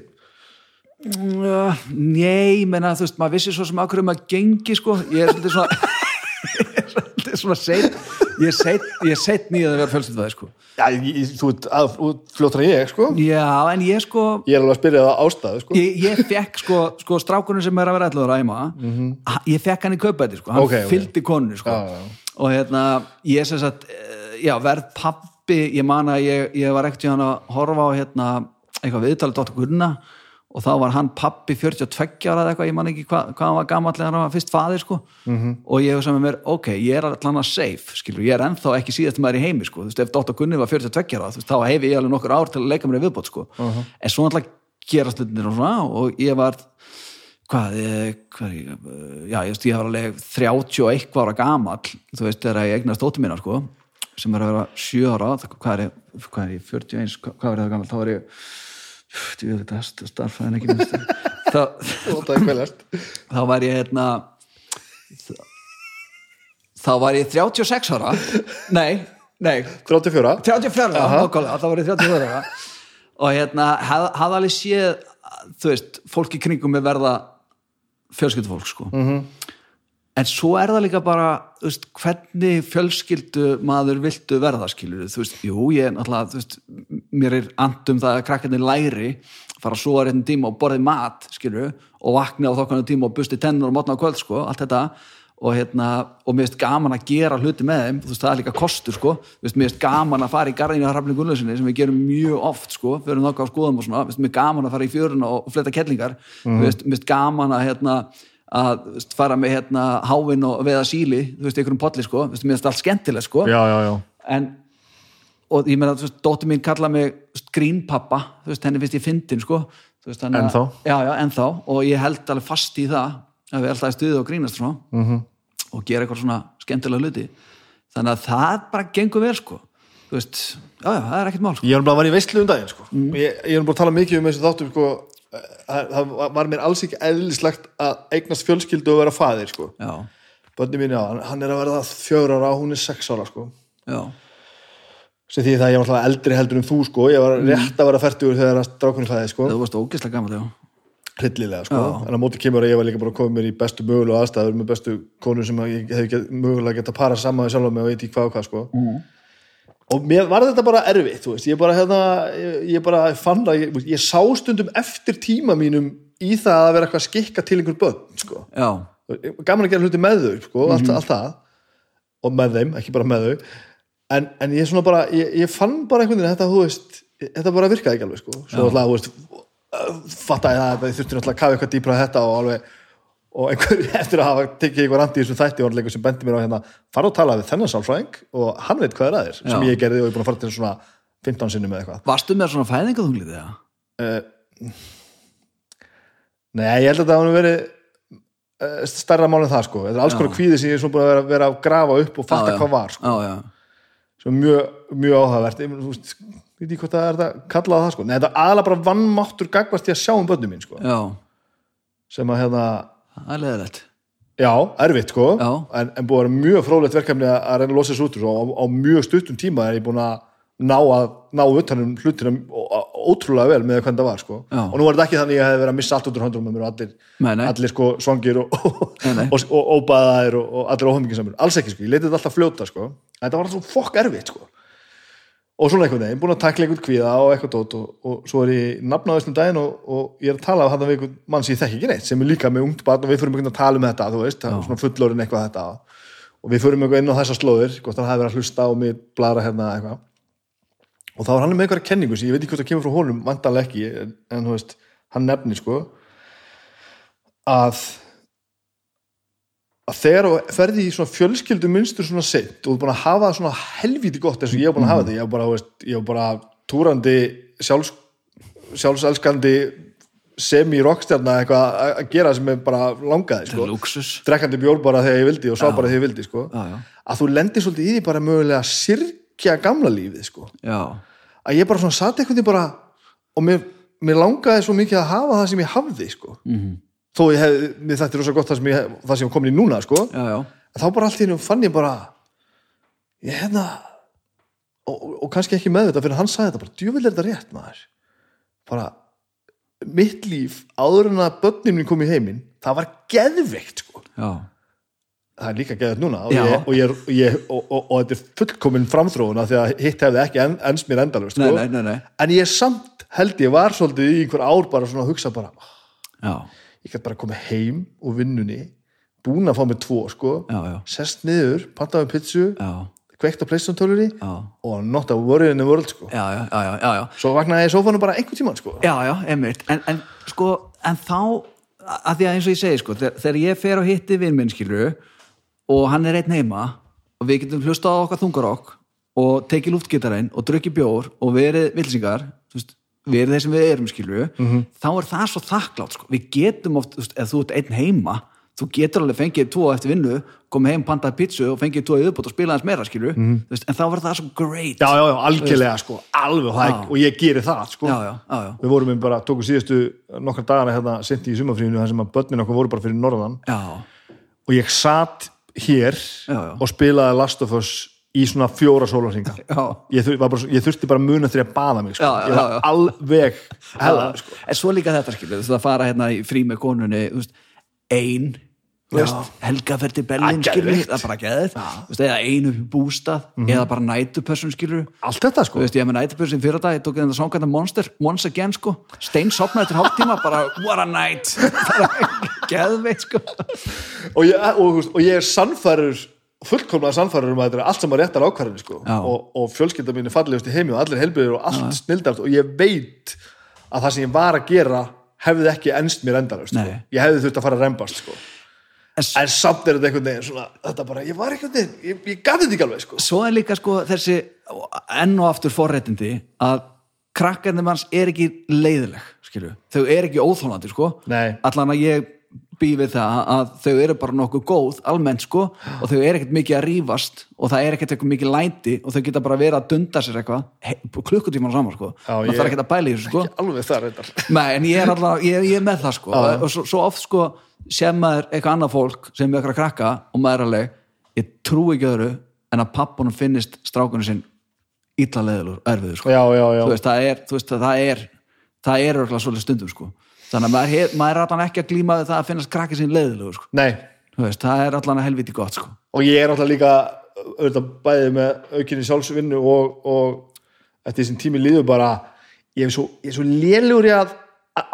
Uh, Nei, ég meina, þú veist, maður vissi svo sem akkur um að gengi, sko, ég er svolítið svona ég er svolítið svona seitt ég er seitt nýjað að vera fjölskyldvæði, sko Já, ég, þú ert að- þú ert fljóttra en ég sko Já, en ég sko ég er alveg að spyrja það ástæðu sko ég, ég fekk sko, sko strákunum sem er að vera ætlaður að æma ha- ég fekk hann í kaupæti, sko, hann Mhm. Ok, ok. fylgdi konunni, sko Já, já. og hérna, ég sem sagt eh, já, verð pappi, ég man að ég, ég var ekkert í hann að horfa á hérna, eitthvað viðtalið Dóttur Gunna og þá var hann pappi 42 ára eða eitthvað, ég man ekki hvað, hvað hann var gamall þegar hann var fyrst faðir sko. -hmm. og ég hugsa með mér, ok, ég er allan að safe skilur, ég er ennþá ekki síðast maður í heimi sko, þú veist, ef Dóttur Gunni var 42 ára veist, þá hefi ég alveg nokkur ár til að leika mér í viðbót sko, en svo náttúrulega gerast hlutinir og svona og ég var hvað, ég, hvað eh, já, ég veist, ég var alveg 31 ára gamall, þú veist, þegar ég eignast dóttir mína, sko, sem er að vera 7 ára, hvað er hvað er ég 41, hvað hvað er þá ég veit þetta, starfæðin ekki minnst þá, þá var ég hérna þá var ég 36 ára. Nei, nei. 34 34 ára, þá var ég 34 ára. Og hérna, haf- hafði alveg séð þú veist, fólk í kringum með verða fjölskyldufólk sko. -hmm. En svo er það líka bara veist, hvernig fjölskyldu maður viltu verða skilur þú veist, jú, ég er náttúrulega þú veist, mér er andum það að krakkarnir læri fara svo að réttin tíma og borði mat skilur, og vakna á þokkanu tíma og busti tennur og mótna á kvöld sko, allt þetta. Og hérna, og mér finnst gaman að gera hluti með þeim, þú veist, það er líka kostur sko, veist, mér finnst gaman að fara í garðinu að hrafni Gunnlausinni sem við gerum mjög oft sko, erum þokka á skoðum og svona, mér mér gaman að fara í fjöruna og fletta kettlingar, mm. mér mér finnst gaman að hérna, að veist, fara með hérna háin og veða síli, þú veist, einhverjum polli sko, þú veist, mér finnst allt skemmtilegt sko já, já, já en og ég meina, þú veist, dóttir mín kalla mig grínpappa, þú veist, henni finnst ég fyndin sko, veist, að- Ennþá? já, já, ennþá, og ég held alveg fast í það að við alltaf stuðið og grínast svona Mhm. -hmm. og gera eitthvað svona skemmtilega hluti þannig að það bara gengur vel sko, þú veist, já, já, það er ekkert mál sko. ég er bara að var í veistlu um daginn sko. ég, ég að þáttum sko. það, það var mér alls ekki eðlislegt að eignast fjölskyldu og vera faðir sko. bönni mín, já, hann- er að verða fjögur ára hún er sex ára sko. já, sem því það ég var alltaf eldri heldur en þú sko. ég var rétt að vera færtugur þegar að strákunni fæði sko. þú varst ógeðslega gammal, já hryllilega sko. Já. en á móti kemur að ég var líka bara að koma mér í bestu mögulegu aðstæður með bestu konu sem að ég hef mögulega geta parað saman við sjálf með og veit í hvað og hvað sko. Mhm. Og mér var þetta bara erfitt ég bara hérna ég, bara fann að ég, ég sá stundum eftir tíma mínum í það að vera eitthvað að skikka til einhver börn sko. já, gaman að gera hluti með þau sko, allt, Mhm. allt það. Og með þeim, ekki bara með þau. En, en ég bara, ég, ég fann bara einhvern veginn þetta, þú veist, þetta bara virkaði ekki alveg sko, svo alltaf, fattaði það að ég þurfti náttúrulega að kafa eitthvað dýpra þetta og alveg og einhver eftir að hafa tekið einhver andi í þessu þætti var leikur sem bendi mér á hérna fara og tala við þennan sálfræðing og hann veit hvað er að þér sem ég gerði og ég er búin að fara til svona 15 sinnum með eitthvað. Varstu með svona fæðingaþunglið eða? Nei, ég held að það hafa verið uh, stærra mál en það sko, þetta er alls konar kvíði sem ég er svona búin að vera, vera að grafa upp og fatta Já, hvað var sko. já, já, sem mjög, mjög áhugavert. Ég, veit ég hvort það er kallað það sko, nei sko það er leðilegt já, erfitt sko Já. en, en búið að vera mjög fróðlegt verkefni að, reyna að losa þessu út og á, á mjög stuttum tíma er ég búin að ná að ná utanum ó- ótrúlega vel með hvernig það var sko Já. og nú var þetta ekki þannig að ég hefði verið að missa allt út úr höndum með mér og allir, Nei, nei. allir sko svangir og, nei. og, og, og og, allir óhæmingisamur, alls ekki sko, ég letið alltaf fljóta sko, en þetta var alltaf fokk erfitt sko og svona einhvern veginn, búin að takla einhvern kvíða og eitthvað dót og, og svo er ég nafnaðist um daginn og, og ég er að tala af þetta við einhvern mann sem ég þekki ekki neitt sem er líka með ungt barn og við fyrir einhvern að tala um þetta þú veist, svona fullorinn eitthvað þetta. Og við fyrir einhvern inn á þessa slóðir hvort hann hafi verið að hlusta og mig blara hérna eitthvað. Og þá var hann með einhverja kenningu sem ég veit ekki hvort það kemur frá honum, vantanlega ekki en, en þú veist, hann nefnir sko að þegar þú ferði í svona fjölskyldu mynstur svona seint og þú er búin að hafa það svona helvíti gott eins og ég er búin að hafa þetta ég er bara, veist, ég er bara túrandi sjálfs, sjálfselskandi semi-rockstjarna eitthvað að- gera sem er bara langaði sko. drekkandi bjór bara þegar ég vildi og sá bara þegar ég vildi sko. já, já, að þú lendir svolítið í því bara mögulega að sirkja gamla lífið sko. já, að ég bara svona satt eitthvað bara og mér, mér langaði svo mikið að hafa það sem ég hafði sko. Mhm. Þó ég hef, mér þætti rosa gott það sem ég, það sem ég komin í núna sko. já, já. Þá bara allt í hennu fann ég bara ég hérna og, og, kannski ekki með þetta fyrir hann sagði þetta bara, djúvill er þetta rétt maður bara mitt líf áður en að börnin mín kom í heiminn það var geðveikt sko já. það er líka geðveikt núna og, ég, og, ég, og, ég, og, þetta er fullkomin framþróuna því að hitt hefði ekki en, ens mér endalust sko. nei, nei, nei. en ég samt held ég var svolítið í einhver ár bara svona að hugsa bara já, ég gæti bara komið heim úr vinnunni búin að fá mig tvo sko já, já, sest niður, pantaði pizzu já, kveikt á playstation tölunni já, og not a worry in the world sko. já, já, já, já, já. svo vaknaði ég í sófanum bara einhvern tímann sko. Já, já, einmitt, en, en sko, en þá að því að eins og ég segi, sko, þegar, þegar ég fer og hitti vinn minn, skilur og hann er einn heima og við getum hlustað á okkar þungarokk og tekið luftgitarinn og drukkið bjór og verið vilsingar, þú veist verið þeir sem við erum, skilur þá er það svo þakklátt, sko, við getum oft ef þú ert einn heima þú getur alveg fengið tvo eftir vinnu komið heim, pantaði pizzu og fengið tvo uppbót og spila hans meira, skilur, þú veist, en þá var það svo great. Já, já, já, algjörlega sko. alveg, Já. og ég geri það sko. já, já, við vorum við bara, tókum síðustu nokkar dagana hérna, senti í sumafrínu þar sem að börnin okkur voru bara fyrir norðan. Og ég satt hér og spilaði Last of Us í svona fjóra sólarsinga já. ég, þur, ég þurfti bara muna þegar að baða mig sko. Já, já, ég var já. alveg hella, Já, sko. en svo líka þetta skilur þú veist að fara hérna í frí með konunni þú veist, ein þú veist, helga fer til Berlin Ah, skilur það er bara geðið eða einu upp í bústað eða bara nætupössun skilur allt þetta sko. Veist, ég hef með nætupössun fyrir dag ég tók þetta sangkvæmda Monster once again sko. Stein sopnaði eftir hálftíma bara what a night. Geðveitt sko. Og ég, og, veist, og ég er sannfærur fullkomlega sannfærur um að þetta er allt saman réttar ákvarðinni sko. Og, og fjölskylda mín er fallegust í heimi og allir helbiður og allt snildart og ég veit að það sem ég var að gera hefði ekki ennst mér endarust sko. Ég hefði þurft að fara að rembast sko. En en samt er þetta einhvern veginn svona, þetta bara, ég var einhvern veginn, ég, ég gati þetta ekki alveg sko. svo er líka sko þessi enn og aftur forréttindi að krakkarnir manns er ekki leiðileg skilju, þau er ekki óþólandi sko, allan að ég bý við það að þau eru bara nokkuð góð almennt sko og þau eru ekkert mikið að rífast og það er ekkert eitthvað mikið læti og þau geta bara verið að dunda sér eitthvað klukkutíman saman sko. Já, ég- þarf ekkert að bæla í þessu sko. Ekki alveg það reyndar. Nei, en ég er alltaf, ég, ég er með það sko. Og svo, svo oft sko sem maður eitthvað annað fólk sem er eitthvað að krakka og maður er alveg, ég trú ekki öðru en að pappunum finnist strákunum sinn illa leðilur, erfiður sko. Já, já, já, veist, það er, veist, það er það er örgulega svolítið stundum sko þannig að maður, hef, maður er allan ekki að glíma við það að finnast krakki sín leðilegur sko. Veist, það er allan að helviti gott sko. Og ég er alltaf líka auðvitað bæðið með aukinni sjálfsvinnu og, og eftir þessum tími líður bara ég er svo, svo lélugur í að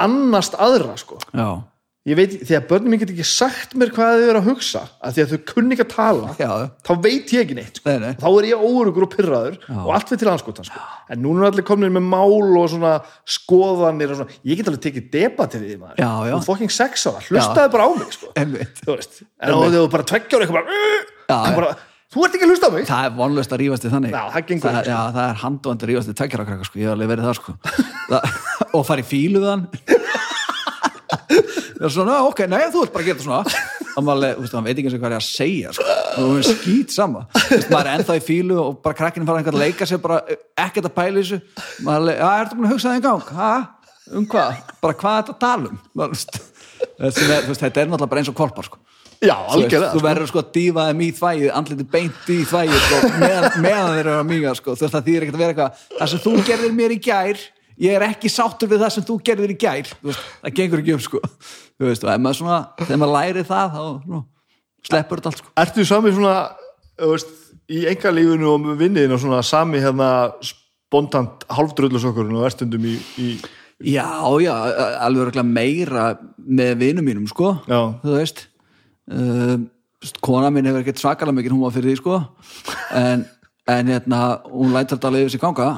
annast aðra sko. Já, ég veit, þegar börnum mín get ekki sagt mér hvað þau eru að hugsa af því að þau kunni ekki að tala já, þá veit ég ekki neitt sko. Nei, nei. þá er ég óurugur og pyrraður og allt fyrir til anskotan sko. en núna er allir komin með mál og svona skoðanir og svona, ég get alveg tekið debatir í því maður, Já, já. þú fucking sex ára hlustaði bara á mig sko. en þá þú bara tveggja ára eitthvað bara, Já, já. bara þú ert ekki að hlusta á mig það er vonlust að rífast í þannig Já, það gengur ekki, sko. já, það er handóðandi að rífast í tveggjara krakka sko, ég hef alveg verið það sko það, og fara í fílu við hann það er svona, ok, nei, þú ert bara að gera þetta svona þú veist, hann veit ekki eins og hvað er að segja sko. hún er skýt sama Þú veist, maður er ennþá í fílu og bara krakkinu fara einhvern að leika sér bara eh, ekkert að pæla þessu maður, le- já, ertu búin að hugsa það í gang ha? um hvað, bara hvað er þetta að tala um maður, þú veist, er- þú veist, þetta er náttúrulega bara eins og kolpar sko. Já, Þú veist, algjörlega þú sko. verður sko að dýfa þeim í þvægið andliti beint í þvægið sko, með, meðan þeir eru að míga sko. þú veist það þýðir ekkert að vera eitthvað það sem þú gerðir mér í gær ég er ekki sáttur við það sem þú gerðir í gær veist, það gengur ekki um sko. veist, maður svona, þegar maður læri það þá sleppur þetta allt sko. Ertu sami svona veist, í engalífinu og vinniðin og svona sami hérna spontant hálfdrullusokkurinn og erstundum í, í já, já, alveg meira með vinum mínum sko. Já. þú veist uh, kona mín hefur ekkert svakalega mikið hún var fyrir því sko en, en hérna, hún lætur þetta alveg yfir sig ganga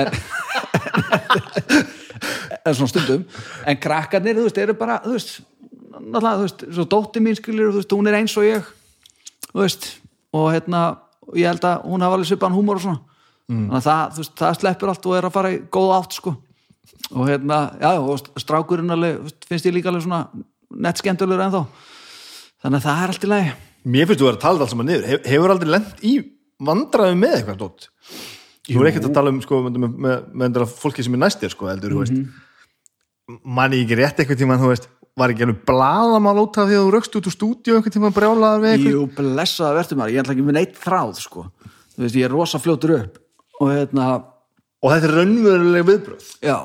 en en svona stundum. En krakkarnir, þú veist, eru bara þú veist, náttúrulega, þú veist, svo dótti mín skilur, þú veist, hún er eins og ég þú veist, og hérna ég held að hún hafa alveg svipan húmor og svona. Þannig að það, þú veist, það sleppur allt og er að fara í góð átt, sko. Og hérna, já, og strákurinn alveg, finnst ég líka alveg svona nett skemmtulegur ennþá. Þannig að það er allt í lagi. Mér finnst þú að vera að tala þetta allt saman niður. Hef, Hefur aldrei lent í vandræðum með eitthvað dótt Þú er ekkert að tala um sko, með, með, með, fólki sem er næstir sko, heldur, þú veist. Manni ekki rétt eitthvað tíma þú veist, var ekki alveg blaðamál út af því að þú rökst út úr stúdíu einhvern tíma brjálaðar við eitthvað Jú, blessaða verður maður, ég ætla ekki með neitt þráð sko, þú veist, ég er rosa fljótur upp og hérna, og þetta er raunveruleg viðbröð já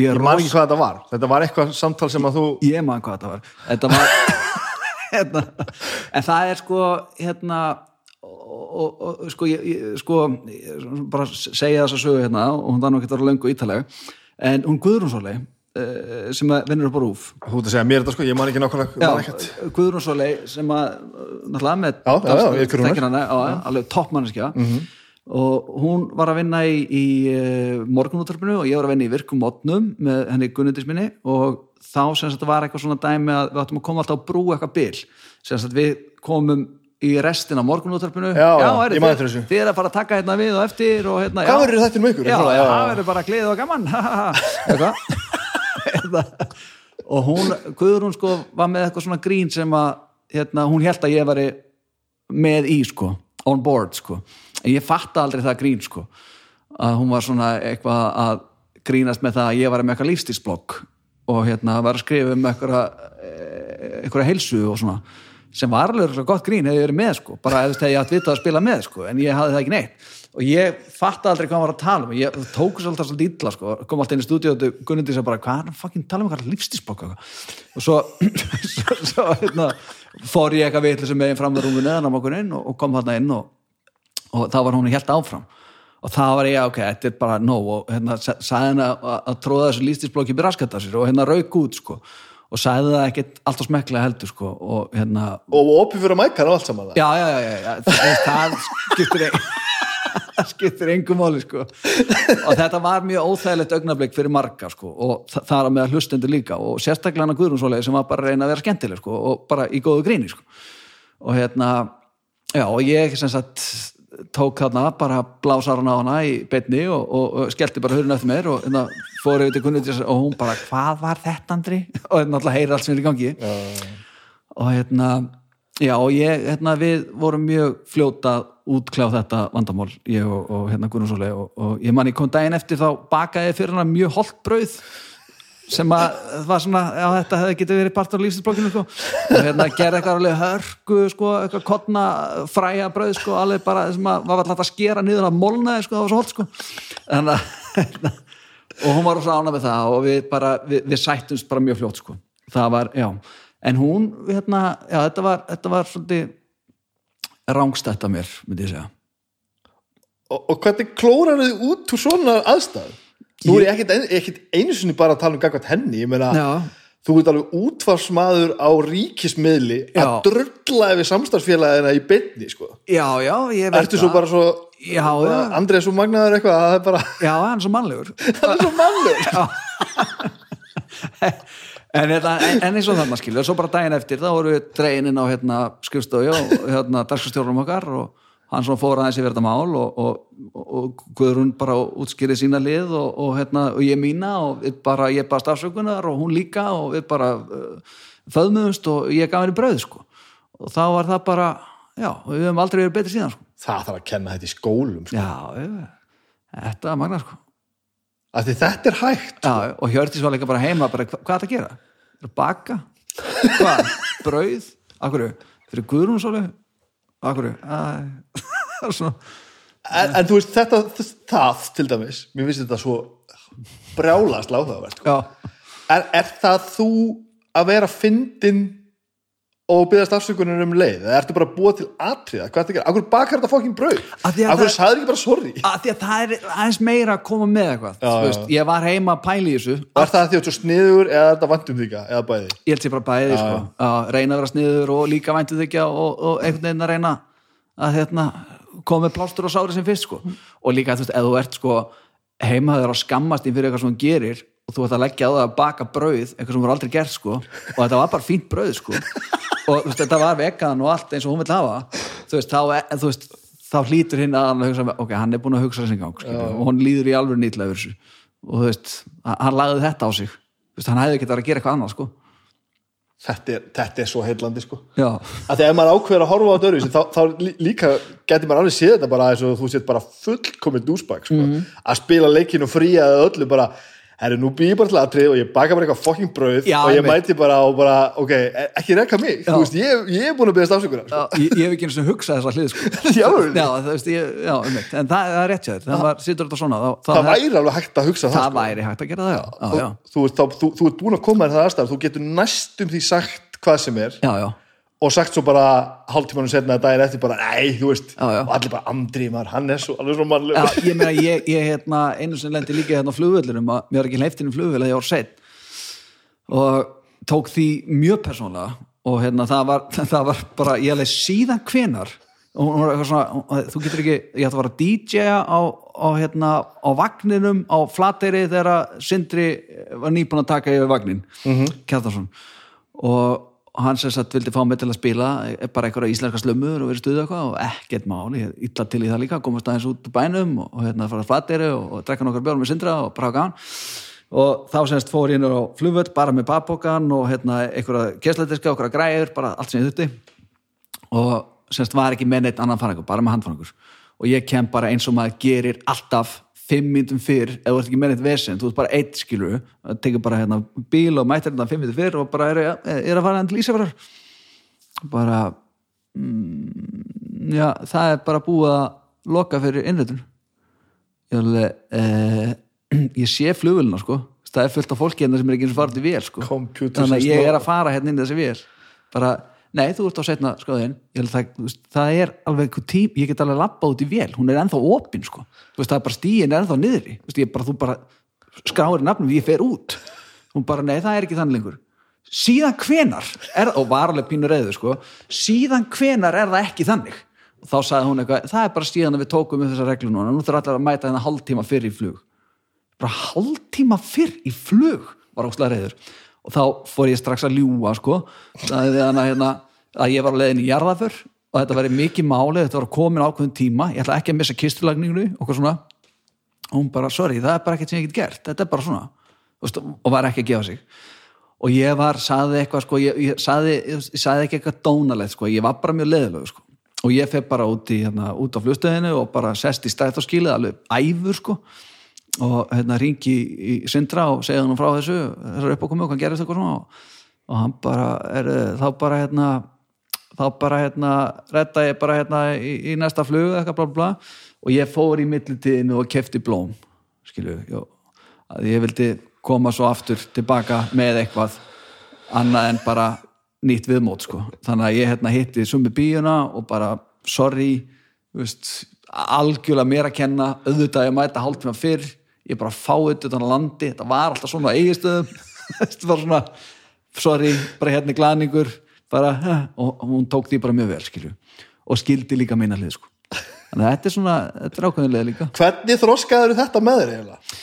ég ég man ekki hvað þetta var, þetta var eitthvað samtal sem að þú ég man hvað þetta var. Þetta var hérna, en það er sko hérna og, og, og sko, ég, sko ég, bara segja þessa sögu hérna og hún ekki að vera löngu ítalega en hún Guðrúnsóli uh, sem að vinnur upp á rúf þú ert að segja mér þetta sko, ég man ekki nákvæmlega. Guðrúnsóli sem að náttúrulega með Já, já, já, ég veit hver hún er. þekkir hana, já, alveg toppmanneskja og hún var að vinna í, í uh, morgunúttarpinu og ég var að vinna í virkum mótnum með henni Gunnundis minni og þá sem sagt var eitthvað svona dæmi að við áttum að koma alltaf að brúa eitthvað bil. Sem sagt við komum í restina af morgunúttarpinu Já, já, ég eftir þessu. þið er að fara að taka hérna við og eftir og hérna, Hvað verður þetta með ykkur? Já, það verður bara gleðið og gaman. Og hún, Guðrún sko var með eitthvað svona grín sem að hérna, hún held að ég væri með í sko, on board sko. En ég fatta aldrei það grín sko að hún var svona eitthvað að grínast með það að ég var með eitthvað lífstísblokk og hérna var að skrifa um eitthvað eitthvað heilsu og svona sem var alveg gott grín hefði verið með sko. Bara eða þegar ég átt vita að spila með sko en ég hafði það ekki neitt. Og ég fatta aldrei hvað hann var að tala um. Ég tók svo alltaf svolítið illa sko. Kom alltaf inn í stúdíu og Gunnandi sagði bara hvað er hann fucking tala um? Eitthvað? Lífstísblokk og svo, svo, svo hérna, fór ég eitthvað vitlega sem megin fram með rúmu neðan á okkur inn og, og kom þarna inn og, og þá var hún helt áfram. Og það var ég, ok, þetta er bara nóg. Og hérna sa- sagði henni að, að, að tróða þessu lífstísblokki upp í raskata sér og hérna rauk út sko og sagði það ekkert alltaf smekklega heldur sko og hérna og opið fyrir mækar og allt saman já, já, já, já, já það, skiptir ein, það skiptir engum máli sko. Og þetta var mjög óþægilegt augnablik fyrir marga sko og þa það er að hlustendur líka og sérstaklega hana Guðrúnsólegi sem var bara að reyna að vera skemmtileg sko og bara í góðu gríni sko. Og hérna, já og ég sem sagt tók þarna bara blásar hana á hana í beinni og, og, og skellti bara hurinn eftir mér og hérna fór yfir til kunnið og hún bara, hvað var þetta Andri? og hérna alltaf heyra allt sem er í gangi. Og hérna já og ég, hérna við vorum mjög fljóta að útkljá þetta vandamál ég og, og hérna Gunnarsóli og, og ég man ég kom daginn eftir þá bakaði fyrir hana mjög holdt brauð sem að það var svona, já þetta hefði getið verið partur af lífstilsblokkinu sko. Og hérna gerði eitthvað alveg hörku sko, eitthvað kottna fræja brauð sko alveg bara sem að var alltaf að skera niður að molnaði sko, það var svo holt sko að hérna, og hún var svo ána með það og við bara, við, við sættumst bara mjög fljótt sko. Það var, já, en hún hérna, já þetta var, þetta var svolítið rángstætt af mér, myndi ég segja. Og, og hvernig klórar þið út úr svona aðstæð nú er ég ekkit einu sinni bara að tala um gagvært henni, ég meina þú ert alveg útfarsmaður á ríkismiðli Já. að drulla yfir samstarfsfélagina í beinni sko. Já, já, ég veit ertu svo bara svo Já, já. Andrið svo magnaður eitthvað að það er bara, Já, hann er svo mannlegur það er svo mannleg en, hérna, en, en eins og það maður skilur svo bara daginn eftir, þá voru við dreinin á hérna, skrifstofi og hérna, darskastjórnum okkar og hann svona fór aðeins yfir þetta mál og, og, og, Guðrún bara útskýrið sína lið og, og, hérna, og ég mína og bara, ég bara stafsökunar og hún líka og við bara uh, föðmuðust og ég gaf henni brauð sko og þá var það bara já, við höfum aldrei verið betri síðan sko. það þarf að kenna þetta í skólum sko. já, ég, þetta var magna sko. þetta er hægt já, og Hjördís var líka bara heima bara, hva, hvað er það að gera? Er baka? hvað? Brauð? Akkur, fyrir Guðrún svolítið? Akkur, en, en þú veist þetta það til dæmis, mér finnst þetta svo brjálast láðavert sko. er, er það þú að vera fyndin og byggðast afsökunar um leið? Eða ertu bara að búa til atriða, það að akkur bakar þetta fokkin að akkur það- sagði ekki bara sorry? Að því að það er aðeins meira að koma með eitthvað Já, já. veist, ég var heima að pæla í þessu. Er það því að þú ert sniður eða þetta vantum þíka, eða bæði? Ég held sér bara bæði sko. að reyna að vera sniður og líka væntu þykja og, og einhvern veginn að reyna að hérna, koma með plástur og sári sem fyrst sko. og líka þú veist, ef þú ert sko, heimaður að skammast inn fyrir eitthvað sem þú gerir og þú ert að leggja á það að baka brauð eitthvað sem voru aldrei gert sko. og þetta var bara fínt brauð sko. og veist, þetta var vegan og allt eins og hún vil hafa þú veist, þá, er- þú veist, þá hlýtur hinn að hann að hugsa, ok, hann er búin að hugsa þessi gang og hann líður í alveg nýtlega yfir þessu og þú veist, hann lagði þetta á sig þú veist, hann hefði ekki að gera eitthvað annað sko. þetta er, þetta er svo heillandi sko Já, að því ef maður ákveður að horfa á þetta öðruvísi þá, þá lí- líka getur maður alveg séð þetta bara og þú sétt bara fullkomið dúsbæk sko. Mhm. að spila leikinu fría eða öllu bara herru, nú býð ég bara til atrið og ég baka bara eitthvað fokking brauð Já, og ég einmitt. mæti bara og bara, ok, e- ekki rekka mig Já. þú veist, ég, ég er búin að byggðast afsökunar sko. ég, ég hef ekki eins og hugsað þessa hlið sko. Alvöru? já, það veist, ég, já, einmitt. en það, það er rétt hjá þér það var, situr þetta svona þá, þá, það væri alveg hægt að hugsa það, það sko. væri hægt að gera það, já, já, já, þú, ert þá, þú, þú ert búin að koma þér það aðstæður þú getur næstum því sagt hvað sem er já, já. Og sagt svo bara hálftímanum setna daginn eftir bara, nei, þú veist Já, já. og allir bara, Andri, maður, hann er svo alveg svo mannlega Já, ég meina, ég, ég hérna, einu sem lendi líka hérna á flugvöllunum að mér var ekki hleyftinn í flugvöll að ég var seitt og tók því mjög persónlega og hérna það var, það var bara, ég hefði síðan hvenar og hún var eitthvað svona, þú getur ekki ég ætti að vara DJ-a á, á hérna, á vagninum á flateyri þegar Sindri var nýbúin að taka yfir vagnin, mm -hmm. Kjartarsson og hann sem sagt vildi fá mig til að spila bara einhverja íslenska slömmur og verið stuðu eitthvað og ekkert máli, ég er illa til í það líka komast aðeins út bænum og, og hérna fara að flateyri og, og drekka nokkar björnum með Sindra og bara gaman. Og þá semst fór ég inn á flugvöld bara með babbokan og hérna einhverja kessletiska, einhverja græður, bara allt sem ég þurfti. Og semst var ekki með neitt annan fangangur, bara með handfangur og ég kem bara eins og maður gerir alltaf fimm myndum fyrr, ef þú ert ekki með neitt vesen þú ert bara eitt skilur það tekur bara hérna bíl og mættir hérna fimm myndum fyrr og bara er, er að fara hann til Ísafjörðar bara mm, já, það er bara búið að loka fyrir innrætun ég alveg eh, ég sé flugvöluna sko. Það er fullt af fólki hérna sem er ekki eins og farið til vél sko. Computers þannig að ég er að fara hérna inn þessi vél. Bara, nei þú ert á setna skoðin það, það er alveg tím, ég get alveg labbað út í vél, hún er ennþá opin sko. Það er bara stíin er ennþá niðri. Veist, bara, þú bara skráir nafnum ég fer út. Hún bara, nei það er ekki þannig lengur. Síðan hvenar er, og var alveg pínu reyðu sko, síðan hvenar er það ekki þannig? Og þá sagði hún eitthvað, það er bara síðan að við tókum um þessa reglu núna, nú þurfa allir að mæta þennan hálftíma fyrr í flug. Bara hálftíma fyrr í flug? Var óslega reyður og þá fór ég strax að ljúga sko. Að, hérna, að ég var á leiðin í jarðaför og þetta væri mikið máli, þetta var komin ákveðin tíma. Ég ætla ekki að missa kistulagninginu og hún bara, sorry, það er bara ekkert sem ég get gert. Þetta er bara svona, og var ekki að gefa sig. Og ég var, saði eitthvað sko, ég, ég saði, ég saði ekki eitthvað dónalegt sko, ég var bara mjög leðilegu sko. Og ég feg bara út, í, hérna, út á flustöðinu og bara sest í stæðtáskílið alveg æfur sko og hérna ringi í Sindra og segja hann frá þessu, þessar uppákomu og hvað gerist eitthvað svona og, og hann bara er, þá bara hérna þá bara hérna, redda ég bara hérna í, í næsta flug eitthvað bla bla og ég fór í millitíðinu og kefti blóm skilju, að ég vildi koma svo aftur tilbaka með eitthvað annað en bara nýtt viðmót sko, þannig að ég hérna hitti sumi bíuna og bara sorry, veist algjörlega mér að kenna, auðvitað ég mæta hálftíma fyrr, ég bara fáið utan á landi, þetta var alltaf svona eigistöðum þetta var svona sorry, bara hérna glaningur bara, og hún tók því bara mjög vel skilju, og skildi líka minna hlið sko, þannig að þetta er svona þetta er ákveðinlega líka, hvernig þroskaður þetta með þér eiginlega?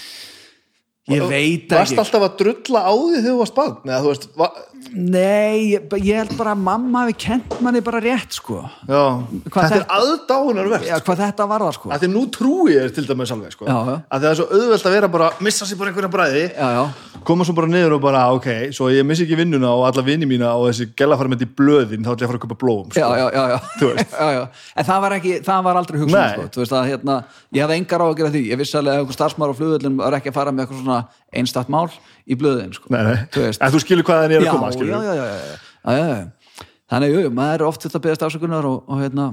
ég veit varst ekki. alltaf að drulla á því þegar þú varst barn? Eða þú veist, va, nei, ég, ég held bara að mamma hafi kent manni bara rétt sko Já, Hvað þetta er þetta- aðdáunarvert já, hvað þetta var það sko að því nú trúi ég þér til dæmis alveg sko. Já, já. að það er svo auðvelt að vera bara missa sér bara einhverja bræði já, já, koma svo bara niður og bara ok svo ég missi ekki vinnuna og alla vini mína og þessi gæla fara með í blöðin þá ætla ég að fara að köpa blóm já, sko. já, já, já. Þú veist. já, já. en það var ekki, það var aldrei hugsun Nei. sko. Þú veist að hérna, ég hafði engar á að gera því ég vissi alveg að einhver starfsmaður á flugvöldin var ekki að fara með eitthvað svona einstætt mál í blöðin sko. Nei, nei. Þú en þú skilur hvað það er að já, koma já, já, já, já, já, já, já. þannig, jú, maður er oft þetta að beðast afsökunar og, og hérna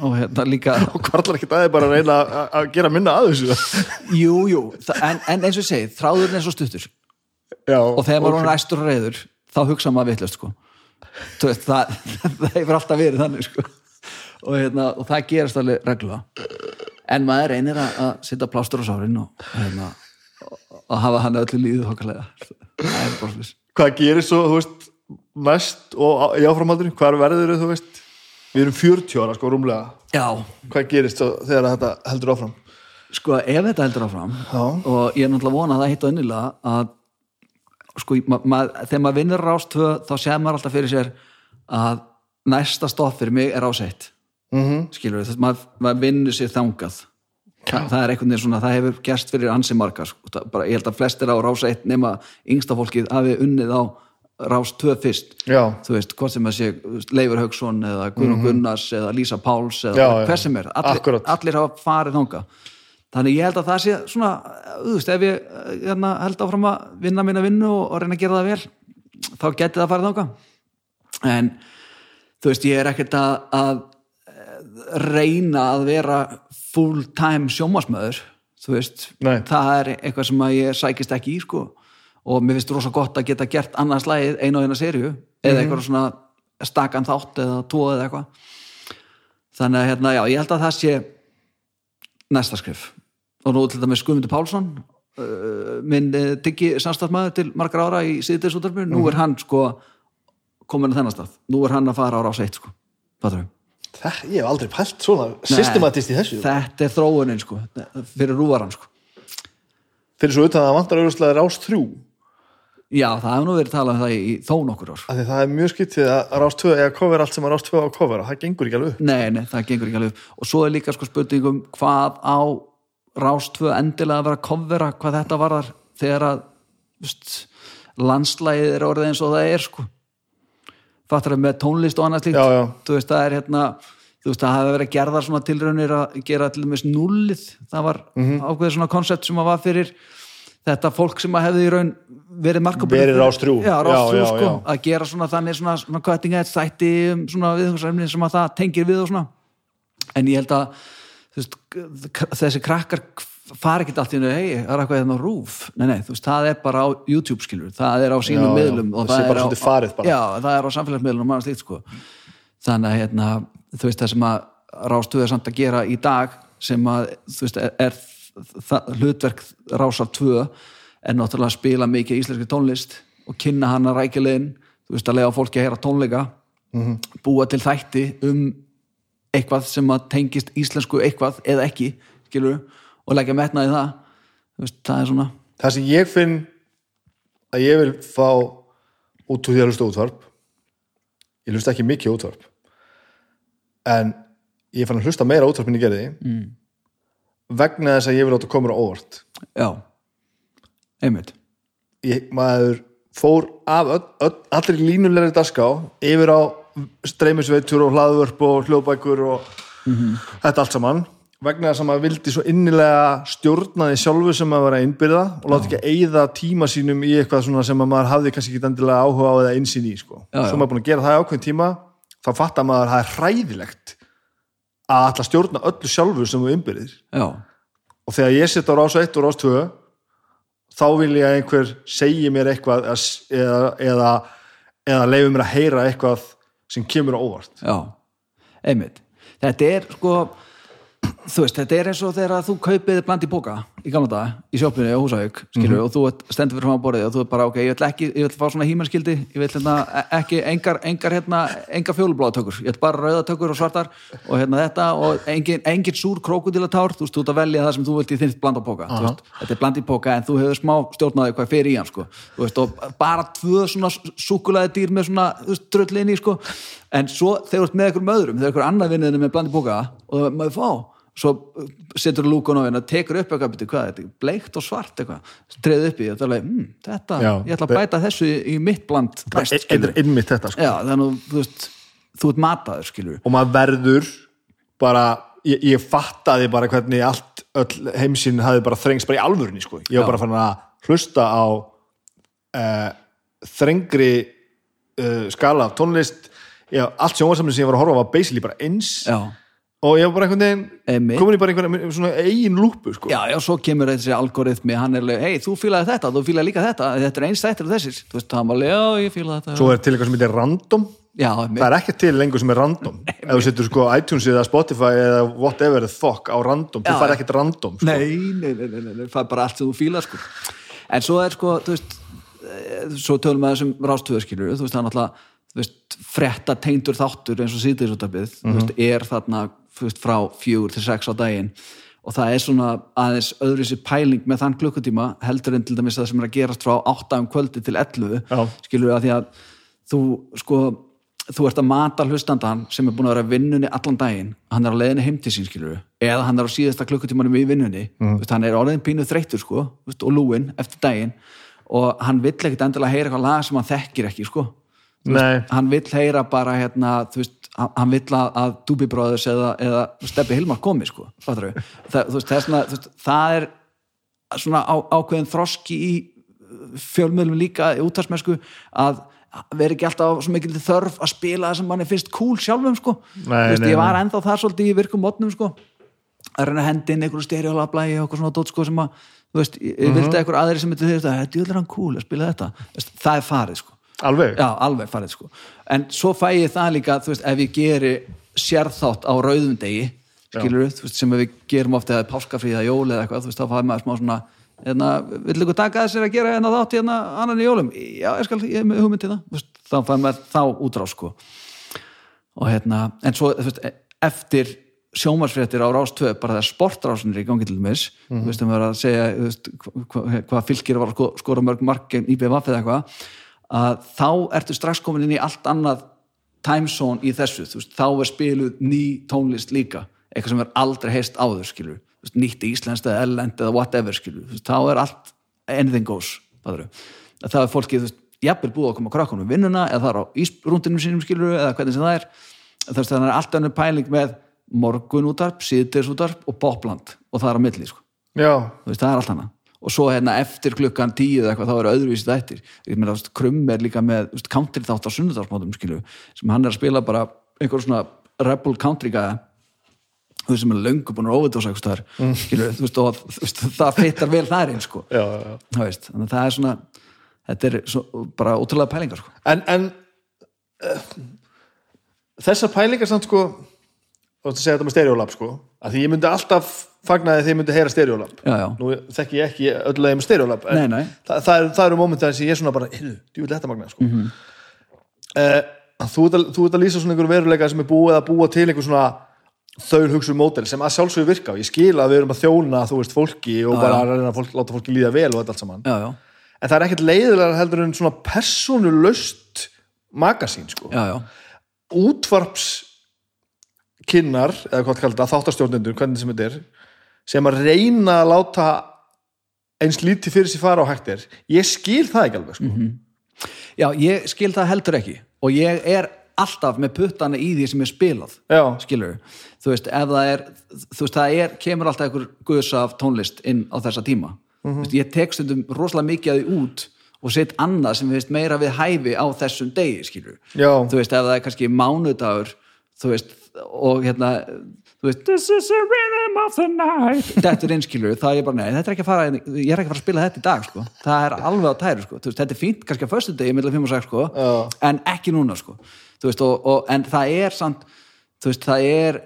og hérna líka og hvarlar ekki aðeins bara að reyna að- að gera minna að þessu jú, jú, en, en eins og ég segi þráðurinn er svo stuttur já, og þegar maður er æstur og reyður þá hugsa maður vitlaust sko. Veist, það, það hefur alltaf verið þannig sko. og, hérna, og það gerast alveg reglulega en maður reynir að, að setja plástur á sárin og, hérna, og hafa hann öllu líðu slús hvað gerir svo, þú veist næst og í áframaldurinn, hvar verður þú veist? Við erum 40 ára sko rúmlega. Já, hvað gerist svo þegar þetta heldur áfram? Sko ef þetta heldur áfram Já. og ég er náttúrulega vona að það hitt á innilega að sko, ma ma þegar maður vinnur rástvö þá séð maður alltaf fyrir sér að næsta stopp fyrir mig er áseitt mm -hmm. skilur við, maður, maður vinnur sér þangað. Þa, það er einhvern veginn svona, það hefur gerst fyrir ansi margar, sko. Bara, ég held að flestir á rás 1 nema yngsta fólkið hafi unnið á rás 2 fyrst. Já, þú veist, hvort sem að sé Leifur Haugsson eða Guðrún Gunnars eða Lísa Páls eða. Já, hver sem er. Allir, allir hafa farið þanga þannig ég held að það sé svona þú veist, ef ég hérna, held áfram að vinna mína vinnu og, og reyna að gera það vel þá geti það farið þanga en þú veist, ég er ekkert að, að reyna að vera full time sjómasmöður þú veist, Nei. það er eitthvað sem að ég sækist ekki í sko. Og mér finnst rosa gott að geta gert annars lagið einu og eina serju eða eitthvað svona stakan þátt eða tvo eða eitthvað. Þannig að hérna, já, ég held að það sé næsta skrif og nú til dæmis Guðmundur Pálsson uh, minn uh, diggi samstafsmæður til margar ára í síðdeisútarfinu, nú er hann sko komin að þennan stað, nú er hann að fara á rás 1 sko, fattur við það, ég hef aldrei pælt svona systematist í þessu. þetta er þróunin sko, fyrir rúvaran sko. Fyrir svo utan að vantar auðvitað rás 3 já, það hefur nú verið talað um það í, þó nokkur ár. Af því það er mjög skyttið að rás 2 eða cover allt sem að rás 2 á cover það gengur ekki alveg upp. Nei, nei, það gengur ekki alveg upp. og svo er líka sko spurningum hvað á rástvö endilega að vera að kofvera hvað þetta varðar þegar að just, landslægið er orðið eins og það er sko fattar það með tónlist og annað slíkt Já, já. þú veist það er hérna þú veist það hafa verið gerðar svona tilraunir að gera til dæmis nullið það var Mhm. ákveðið svona koncept sem að var fyrir þetta fólk sem að hefði í raun verið markabunni Verið Rás þrjú. já, rás Já, þrjú já, sko, að gera svona þannig svona, svona edge þætti um svona viðhungsræfni sem að það tengir við og svona en ég held að veist, þessi krakkar fara ekkert allt í hennu, hei, það er eitthvað hérna á rúf nei, nei, þú veist, það er bara á YouTube skilur það er á sínum Já, já. miðlum og Það er á, bara. já, það er á samfélagsmiðlum og maður slíkt sko þannig að hérna, þú veist, það sem að rástuð er samt að gera í dag sem að, þú veist, er, er hlutverk rásar 2 er náttúrulega að spila mikið íslenski tónlist og kynna hana rækilegin þú veist, að lega fólki að heyra tónleika Mhm. búa til þætti um eitthvað sem að tengist íslensku eitthvað eða ekki, skilur og leggja metna í það. Veist, það er svona það sem ég finn að ég vil fá út úr því að hlusta útvarp ég hlusta ekki mikið útvarp en ég fann að hlusta meira útvarp en ég gerði mm. vegna þess að ég vil átt að koma á óvart. Já, einmitt. Ég, maður fór af öll, öll, allir línulegri dagská yfir á streymisveitur og hlaðvörp og hljóðbækur og þetta allt saman vegna þess að maður vildi svo innilega stjórna því sjálfu sem maður var að innbyrða og láta ekki eyða tíma sínum í eitthvað sem að maður hafði kannski ekki endilega áhuga á eða einsinn í sko. Já, já. svo maður búin að gera það í ákveðin tíma þá fattar maður að það er hræðilegt að að stjórna öllu sjálfu sem þú innbyrðir. Já, og þegar ég sitt á rás 1 og rás 2 þá vil ég að einhver segi mér eitthvað eða, eða, eða leifi mér að heyra eitthvað sem kemur á óvart. Já, einmitt. Þetta er sko þú veist, þetta er eins og þegar þú kaupið bland í bóka í gamla dag, í sjópinu og húsauk skilur, Mhm. og þú stendur fyrir fram á borðið og þú er bara, ok, ég vil ekki, ég vil fá svona hímennskildi ég vil hérna, ekki, engar, engar hérna, engar fjólubláðatökur, ég vil bara rauðatökur og svartar og hérna þetta og engin, engin súr krókudílatár, þú veist, þú ert að velja það sem þú vilt í þinnst bland á bóka, þú veist, þetta er bland í bóka en þú hefur smá stjórnaði hvað fer í hann sko, þú veist, og bara tvö svona sko, en svo þegar þú ert með einhverjum öðrum, þegar einhver annar vinniðinu með bland í bóka og það maður fá svo setur lúkun á hérna, tekur upp eitthvað, byrju, hvað er þetta, bleikt og svart eitthvað. Treður upp í, þetta hm, þetta Já, ég ætla að bæta þessu í, í mitt bland best, einmitt þetta sko. Já, þannig að þú veist þú ert mataður, skilur og maður verður bara ég, ég fattaði bara hvernig allt öll heimsinn hafði bara þrengst bara í alvörunni sko. ég var Já. bara fann að hlusta á uh, þrengri uh, skala af tónlist. Já, allt sjónvarsamni sem ég var að horfa var basically bara eins. Já, og ég var bara einhvern veginn komin í bara einhvern svona eigin lúpu sko. já, já, svo kemur þessi algoritmi, hann er alveg, hei, þú fílaði þetta þú fílaði líka þetta, þetta er eins þættir og þessir þú veist, hann var alveg, já, ég fílaði þetta svo er til eitthvað sem heitir random já, það er ekki til lengur sem er random ef þú setur sko iTunes eða Spotify eða whatever the fuck á random, þú Já. fær ekkert random sko. nei, nei, nei, nei, nei, það er bara allt sem þú fílar sko. en svo er sko þú veist, eh, svo tölum við þessum rástöðuskilur, þú veist, það er náttúrulega þú frétta tengdur þáttur eins og síðdeisútabið, þú veist, er þarna þú veist, frá fjögur til sex á daginn og það er svona aðeins öðruvísi pæling með þann klukkutíma heldur en til dæmis það sem er að gerast frá 8 um kvöldi til 11 Já. skilur við að því að þú sko þú ert að mata hlustandan sem er búin að vera vinnunni allan daginn, hann er á leiðinni heim til sín skilur eða hann er á síðasta klukkutímanum í vinnunni mm. veist, hann er orðin pínu þreyttur sko veist, og lúinn eftir daginn og hann vill ekkit endilega heyra eitthvað lag sem hann þekkir ekki sko Nei. hann vill heyra bara hérna, þú veist, hann vill að, að Doobie Brothers eða, eða Steppi Hilmar komi sko, það, veist, er svona, veist, það er svona á, ákveðin þroski í fjölmiðlum líka í útarsmennsku að vera ekki alltaf svo mikil þörf að spila það sem manni finnst cool sjálfum sko. Nei, veist, nei, ég var nei. ennþá þar svolítið í virkum mótnum sko. að reyna að hendi inn einhverju stereolablægi og eitthvað svona dót sko, sem að ég Mhm. vildi eitthvað aðri sem þetta, þetta er hann cool að spila þetta það er farið sko alveg? Já, alveg farið sko. En svo fæ ég það líka, þú veist, ef ég geri sérþátt á rauðum degi skilur þú veist, sem við gerum ofta eða páskafríða jóli eða eitthvað, þú veist, þá fæ maður smá svona hérna, vill ykkur taka þessir að gera hérna þátt hérna annan í jólum, já, ég skal ég er með hugmynd til það, Þú veist, þá fæ maður þá útrá sko. Og hérna, en svo, þú veist, eftir sjómarsfréttir á Rás 2 bara sportrásin er í gangi til dæmis þú veist, það var að segja veist, hvað hva, hva fylgir var að sko, skora mörg mark gegn IBVF eða eitthvað að þá ertu strax komin inn í allt annað timezone í þessu, þú veist, þá er spiluð ný tónlist líka, eitthvað sem er aldrei heist áður, veist, nýtt íslenskt eða ellend eða whatever, veist, þá er allt anything goes, það það er fólkið, þú veist, jafnvel búið að koma krakkunum við vinnuna eða það er á ísrúndinum sínum skilur eða hvernig sem það er. Þú veist, þannig er allt önnur pæling með morgunútarp, síðdeisútarp og popland. Og það er á milli, sko. Já, þú veist, það er allt annað og svo hérna eftir klukkan tíu eða eitthvað þá er öðruvísi þættir. Ég meina, Krumm er líka með veist, country þátt á sunnudagsmátum skilu sem hann er að spila bara einhver svona rebel country gæða þú veist sem er löngu búin að óvita og þar skilu, þú veist, og veist, það fittar vel þar inn sko, já, já, veist þannig að það er svona, þetta er svo, bara ótrúlega pælingar sko. En, en uh, þessar pælingar samt sko þú ætti að segja þetta með stereolab sko. Að því ég myndi alltaf fagnaði því ég myndi heyra stereolab já, já, nú þekki ég ekki öll leið með stereolab en Nei, nei. Það, það, er, það eru mómentar sem ég er svona bara heyrðu, djúvill þetta magna sko. Mhm. uh, þú, ert að, þú ert að lýsa svona einhver veruleika sem er búið að búa til einhver svona þaul hugsu mótel sem að sjálfsögur virka. Og ég skil að við erum að þjóna þú veist fólki og Já, bara að reyna að fólk, láta fólki líða vel og þetta allt saman. En það er ekkert leiðilega heldur en svona persónulöst magasín sko. Útvarps kynnar, eða hvað kallar það, þáttastjórnendur hvernig sem þetta er, sem að reyna að láta eins lítið fyrir sér fara á hægt er. Ég skil það ekki alveg sko. já, ég skil það heldur ekki. Og ég er alltaf með puttana í því sem er spilað já, skilur þú veist, ef það er þú veist, það er, kemur alltaf einhver guðs af tónlist inn á þessa tíma. Þú veist, ég tek stundum rosalega mikið að því út og set annað sem við veist meira við hæfi á þessum degi, skilur já, þú veist, ef það er kannski mánudagur þú veist, og hérna veist, this is a rhythm of the night. Þetta er einskilur, það er bara, nei, er fara ég er ekki að fara að spila þetta í dag, sko. Það er alveg á tæru, sko, veist, þetta er fínt kannski að föstu degi, millir 5 og 6, sko Já. en ekki núna, sko, veist, og, og, en það er samt, það er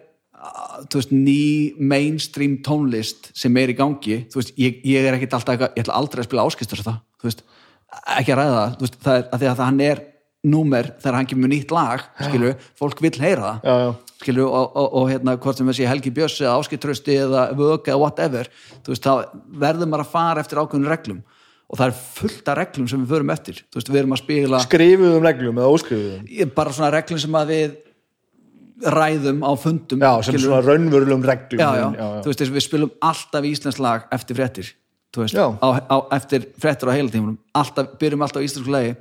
veist, ný mainstream tónlist sem er í gangi. Veist, ég, ég er ekkit alltaf ég ætla aldrei að spila áskistur þú veist, ekki að ræða það, það er að því að hann er númer þegar hann kemur nýtt lag skilu, fólk vill heyra það Já, já. skilu, og, og, og hérna, hvort sem þessi Helgi Björns eða Áskittrösti eða Vög eða whatever, veist, þá verður maður að fara eftir ákveðin reglum. Og það er fullt af reglum sem við förum eftir. Veist, við erum að spila skrifuðum reglum eða óskrifuðum? Bara svona reglum sem að við ræðum á fundum já, sem skilurðu. svona raunverulegum reglum veist, við spilum alltaf íslensk lag eftir Já. á, á, eftir fréttir á heilatímunum alltaf, byrjum alltaf á íslensku lagi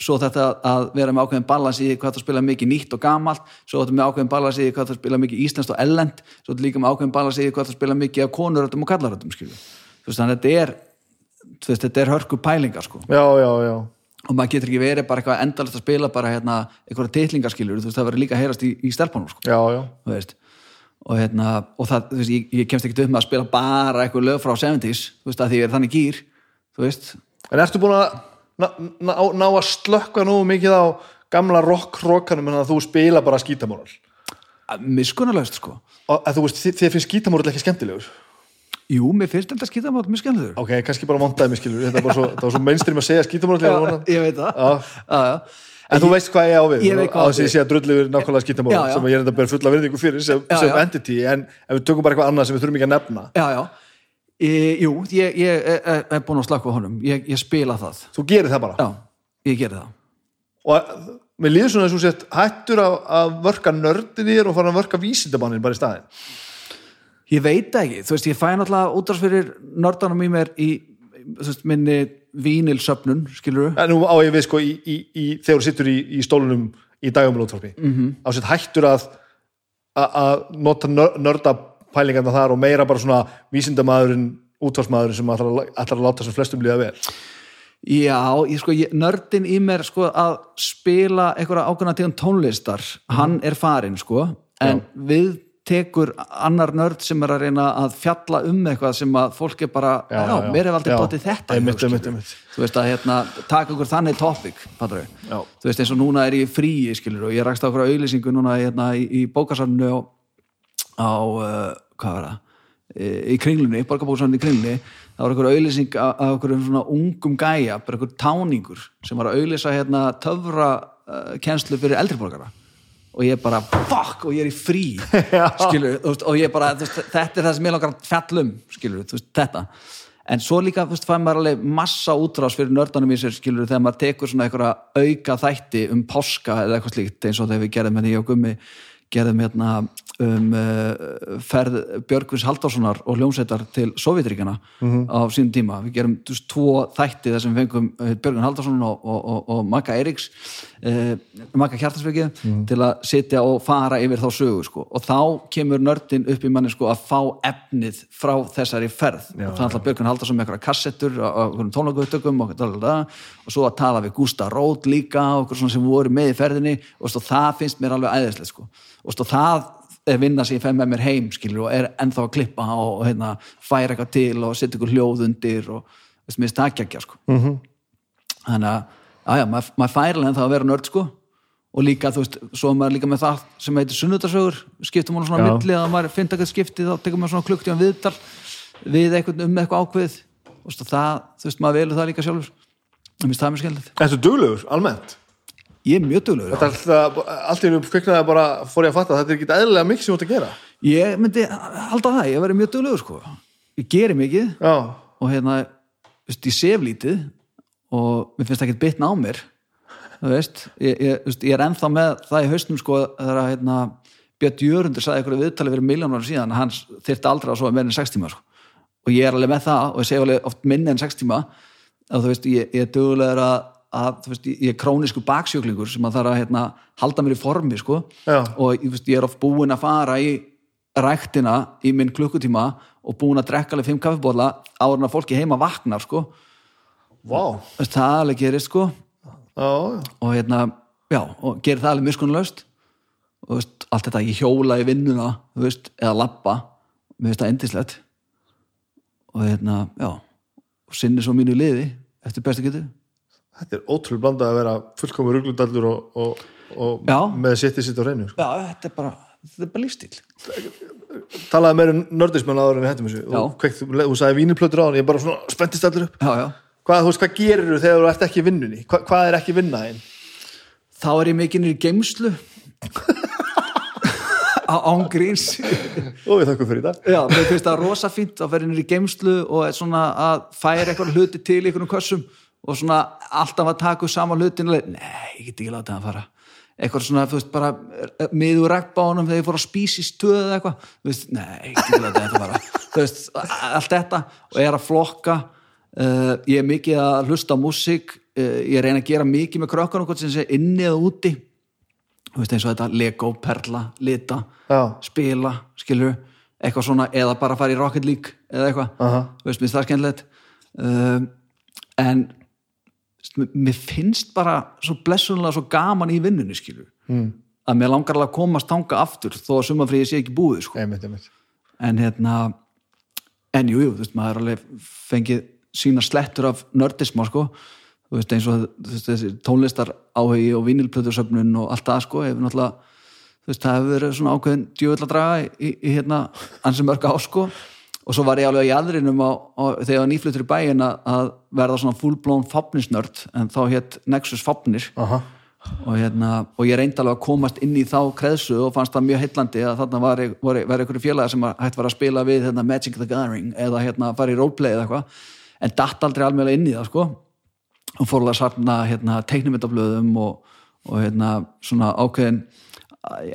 svo þetta að vera með ákveðin balans í hvað þú spila mikið nýtt og gamalt svo þetta með ákveðin balans í hvað þú spila mikið íslenskt og ellend, svo þetta líka með ákveðin balans í hvað þú spila mikið af konuröldum og kallaröldum þannig að þetta er veist, þetta er hörku pælingar sko. Já, já, já. og maður getur ekki verið bara eitthvað endalist að spila bara hérna þú veist, það verður líka að heyrast í, í stelpunum sko. Og hérna, og það, þú veist, ég, ég kemst ekki upp með að spila bara eitthvað lög frá 70s þú veist, að því ég er þannig gýr En ertu búin að ná, ná, ná að slökka nú mikið á gamla rock-rockanum en að þú spila bara skítamóral? miskunnarlaust sko Og þú veist, þið, þið finnst skítamóral ekki skemmtilegur? jú, mér finnst þetta skýta mát mjög skemmtilegur Ok, kannski bara montaði mig skilur, þetta bara svo, var svo mainstream að segja skítamóral ég veit það Já. já, já. En þú veist hvað ég á við, Ég á þess að við. ég sé að drullu yfir nákvæmlega skítamóral sem ég er enda að bera fulla verðingu fyrir sem, Já, sem entity, en við tökum bara eitthvað annað sem við þurfum ekki að nefna já, já. E, jú, ég, ég er, búin að slaka á honum. Ég, ég spila það, Þú gerir það bara? Já, ég geri það. Og svona þess að þú sett hættur að, að vörka nördin þér og fara að vörka vísindamannin bara í staðinn. Ég veit ekki, þú veist, ég fæ náttúrulega útráðs fyrir nördanum í mér í þú veist, minni vínilsöfnun, skilur En nú á ég við sko í, í, í, þegar þú sittur í, í stólunum í dagumlótvarpi mm Mhm. -hmm. á sett hættur að að- að nota nör- nördapælingarna þar og meira bara svona vísindamaðurinn útvarsmaðurinn sem ætlar að, ætlar að láta sem flestum líða vel Já, ég sko, ég, nördin í mér sko að spila einhverja ákveðna tegum tónlistar, hann er farinn sko, en við tekur annar nörd sem er að reyna að fjalla um eitthvað sem að fólk er bara, já, já, já. mér hef aldrei Já. bótið þetta í Einmitt, hug, skilurðu. einmitt, einmitt. þú veist að hérna, taka okkur þannig Já. þú veist eins og núna er ég frí skilur og ég rakst á okkur auðlýsingu núna hérna, í, í bókasarnu á, á uh, hvað var það? Í kringlunni, borgarbókasarnu í kringlunni það var okkur auðlýsing af okkur svona ungum gæja, bara okkur táningur sem var að auðlýsa hérna töfra uh, kennslu fyrir eldriborgara og ég bara, fuck, og ég er í frí skilur, þú veist, og ég bara veist, þetta er það sem ég langar að fjallum skilur, þú veist, þetta. En svo líka, þú veist, fæ maður alveg massa útrás fyrir nördanum í sér, skilur, þegar maður tekur svona einhverja auka þætti um páska eða eitthvað slíkt, eins og þegar við gerðum hérna ég og Gummi gerðum hérna um uh, ferð Björgvins Halldórssonar og hljómsveitar til Sovjetríkjana á sínum tíma. Við gerum veist, tvo þætti þar sem við fengum uh, Björgvin Halldórsson og, og, og, og Magga Eiríks uh, Magga Hjartarsvikið til að sitja og fara yfir þá sögu sko. og þá kemur nördin upp í manni sko, að fá efnið frá þessari ferð. Já, og þannig að Björgvin Halldórsson með eitthvað kassettur og tónleikuðtökum og, svo að tala við Gústa Rót líka og okkur svona sem voru með í ferðinni. Og það finnst mér alveg æðislegt sko. og það vinna sem ég fæ með mér heim skilur, og er ennþá að klippa og, og hérna, færa eitthvað til og setja ykkur hljóð undir og veist, mér stakja sko. mm -hmm. þannig að já, maður, maður færi alveg ennþá að vera nörd sko. og líka, þú veist, svo er maður líka með það sem heitir sunnudarsögur skiptum maður svona milli að maður finna eitthvað skipti þá tekur maður svona klukkt í viðtal við eitthvað um eitthvað ákveð og það, þú veist, maður velur það líka sjálfur mér finnst það mjög skemmtilegt Ertu duglegur, almennt? Ég er mjög alltaf, allt í einu kviknaði bara fór ég að fatta að þetta er ekki eðlilega mikið sem þú ert að gera ég myndi halda það, ég verði mjög duglegur sko. ég geri mikið Já, og hérna, veist, ég sef lítið og mér finnst það ekki bitna á mér þú veist ég, ég, veist, ég er ennþá með það í hausnum sko þegar að hérna, Björn Jörundur sagði eitthvað viðtalið fyrir miljónar síðan að hann þyrfti aldrei að sofa meira en 6 tíma sko. og ég er alveg með það og ég sef alveg oft minni en 6 tíma og þú veist, ég, ég er duglegur að, að veist, ég er krónisku baksjöklingur sem að þarf að hérna, halda mér í formi sko. Og veist, ég er oft búinn að fara í ræktina í minn klukkutíma og búinn að drekka alveg fimm kaffibóla áður en að fólki heima vaknar sko. Veist, það alveg gerist sko. Já. og hérna, já, og gerir það alveg miskunnlaust og veist, allt þetta ég hjóla í vinnuna, eða labba. Mér finnst það endislegt og hérna, já og sinni svo mínu liði eftir bestu getur Þetta er ótrúlega blandað að vera fullkomur ruglundallur og, og, og með sittið sitt á reynu sko. já, þetta er bara, bara lífstíl talaði meira um nördismenn áður en við hættum þessu. Og kveikt, þú sagði vínirplötur á hann ég bara svona spenntist allur upp. Já, já. hvað, veist, hvað gerir þú þegar þú ert ekki vinnunni? Hva, hvað er ekki vinnaðin þá er ég mikið niður í geimslu á ángríns og við þakkum fyrir þetta já, mér finnst það rosa fínt að vera niður í geimslu og svona að færa eitthvað hluti til í einhvern kössum og svona alltaf að taka upp sama hlutin og leið, nei, ég get ekki látið að fara. Eitthvað svona, þú veist, bara miður regnbánum þegar ég fór á spísistöð eða eitthvað, þú veist, nei, ég get ekki látið að fara. Þú veist, allt þetta og ég er að flokka uh, ég er mikið að hlusta á músík uh, ég reyna að gera mikið með krökkunum hvort sem sé inni eða úti. Þú veist, eins og þetta Lego, Perla, Lita já, spila, skilur eitthvað svona, eða bara fara í Rocket League eða eitthvað, Aha. þú veist, mér finnst bara svo blessunlega svo gaman í vinnunni skilur, mm. að mér langar alveg að komast tanga aftur, þó að sumafríði sé ekki búið sko. einmitt, einmitt en hérna en jú, jú, þú veist, maður alveg fengið sína slettur af nördisma sko, þú veist, eins og veist, þessi tónlistar áhugi og vinilplötusöfnun og allt það sko, hefur náttúrulega þú veist, það hefur verið svona ákveðin djöfull að draga í, í, í hérna, ansi mörg á sko og svo var ég alveg í aðrinum á, á, þegar ég var nýflutur í bæin að, verða svona fullblón fopnisnörd en þá hétt Nexus Fopnir Aha. og, hérna, og ég reyndi alveg að komast inn í þá kreðsu og fannst það mjög heillandi að þarna var, var, var einhverju félaga sem hægt var að spila við hérna, Magic the Gathering eða hérna, fara í roleplay eða eitthvað. En datt aldrei alveg inn í það sko. Og fór alveg að sarna hérna, teiknumyndablöðum og, og hérna, svona ákveðin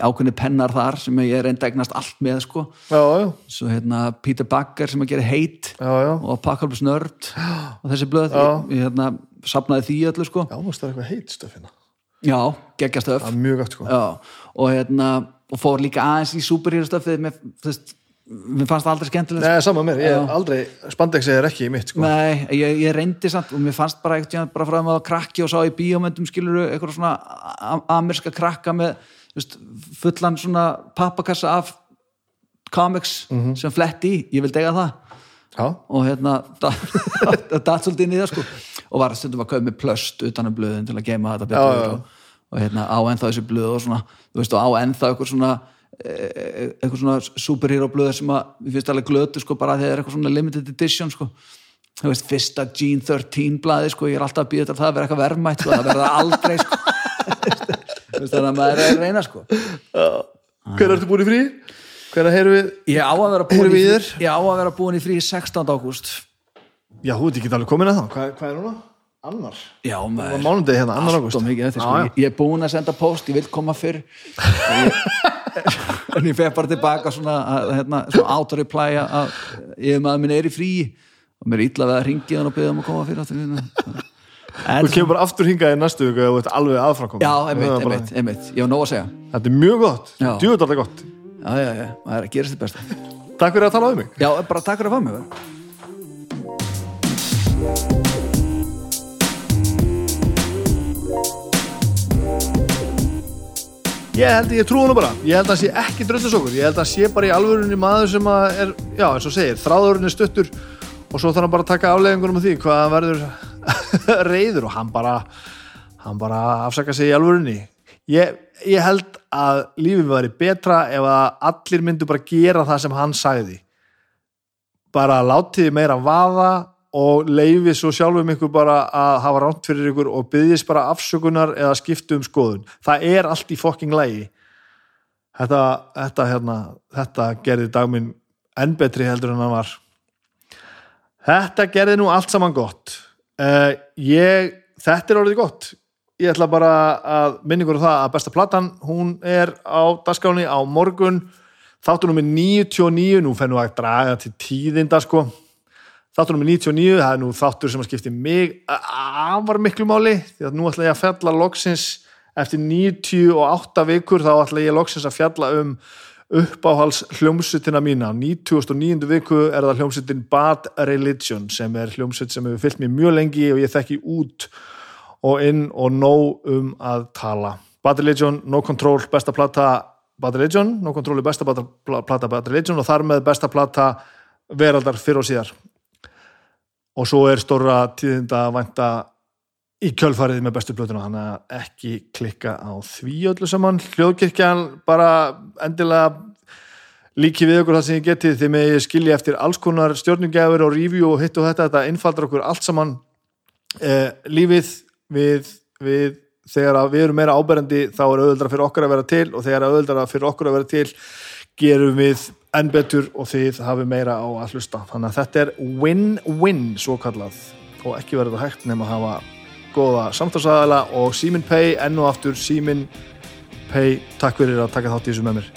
ákveðni pennar þar sem ég reyndi að eignast allt með sko. Já, já, svo hérna Peter Bagger sem að gera heit já, og Apocalypse Nerd og þessi blöð, ég, hérna, sapnaði því öllu sko. Já, þú veist það er eitthvað heit stöfina já, geggjastöf það er mjög gætt sko. Og hérna og fór líka aðeins í superhero stöfið mér, þú veist, mér fannst það aldrei skemmtilegt Nei, sama með mér, ég er aldrei spandexið er ekki í mitt sko. Nei, ég, ég reyndi samt og mér fannst bara eitthvað bara frá að maður krakki og sá í bíómyndum skiluru eitthvað svona amerska krakka með fullan svona pappakassa af comics Mhm. sem fletti í, ég vildi eiga það. Já, og hérna það datt svolítið inn í það sko. Og var stundum að kaupa með plöst utan um blöðin til að geima þetta betur já, já. Og, og hérna á ennþá þessi blöð og svona þú veist og á ennþá eitthvað svona eh, eitthvað svona superhero blöð sem að við finnst alveg glötu sko bara þegar er eitthvað svona limited edition sko. Þú veist fyrsta Gene 13 blaði sko ég er alltaf að býða þetta að það verða eitthvað verðmætt sko það verða aldrei sko þannig að maður er að reyna sko hver ertu búin í frí? hver heyrum við? ég á að vera búin í frí, ég á að vera búin í frí 16. ágúst já, þú ert ekki alveg komin að það hvað, hvað er núna? annar? já maður var mánudegi hérna, annar ágúst sko. Ég, er búin að senda post, ég vil koma fyrr En ég, fer bara tilbaka svona, hérna, svona auto-reply að ég maður minn er í frí og mér er illa að ringi hann og beða um að koma fyrr hérna. Þú kemur bara aftur hingað í næstu viku og þú ert alveg aðframkomin já, Það einmitt, einmitt, einmitt, ég var nóg að segja. Þetta er mjög gott, alltaf gott. Já, já, já, það er að gera sitt besta. Takk fyrir að tala um mig. Já, bara takk fyrir að fá mig. Ég held ég trúi nú bara, ég held að hann sé ekki dröndis okkur, ég held að hann sé bara í alvörunni maður sem að er, já eins og segir, þráðurinn er stuttur og svo þarf hann bara að taka afleggingunum af því hvað verður reyður og hann bara, hann bara afsaka sig í alvörunni. Ég, ég held að lífið væri betra ef að allir myndu bara gera það sem hann sagði. Bara látiði meira vaða og leifi svo sjálfum ykkur bara að hafa ránt fyrir ykkur og byggjast bara afsökunar eða skiptu um skoðun. Það er allt í fokking lægi. Þetta, þetta, hérna, þetta gerði dagminn enn betri heldur en hann var. Þetta gerði nú allt saman gott. Uh, ég, þetta er orðið gott. Ég ætla bara að minna ykkur á það að besta platan, hún er á dagskáni á morgun. Þáttur nummer 99, nú fennum við að draga til tíðinda sko. Þáttur nummer 99, það er nú þáttur sem að skipti mig afar miklu máli því að nú ætla ég að fjalla loksins eftir 98 vikur þá ætla ég loksins að fjalla um uppáhals hljómsutina mína 99. viku er það hljómsutin Bad Religion sem er hljómsut sem hefur fyllt mér mjög lengi og ég þekki út og inn og nóg um að tala Bad Religion, No Control, besta plata Bad Religion, No Control er besta plata Bad Religion og þar með besta plata veraldar fyrr og síðar og svo er stóra tíðinda að vænta í kjölfarið með bestu plötuna hann að ekki klikka á því öllu saman. Hljóðkirkjan bara endilega líki við okkur það sem ég geti því með ég skilji eftir alls konar stjórningjafur og review og hitt og þetta þetta innfaldar okkur allt saman. Eh, lífið við, við þegar við erum meira áberandi þá er auðvöldra fyrir okkar að vera til og þegar auðvöldra fyrir okkur að vera til gerum við enn betur og þið hafi meira á að hlusta. Þannig að þetta er win-win svo kallað og ekki verður hægt nema að hafa góða samtalsæðala og Simin Pay enn og aftur Simin Pay, takk fyrir að taka þátt í þessu með mér.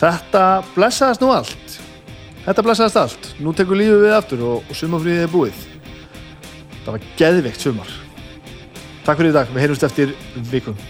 Þetta blessaðist nú allt. Þetta blessaðist allt. Nú tekur lífið við aftur og, og sumafríðið er búið. Það var geðvikt sumar. Takk fyrir í dag, við heyrumst eftir vikum